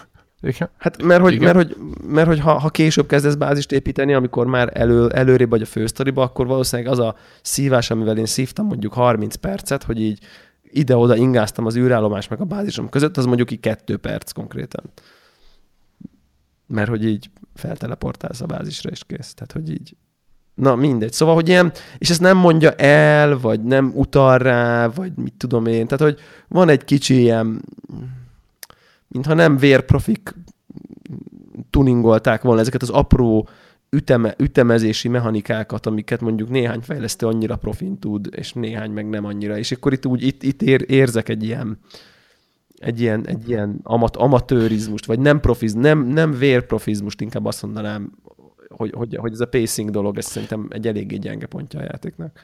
Igen. Hát mert hogy, mert, hogy, mert, hogy ha, ha később kezdesz bázist építeni, amikor már elő, előrébb vagy a fősztoriba, akkor valószínűleg az a szívás, amivel én szívtam mondjuk 30 percet, hogy így ide-oda ingáztam az űrállomás meg a bázisom között, az mondjuk így kettő perc konkrétan. Mert hogy így felteleportálsz a bázisra, és kész. Tehát, hogy így Na, mindegy. Szóval, hogy ilyen, és ezt nem mondja el, vagy nem utal rá, vagy mit tudom én. Tehát, hogy van egy kicsi ilyen, mintha nem vérprofik tuningolták volna ezeket az apró üteme, ütemezési mechanikákat, amiket mondjuk néhány fejlesztő annyira profin tud, és néhány meg nem annyira. És akkor itt úgy itt, itt ér, érzek egy ilyen, egy ilyen, egy ilyen amat, amatőrizmust, vagy nem profiz, nem, nem vérprofizmust, inkább azt mondanám, hogy, hogy, hogy ez a pacing dolog, ez szerintem egy eléggé gyenge pontja a játéknak.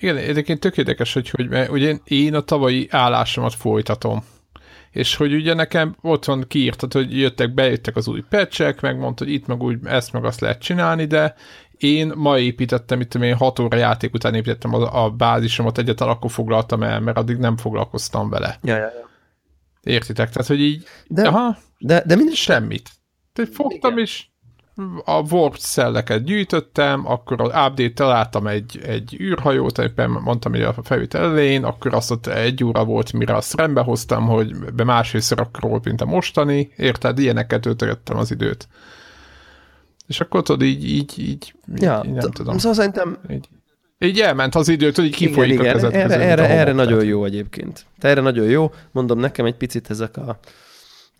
Igen, egyébként tök érdekes, hogy, hogy ugye én a tavalyi állásomat folytatom. És hogy ugye nekem ott van kiírtad, hogy jöttek, bejöttek az új patchek, megmondta, hogy itt meg úgy ezt meg azt lehet csinálni, de én ma építettem, itt én 6 óra játék után építettem a, a bázisomat, egyetlen akkor foglaltam el, mert addig nem foglalkoztam vele. Ja, ja, ja. Értitek? Tehát, hogy így, de, aha, de, de minden semmit. Tehát fogtam Igen. is, a warp szelleket gyűjtöttem, akkor az update találtam egy, egy űrhajót, éppen mondtam, hogy a felvétel elején, akkor azt ott egy óra volt, mire azt rendbe hoztam, hogy be másfélszer akkor mint a mostani, érted? Ilyeneket töltögettem az időt. És akkor tudod, így, így, így, ja, így nem tudom. Szóval szerintem... Így, így elment az idő, hogy kifolyik igen, a kezed erre, között, erre, erre nagyon jó egyébként. Te erre nagyon jó. Mondom, nekem egy picit ezek a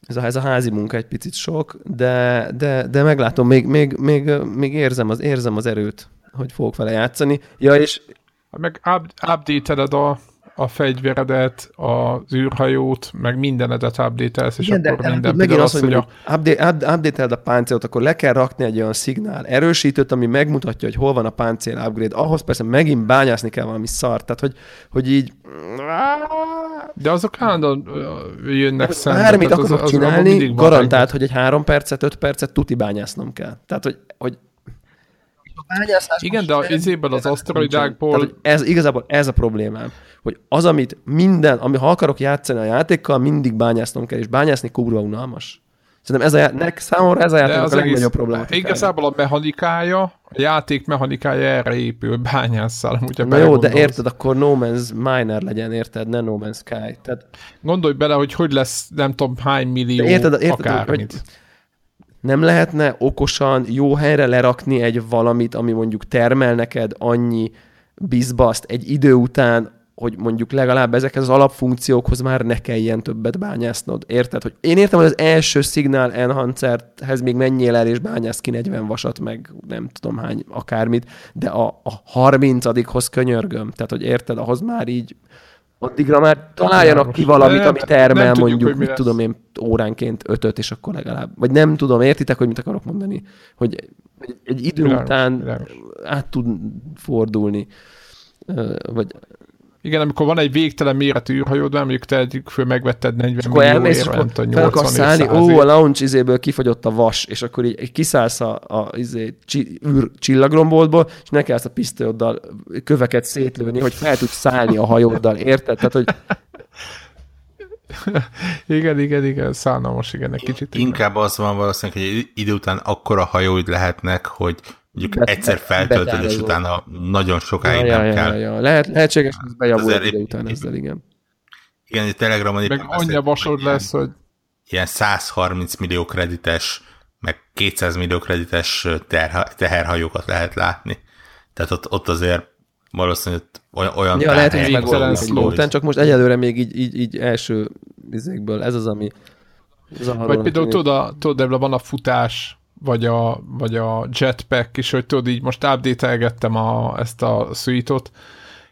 ez a, ez a házi munka egy picit sok, de, de, de meglátom, még, még, még, még érzem, az, érzem az erőt, hogy fogok vele játszani. Ja, és... Meg update a, a fegyveredet, az űrhajót, meg mindenedet update-elsz, és Igen, akkor de, minden megint az, hogy, hogy a... update, update a páncélt, akkor le kell rakni egy olyan szignál erősítőt, ami megmutatja, hogy hol van a páncél upgrade. Ahhoz persze megint bányászni kell valami szart, tehát hogy, hogy így... De azok állandóan jönnek szembe. Bármit akarok az, csinálni, az garantált, hogy egy három percet, öt percet tuti bányásznom kell. Tehát, hogy, hogy Igen, de az izéből az aszteroidákból... Ez igazából ez a problémám hogy az, amit minden, ami ha akarok játszani a játékkal, mindig bányásznom kell, és bányászni kurva unalmas. Szerintem ez a, nek, számomra ez a játék a legnagyobb probléma. Igazából a mechanikája, a játék mechanikája erre épül, bányásszal. Na jó, de érted, akkor No Man's Miner legyen, érted, ne No Man's Sky. Tehát... Gondolj bele, hogy hogy lesz, nem tudom, hány millió érted, érted, akármit. Hogy nem lehetne okosan, jó helyre lerakni egy valamit, ami mondjuk termel neked annyi bizbaszt egy idő után, hogy mondjuk legalább ezekhez az alapfunkciókhoz már ne kelljen többet bányásznod. Érted? Hogy én értem, hogy az első szignál enhancerthez még menjél el és bányász ki 40 vasat, meg nem tudom hány, akármit, de a, a 30 könyörgöm. Tehát, hogy érted, ahhoz már így addigra már találjanak ki valamit, ami termel nem mondjuk, tudjuk, mit tudom én, óránként ötöt, és akkor legalább. Vagy nem tudom, értitek, hogy mit akarok mondani? Hogy egy idő világos, után világos. át tud fordulni. Vagy igen, amikor van egy végtelen méretű űrhajód, mondjuk te egyik föl megvetted 40 millió elmész, ér, nem tudom, 80 szállni, ó, a launch izéből kifogyott a vas, és akkor így kiszállsz a, a izé, csi, űr csillagromboltból, és nekelsz a pisztolyoddal köveket szétlőni, hogy fel tudsz szállni a hajóddal, érted? Tehát, hogy igen, igen, igen, szánalmas, igen, egy kicsit. Inkább az van valószínűleg, hogy idő után akkora hajóid lehetnek, hogy mondjuk Bet, egyszer feltöltöd, és utána nagyon sokáig ja, nem ja, kell. Ja, ja. Lehet, lehetséges, hogy ez bejavul ide után ezzel, igen. Igen, egy Telegramon Meg annyi vasod lesz, hogy... Ilyen 130 millió kredites, meg 200 millió kredites ter, teherhajókat lehet látni. Tehát ott, ott azért valószínűleg olyan Ja, lehet, hogy megvalósul után, csak most egyelőre még így, így, így első izékből. Ez az, ami Vagy például tudod, tudod, van a futás, vagy a, vagy a jetpack is, hogy tudod, így most update a, ezt a suite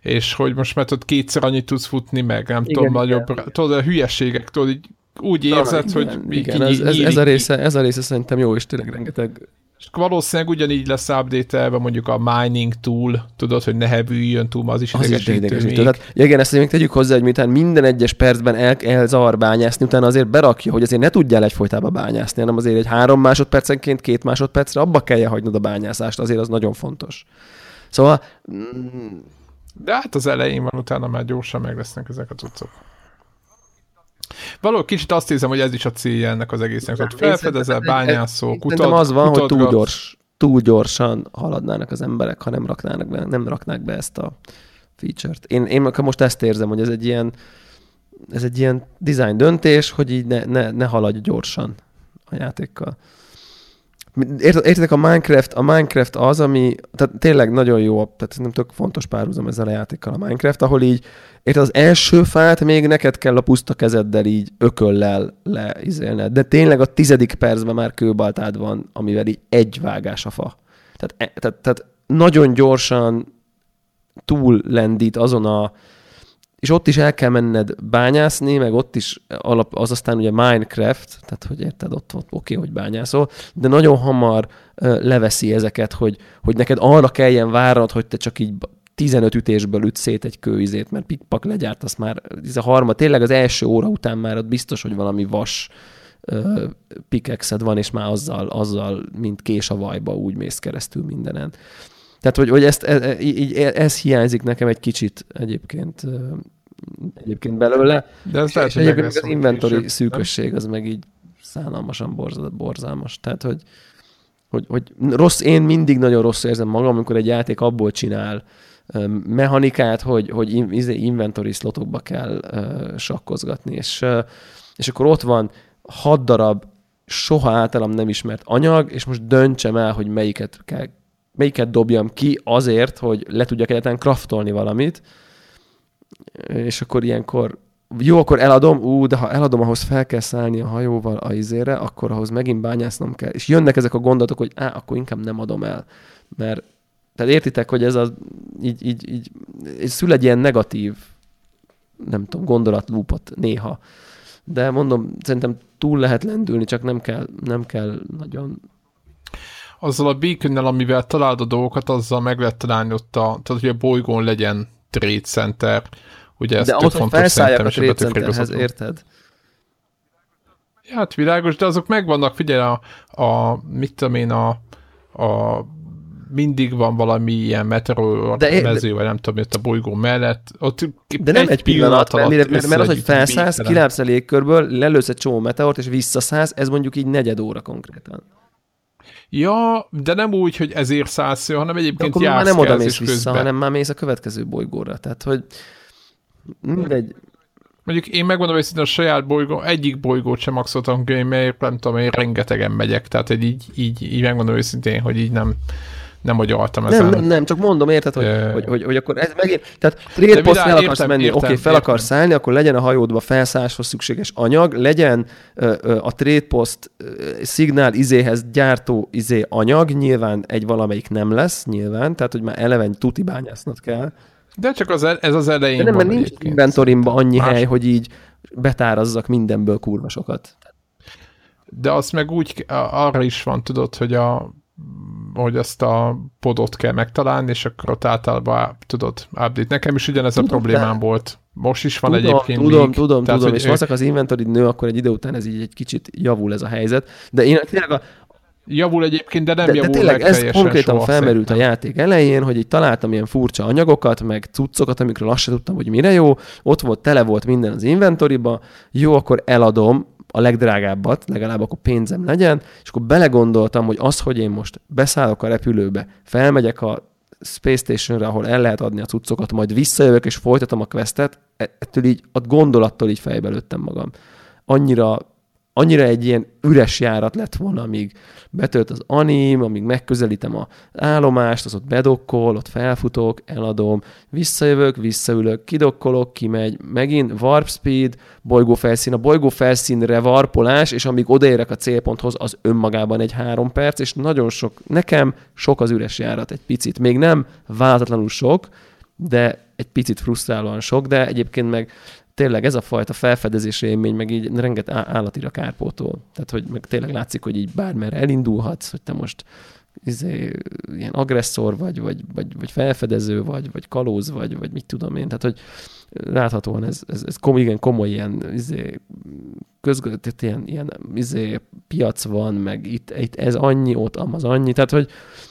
és hogy most már tudod, kétszer annyit tudsz futni, meg nem igen, tudom, igen, nagyobb, igen. tudod, a hülyességek, tudod, így úgy érzed, igen, hogy igen, ez, ez, ez, a része, ez a része szerintem jó, és tényleg rengeteg és valószínűleg ugyanígy lesz update mondjuk a mining tool, tudod, hogy ne hevüljön túl, az is az idegesítő. Is idegesítő. Tehát, igen, ezt még tegyük hozzá, hogy miután minden egyes percben el, el zavar bányászni, utána azért berakja, hogy azért ne tudjál egyfolytában bányászni, hanem azért egy három másodpercenként, két másodpercre abba kell hagynod a bányászást, azért az nagyon fontos. Szóval... Mm, De hát az elején van, utána már gyorsan meg lesznek ezek a cuccok. Való kicsit azt hiszem, hogy ez is a célja ennek az egésznek, hogy felfedezel, bányászó, kutat, az van, hogy túl, gyors, túl gyorsan haladnának az emberek, ha nem raknának be, nem raknák be ezt a feature-t. Én, én most ezt érzem, hogy ez egy ilyen, ez egy ilyen design döntés, hogy így ne, ne, ne haladj gyorsan a játékkal. Értitek, a Minecraft, a Minecraft az, ami tehát tényleg nagyon jó, tehát nem tök fontos párhuzam ezzel a játékkal a Minecraft, ahol így érted, az első fát még neked kell a puszta kezeddel így ököllel leizélned, de tényleg a tizedik percben már kőbaltád van, amivel így egy vágás a fa. Tehát, e, tehát, tehát nagyon gyorsan túl lendít azon a, és ott is el kell menned bányászni, meg ott is alap, az aztán ugye Minecraft, tehát hogy érted, ott, ott oké, hogy bányászol, de nagyon hamar uh, leveszi ezeket, hogy, hogy neked arra kelljen várnod, hogy te csak így 15 ütésből üt szét egy kőizét, mert pikpak legyárt, azt már ez a harma, tényleg az első óra után már ott biztos, hogy valami vas uh, pikexed van, és már azzal, azzal, mint kés a vajba úgy mész keresztül mindenen. Tehát, hogy, hogy ezt, ez, e, így, ez hiányzik nekem egy kicsit egyébként egyébként belőle. De ez lehet, egyébként az inventory szűkösség az meg így szánalmasan borzalmas. Tehát, hogy, hogy, hogy rossz, én mindig nagyon rossz érzem magam, amikor egy játék abból csinál mechanikát, hogy, hogy izé, inventory slotokba kell sakkozgatni, és, és akkor ott van hat darab soha általam nem ismert anyag, és most döntsem el, hogy melyiket kell melyiket dobjam ki azért, hogy le tudjak egyáltalán kraftolni valamit, és akkor ilyenkor jó, akkor eladom, ú, de ha eladom, ahhoz fel kell szállni a hajóval a izére, akkor ahhoz megint bányásznom kell. És jönnek ezek a gondolatok, hogy á, akkor inkább nem adom el. Mert tehát értitek, hogy ez a, így, így, így, így szül egy ilyen negatív, nem tudom, gondolatlúpot néha. De mondom, szerintem túl lehet lendülni, csak nem kell, nem kell nagyon azzal a beacon amivel találod a dolgokat, azzal meg lehet találni ott a, tehát hogy a bolygón legyen trade center, ugye ez de ott, fontos felszálljak a trade centerhez, érted? Ja, hát világos, de azok megvannak, figyelj, a, a mit tudom én, a, a mindig van valami ilyen meteor de mező, vagy nem tudom, ott a bolygó mellett. Ott de nem egy, egy pillanat, pillanat mert, mert, mert az, hogy felszállsz, kilátsz a légkörből, lelősz egy csomó meteort, és visszaszállsz, ez mondjuk így negyed óra konkrétan. Ja, de nem úgy, hogy ezért szállsz, hanem egyébként de jársz már nem oda mész vissza, közben. hanem már mész a következő bolygóra. Tehát, hogy mindegy. Mondjuk én megmondom, hogy a saját bolygó, egyik bolygót sem maxoltam mert nem tudom, én rengetegen megyek, tehát egy így, így, így megmondom őszintén, hogy így nem, nem agyaltam ezen. Nem, nem, nem, csak mondom, érted, hogy, uh, hogy, hogy, hogy, akkor ez megint, tehát trade post el akarsz értem, menni, oké, okay, fel értem. akarsz szállni, akkor legyen a hajódba felszálláshoz szükséges anyag, legyen uh, a trade post uh, szignál izéhez gyártó izé anyag, nyilván egy valamelyik nem lesz, nyilván, tehát hogy már eleven tuti bányásznod kell. De csak az, ez az elején De nem, mert nincs inventorimban annyi más. hely, hogy így betárazzak mindenből kurva sokat. De azt meg úgy, arra is van, tudod, hogy a hogy ezt a podot kell megtalálni, és akkor ott általában tudod, update. Nekem is ugyanez tudom, a problémám de... volt. Most is van tudom, egyébként Tudom, még, tudom, tehát, tudom, és ők... az inventory nő, akkor egy idő után ez így egy kicsit javul ez a helyzet. De én tényleg a, Javul egyébként, de nem de, javul de tényleg ez konkrétan felmerült szerintem. a játék elején, hogy így találtam ilyen furcsa anyagokat, meg cuccokat, amikről azt sem tudtam, hogy mire jó. Ott volt, tele volt minden az inventoriba. Jó, akkor eladom, a legdrágábbat, legalább akkor pénzem legyen, és akkor belegondoltam, hogy az, hogy én most beszállok a repülőbe, felmegyek a Space Stationre, ahol el lehet adni a cuccokat, majd visszajövök és folytatom a questet, e- ettől így, a gondolattól így fejbe lőttem magam. Annyira annyira egy ilyen üres járat lett volna, amíg betölt az anim, amíg megközelítem a állomást, az ott bedokkol, ott felfutok, eladom, visszajövök, visszaülök, kidokkolok, kimegy, megint warp speed, bolygófelszín, a bolygófelszínre varpolás, és amíg odaérek a célponthoz, az önmagában egy három perc, és nagyon sok, nekem sok az üres járat egy picit. Még nem váltatlanul sok, de egy picit frusztrálóan sok, de egyébként meg tényleg ez a fajta felfedezés élmény, meg így renget állatira kárpótól. Tehát, hogy meg tényleg látszik, hogy így bármerre elindulhatsz, hogy te most izé, ilyen agresszor vagy, vagy, vagy, vagy felfedező vagy, vagy kalóz vagy, vagy mit tudom én. Tehát, hogy láthatóan ez, ez, ez komoly, igen, komoly ilyen izé, közgött, ilyen, ilyen izé, piac van, meg itt, itt ez annyi, ott az annyi. Tehát, hogy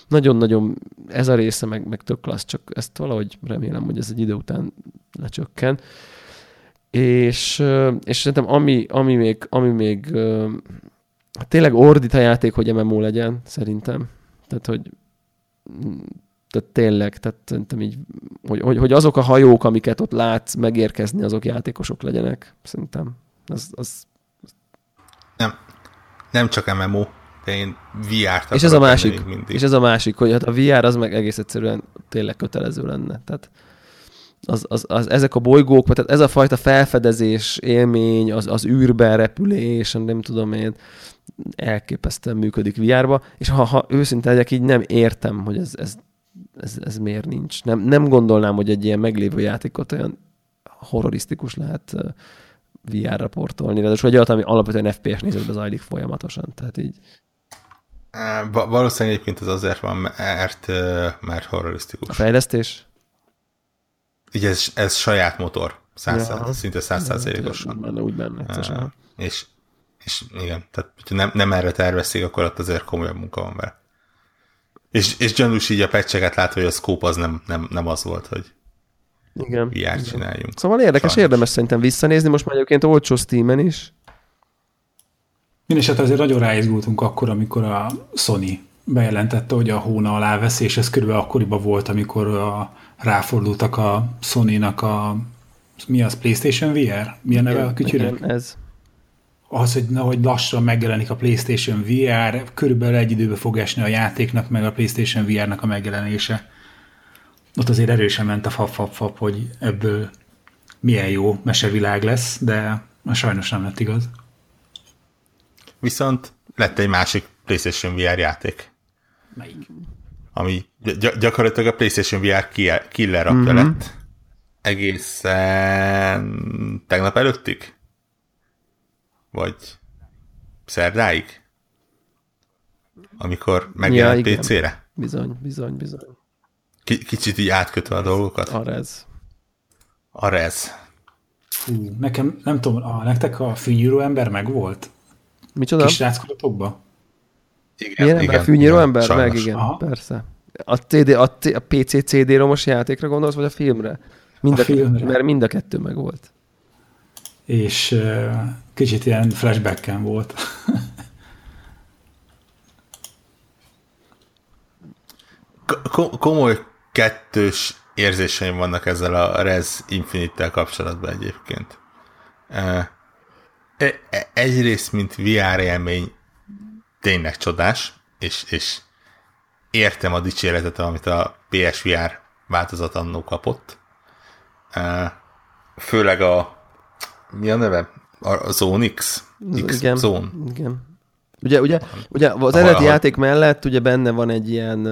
nagyon-nagyon ez a része meg, meg tök klassz, csak ezt valahogy remélem, hogy ez egy idő után lecsökken. És, és szerintem ami, ami még, ami még tényleg ordít a játék, hogy MMO legyen, szerintem. Tehát, hogy tehát tényleg, tehát szerintem így, hogy, hogy, hogy azok a hajók, amiket ott látsz megérkezni, azok játékosok legyenek, szerintem. Az, az... Nem, nem csak MMO, de én VR-t és ez a másik, És ez a másik, hogy hát a VR az meg egész egyszerűen tényleg kötelező lenne. Tehát az, az, az, ezek a bolygók, tehát ez a fajta felfedezés, élmény, az, az űrben repülés, nem tudom én, elképesztően működik VR-ba, és ha, ha őszinte legyek, így nem értem, hogy ez, ez, ez, ez miért nincs. Nem, nem gondolnám, hogy egy ilyen meglévő játékot olyan horrorisztikus lehet VR-ra portolni, de egy olyat, ami alapvetően FPS nézetbe zajlik folyamatosan, tehát így. Valószínűleg egyébként az azért van, mert, mert horrorisztikus. A fejlesztés? Ugye ez, ez saját motor, száz, ja. szinte százszázalékosan. Benne úgy benne. Uh, és, és igen, tehát hogyha nem, nem erre tervezték, akkor ott azért komolyabb munka van vele. És, és gyanús így a pecseket látva, hogy a scope az nem, nem, nem az volt, hogy igen, VR igen. csináljunk. Szóval érdekes, Sajnos. érdemes szerintem visszanézni, most már egyébként olcsó Steam-en is. Mindenesetre azért nagyon ráizgultunk akkor, amikor a Sony bejelentette, hogy a hóna alá veszi, és ez körülbelül akkoriban volt, amikor a ráfordultak a Sony-nak a mi az, PlayStation VR? Milyen neve a kütyűnek? ez. Az, hogy, na, hogy lassan megjelenik a PlayStation VR, körülbelül egy időbe fog esni a játéknak, meg a PlayStation VR-nak a megjelenése. Ott azért erősen ment a fap-fap-fap, hogy ebből milyen jó mesevilág lesz, de sajnos nem lett igaz. Viszont lett egy másik PlayStation VR játék. Melyik? Ami gy- gyakorlatilag a PlayStation VR killer apja mm-hmm. lett. Egészen tegnap előttig? Vagy szerdáig? Amikor megjelent ja, PC-re? Bizony, bizony, bizony. K- kicsit így átkötve a dolgokat. Arez. Arez. Hú, nekem, nem tudom, a, nektek a fűnyíró ember meg volt? Micsoda? Kisráckodatokba? Igen, Milyen igen, fűnyíró ember? Sajnos. Meg igen, Aha. persze. A, CD, a, a PC CD-romos játékra gondolsz, vagy a filmre? Mind a, a filmre. Mert mind a kettő meg volt. És uh, kicsit ilyen flashbacken volt. komoly kettős érzéseim vannak ezzel a Res Infinite-tel kapcsolatban egyébként. E, egyrészt, mint VR élmény tényleg csodás, és, és értem a dicséretet, amit a PSVR változat annó kapott. Főleg a mi a neve? A Zone X? Igen, Zone. Igen. Ugye, ugye, ugye az eredeti játék mellett ugye benne van egy ilyen,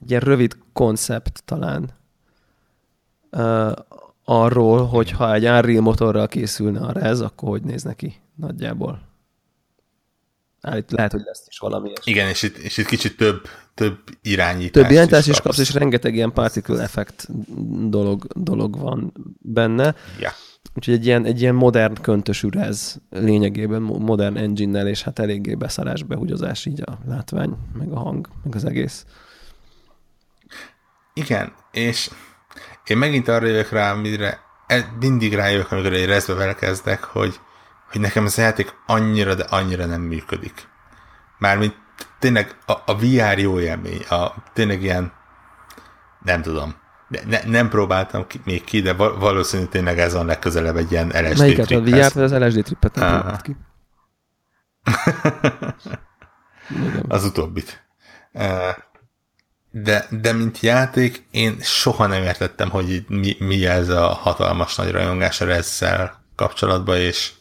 egy ilyen rövid koncept talán uh, arról, hogy ha egy Unreal motorral készülne a rez, akkor hogy néz neki nagyjából. Állít, lehet, hogy lesz is valami. Igen, és itt, és itt kicsit több, több irányítás Több irányítás is, is kapsz, és rengeteg ilyen particle effect dolog, dolog van benne. Ja. Úgyhogy egy ilyen, egy ilyen modern köntös ürez lényegében, modern engine-nel, és hát eléggé beszarás, behúgyozás így a látvány, meg a hang, meg az egész. Igen, és én megint arra jövök rá, amire e, mindig rájövök, amikor egy rezbe vele kezdek, hogy hogy nekem ez a játék annyira, de annyira nem működik. Mármint tényleg a, a VR jó élmény, a, tényleg ilyen, nem tudom, de ne, nem próbáltam ki, még ki, de valószínűleg tényleg ez van legközelebb egy ilyen LSD Melyiket a VR-t, vagy az LSD trippet nem ki? az utóbbit. De, de mint játék, én soha nem értettem, hogy mi, mi ez a hatalmas nagy rajongás a ezzel kapcsolatban, és,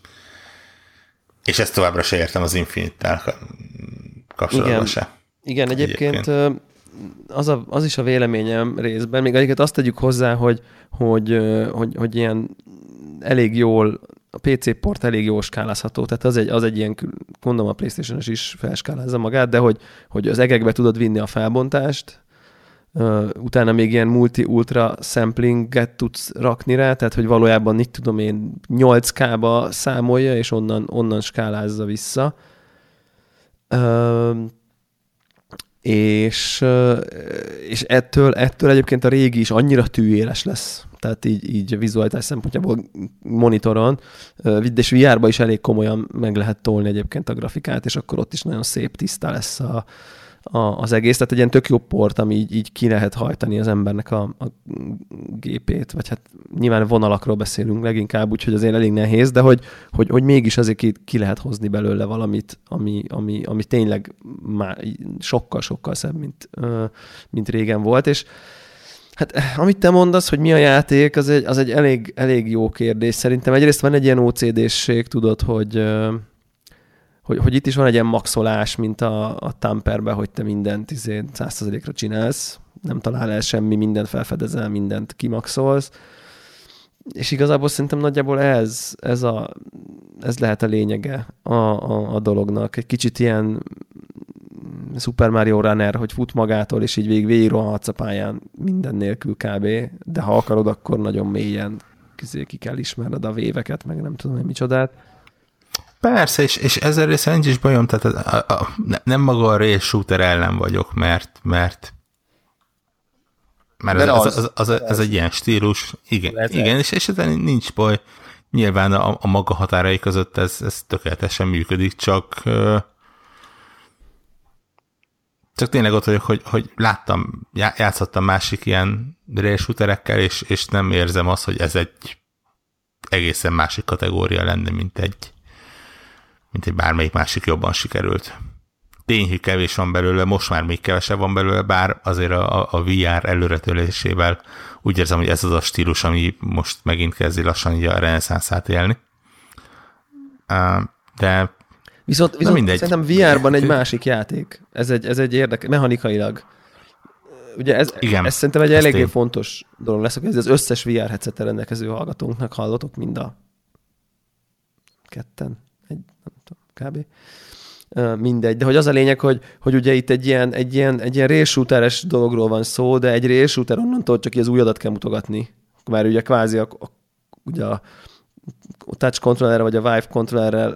és ezt továbbra se értem az Infinite-tel kapcsolatban Igen. se. Igen, egyébként, egyébként. Az, a, az is a véleményem részben, még egyébként azt tegyük hozzá, hogy, hogy, hogy, hogy ilyen elég jól, a PC port elég jól skálázható, tehát az egy, az egy ilyen, mondom a playstation is felskálázza magát, de hogy, hogy az egekbe tudod vinni a felbontást, Utána még ilyen multi-ultra samplinget tudsz rakni rá, tehát hogy valójában itt tudom én 8K-ba számolja, és onnan, onnan skálázza vissza. És, és ettől, ettől egyébként a régi is annyira tűéles lesz, tehát így, így vizualitás szempontjából monitoron, és VR-ba is elég komolyan meg lehet tolni egyébként a grafikát, és akkor ott is nagyon szép, tiszta lesz a, a, az egész, tehát egy ilyen tök jó port, ami így, így ki lehet hajtani az embernek a, a gépét, vagy hát nyilván vonalakról beszélünk leginkább, úgyhogy azért elég nehéz, de hogy, hogy, hogy mégis azért ki, ki lehet hozni belőle valamit, ami, ami, ami tényleg már sokkal-sokkal szebb, mint, mint régen volt, és Hát amit te mondasz, hogy mi a játék, az egy, az egy elég, elég jó kérdés. Szerintem egyrészt van egy ilyen OCD-sség, tudod, hogy, hogy, hogy itt is van egy ilyen maxolás, mint a, a Tamperben, hogy te mindent izé, 100%-ra csinálsz, nem talál el semmi, mindent felfedezel, mindent kimaxolsz. És igazából szerintem nagyjából ez, ez, a, ez lehet a lényege a, a, a dolognak. Egy kicsit ilyen Super Mario Runner, hogy fut magától, és így végig végig a pályán minden nélkül kb. De ha akarod, akkor nagyon mélyen ki kell ismerned a véveket, meg nem tudom, hogy micsodát. Persze, és, és ezzel részben nincs is bajom, tehát a, a, a, nem maga a race shooter ellen vagyok, mert, mert mert az, az, az, az, az, az egy ilyen stílus, igen, igen és, és ezen nincs baj. Nyilván a, a maga határai között ez, ez tökéletesen működik, csak csak tényleg ott vagyok, hogy, hogy láttam, játszottam másik ilyen shooterekkel, és, és nem érzem azt, hogy ez egy egészen másik kategória lenne, mint egy mint egy bármelyik másik jobban sikerült. Tény, hogy kevés van belőle, most már még kevesebb van belőle, bár azért a, a VR előretölésével úgy érzem, hogy ez az a stílus, ami most megint kezdi lassan így a reneszánszát élni. De Viszont, viszont mindegy. szerintem VR-ban egy másik játék. Ez egy, ez egy érdekes, mechanikailag. Ugye ez, Igen, ez szerintem egy eléggé én. fontos dolog lesz, hogy ez az összes VR headset rendelkező hallgatónknak hallotok mind a ketten nem tudom, kb. mindegy. De hogy az a lényeg, hogy, hogy ugye itt egy ilyen, egy ilyen, egy ilyen race dologról van szó, de egy shooter onnantól csak az új adat kell mutogatni. Mert ugye kvázi a, a, ugye a touch controllerre vagy a Vive controllerrel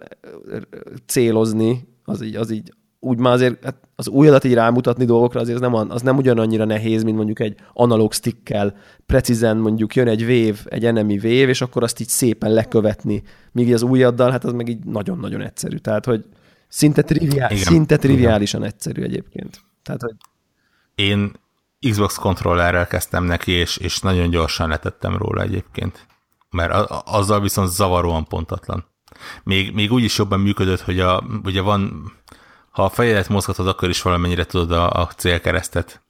célozni, az így, az így úgy már azért hát az új adat így rámutatni dolgokra azért az nem, az nem ugyanannyira nehéz, mint mondjuk egy analóg stickkel precízen mondjuk jön egy vév, egy enemi vév, és akkor azt így szépen lekövetni. Míg az új addal, hát az meg így nagyon-nagyon egyszerű. Tehát, hogy szinte, triviál, Igen. szinte triviálisan Igen. egyszerű egyébként. Tehát, hogy... Én Xbox kontrollerrel kezdtem neki, és, és nagyon gyorsan letettem róla egyébként. Mert azzal viszont zavaróan pontatlan. Még, még úgy is jobban működött, hogy a, ugye van ha a fejedet mozgatod, akkor is valamennyire tudod a, a célkeresztet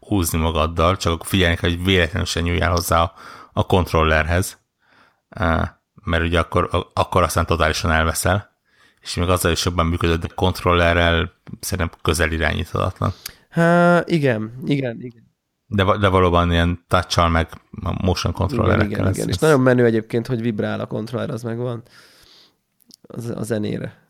húzni magaddal, csak akkor figyelni kell, hogy véletlenül se nyúljál hozzá a, a kontrollerhez, mert ugye akkor, akkor aztán totálisan elveszel, és még azzal is jobban működött, de kontrollerrel szerintem közel irányíthatatlan. Há, igen, igen, igen. De, de valóban ilyen touch meg motion kontrollerekkel. Igen, igen, igen. És nagyon menő egyébként, hogy vibrál a kontroller, az megvan az, a zenére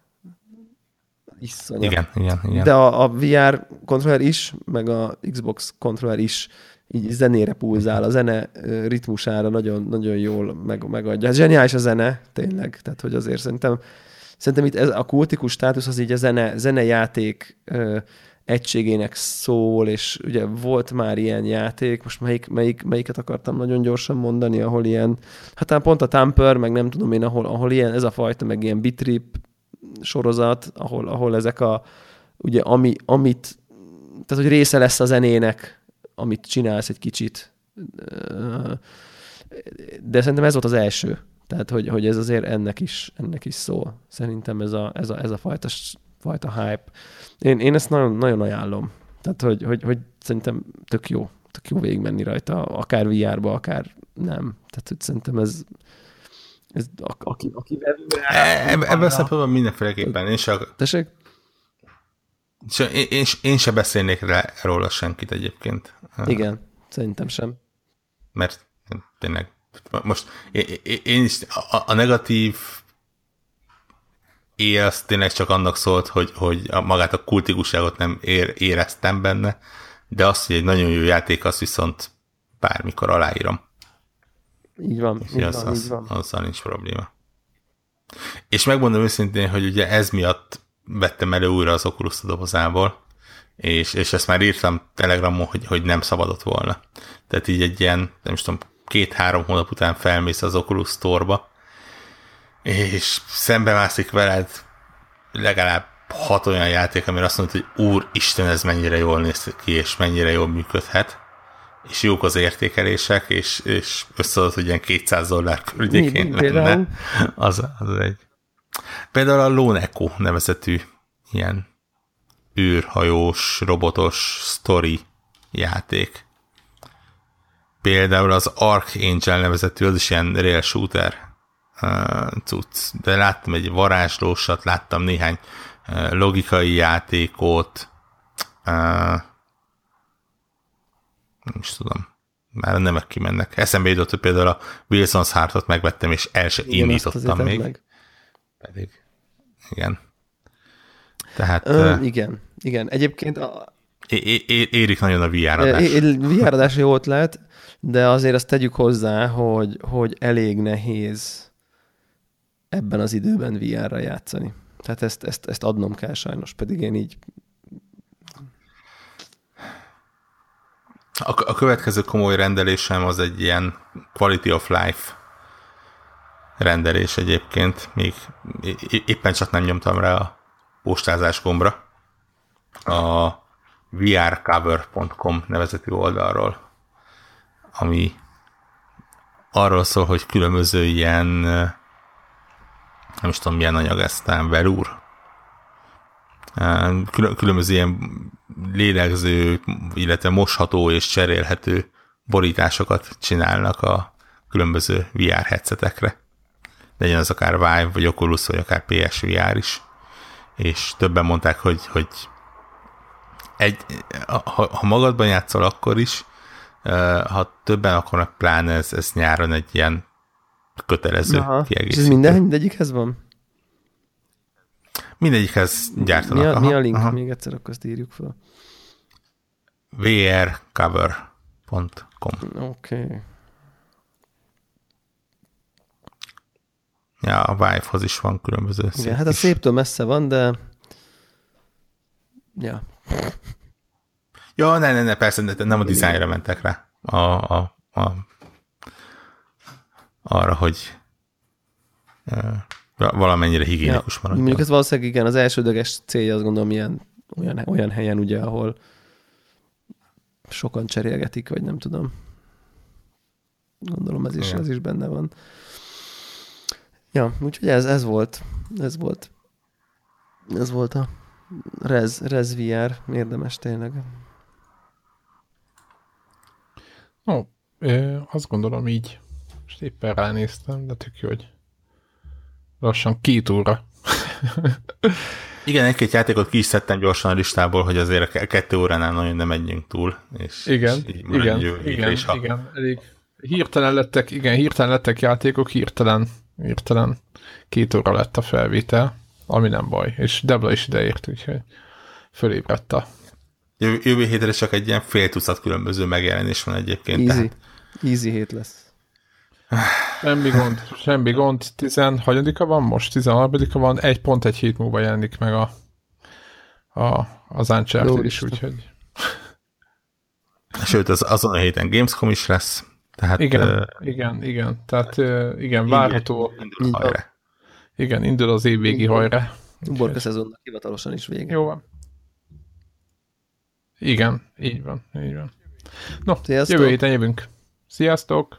iszonyat. Igen, igen, igen. De a, a VR kontroller is, meg a Xbox kontroller is így zenére pulzál, a zene ritmusára nagyon, nagyon jól meg, megadja. Ez zseniális a zene, tényleg, tehát hogy azért szerintem, szerintem itt ez a kultikus státusz az így a zene, zenejáték ö, egységének szól, és ugye volt már ilyen játék, most melyik, melyik, melyiket akartam nagyon gyorsan mondani, ahol ilyen, hát pont a Tamper, meg nem tudom én, ahol, ahol ilyen, ez a fajta, meg ilyen bitrip sorozat, ahol, ahol ezek a, ugye, ami, amit, tehát, hogy része lesz a zenének, amit csinálsz egy kicsit. De szerintem ez volt az első. Tehát, hogy, hogy ez azért ennek is, ennek is szól. Szerintem ez a, ez a, ez a fajta, fajta hype. Én, én ezt nagyon, nagyon ajánlom. Tehát, hogy, hogy, hogy szerintem tök jó, tök jó végigmenni rajta, akár VR-ba, akár nem. Tehát, hogy szerintem ez, ez a, aki, aki e, Ebben szempontból mindenféleképpen. Én se, Tessék? Én, én, én se beszélnék rá, róla senkit egyébként. Igen, szerintem sem. Mert tényleg most én, én is a, a negatív él az tényleg csak annak szólt, hogy, hogy a, magát a kultikusságot nem ér, éreztem benne, de azt, hogy egy nagyon jó játék, azt viszont bármikor aláírom. Így van, így az, van, az, így van. Azzal nincs probléma. És megmondom őszintén, hogy ugye ez miatt vettem elő újra az Oculus dobozából, és, és ezt már írtam Telegramon, hogy, hogy nem szabadott volna. Tehát így egy ilyen, nem is tudom, két-három hónap után felmész az Oculus Store-ba, és szembemászik veled legalább hat olyan játék, amire azt mondod, hogy úristen, ez mennyire jól néz ki, és mennyire jól működhet, és jók az értékelések, és, és összeadott, hogy ilyen 200 dollár környékén lenne. Az, az egy. Például a Lone Echo nevezetű ilyen űrhajós, robotos story játék. Például az Archangel nevezetű, az is ilyen rail shooter uh, cucc. De láttam egy varázslósat, láttam néhány uh, logikai játékot, uh, nem is tudom, már a nemek kimennek. Eszembe jutott, hogy például a Wilson's Heartot megvettem, és el se indítottam még. Meg. Pedig, igen. Tehát... Ö, uh, igen, igen. Egyébként a... É, é, érik nagyon a VR adás. VR adás jó ötlet, de azért azt tegyük hozzá, hogy, hogy elég nehéz ebben az időben VR-ra játszani. Tehát ezt, ezt, ezt adnom kell sajnos, pedig én így... A, a következő komoly rendelésem az egy ilyen quality of life rendelés egyébként. Még éppen csak nem nyomtam rá a postázás gombra. A vrcover.com nevezetű oldalról ami arról szól, hogy különböző ilyen nem is tudom milyen anyag ez, talán velúr. Különböző ilyen lélegző, illetve mosható és cserélhető borításokat csinálnak a különböző VR headsetekre. Legyen az akár Vive, vagy Oculus, vagy akár PSVR is. És többen mondták, hogy, hogy egy, ha, ha magadban játszol akkor is, ha többen akarnak, pláne ez, ez nyáron egy ilyen kötelező Aha. kiegészítő. És ez minden, mindegyikhez van? Mindegyikhez gyártanak. Mi a, aha, mi a link? Aha. Még egyszer akkor azt írjuk fel. vrcover.com Oké. Okay. Ja, a Vive-hoz is van különböző Igen, hát a széptől messze van, de ja. Ja, ne, ne, ne, persze, nem a dizájnra mentek rá. A, a, a, arra, hogy valamennyire higiénikus ja, maradjon. Mondjuk ez valószínűleg igen, az elsődleges célja azt gondolom ilyen, olyan, olyan helyen ugye, ahol sokan cserélgetik, vagy nem tudom. Gondolom ez is, ez is benne van. Ja, úgyhogy ez, ez volt. Ez volt. Ez volt a Rez, Rez VR. Érdemes tényleg. Ó, azt gondolom így. Most éppen ránéztem, de tök jó, hogy lassan két óra. Igen, egy-két játékot ki is szedtem gyorsan a listából, hogy azért a kettő óránál nagyon nem menjünk túl. És, igen, és igen, jövő, igen, is, ha... igen, elég hirtelen lettek, igen, hirtelen lettek játékok, hirtelen, hirtelen két óra lett a felvétel, ami nem baj, és Debla is ideért, úgyhogy fölébredt a Jövő, jövő hétre csak egy ilyen fél tucat különböző megjelenés van egyébként. Easy. Tehát... Easy hét lesz. Semmi gond, semmi gond. 16 van most? 13 van, egy pont egy hét múlva jelenik meg a, a, az Uncharted is, úgyhogy... Sőt, az, azon a héten Gamescom is lesz. Tehát, igen, uh, igen, igen. Tehát uh, igen, várható. Indul Igen, indul az évvégi hajra. Uborka szezonnak hivatalosan is vége. Jó van. Igen, így van, így van. No, Sziasztok. jövő héten jövünk. Sziasztok!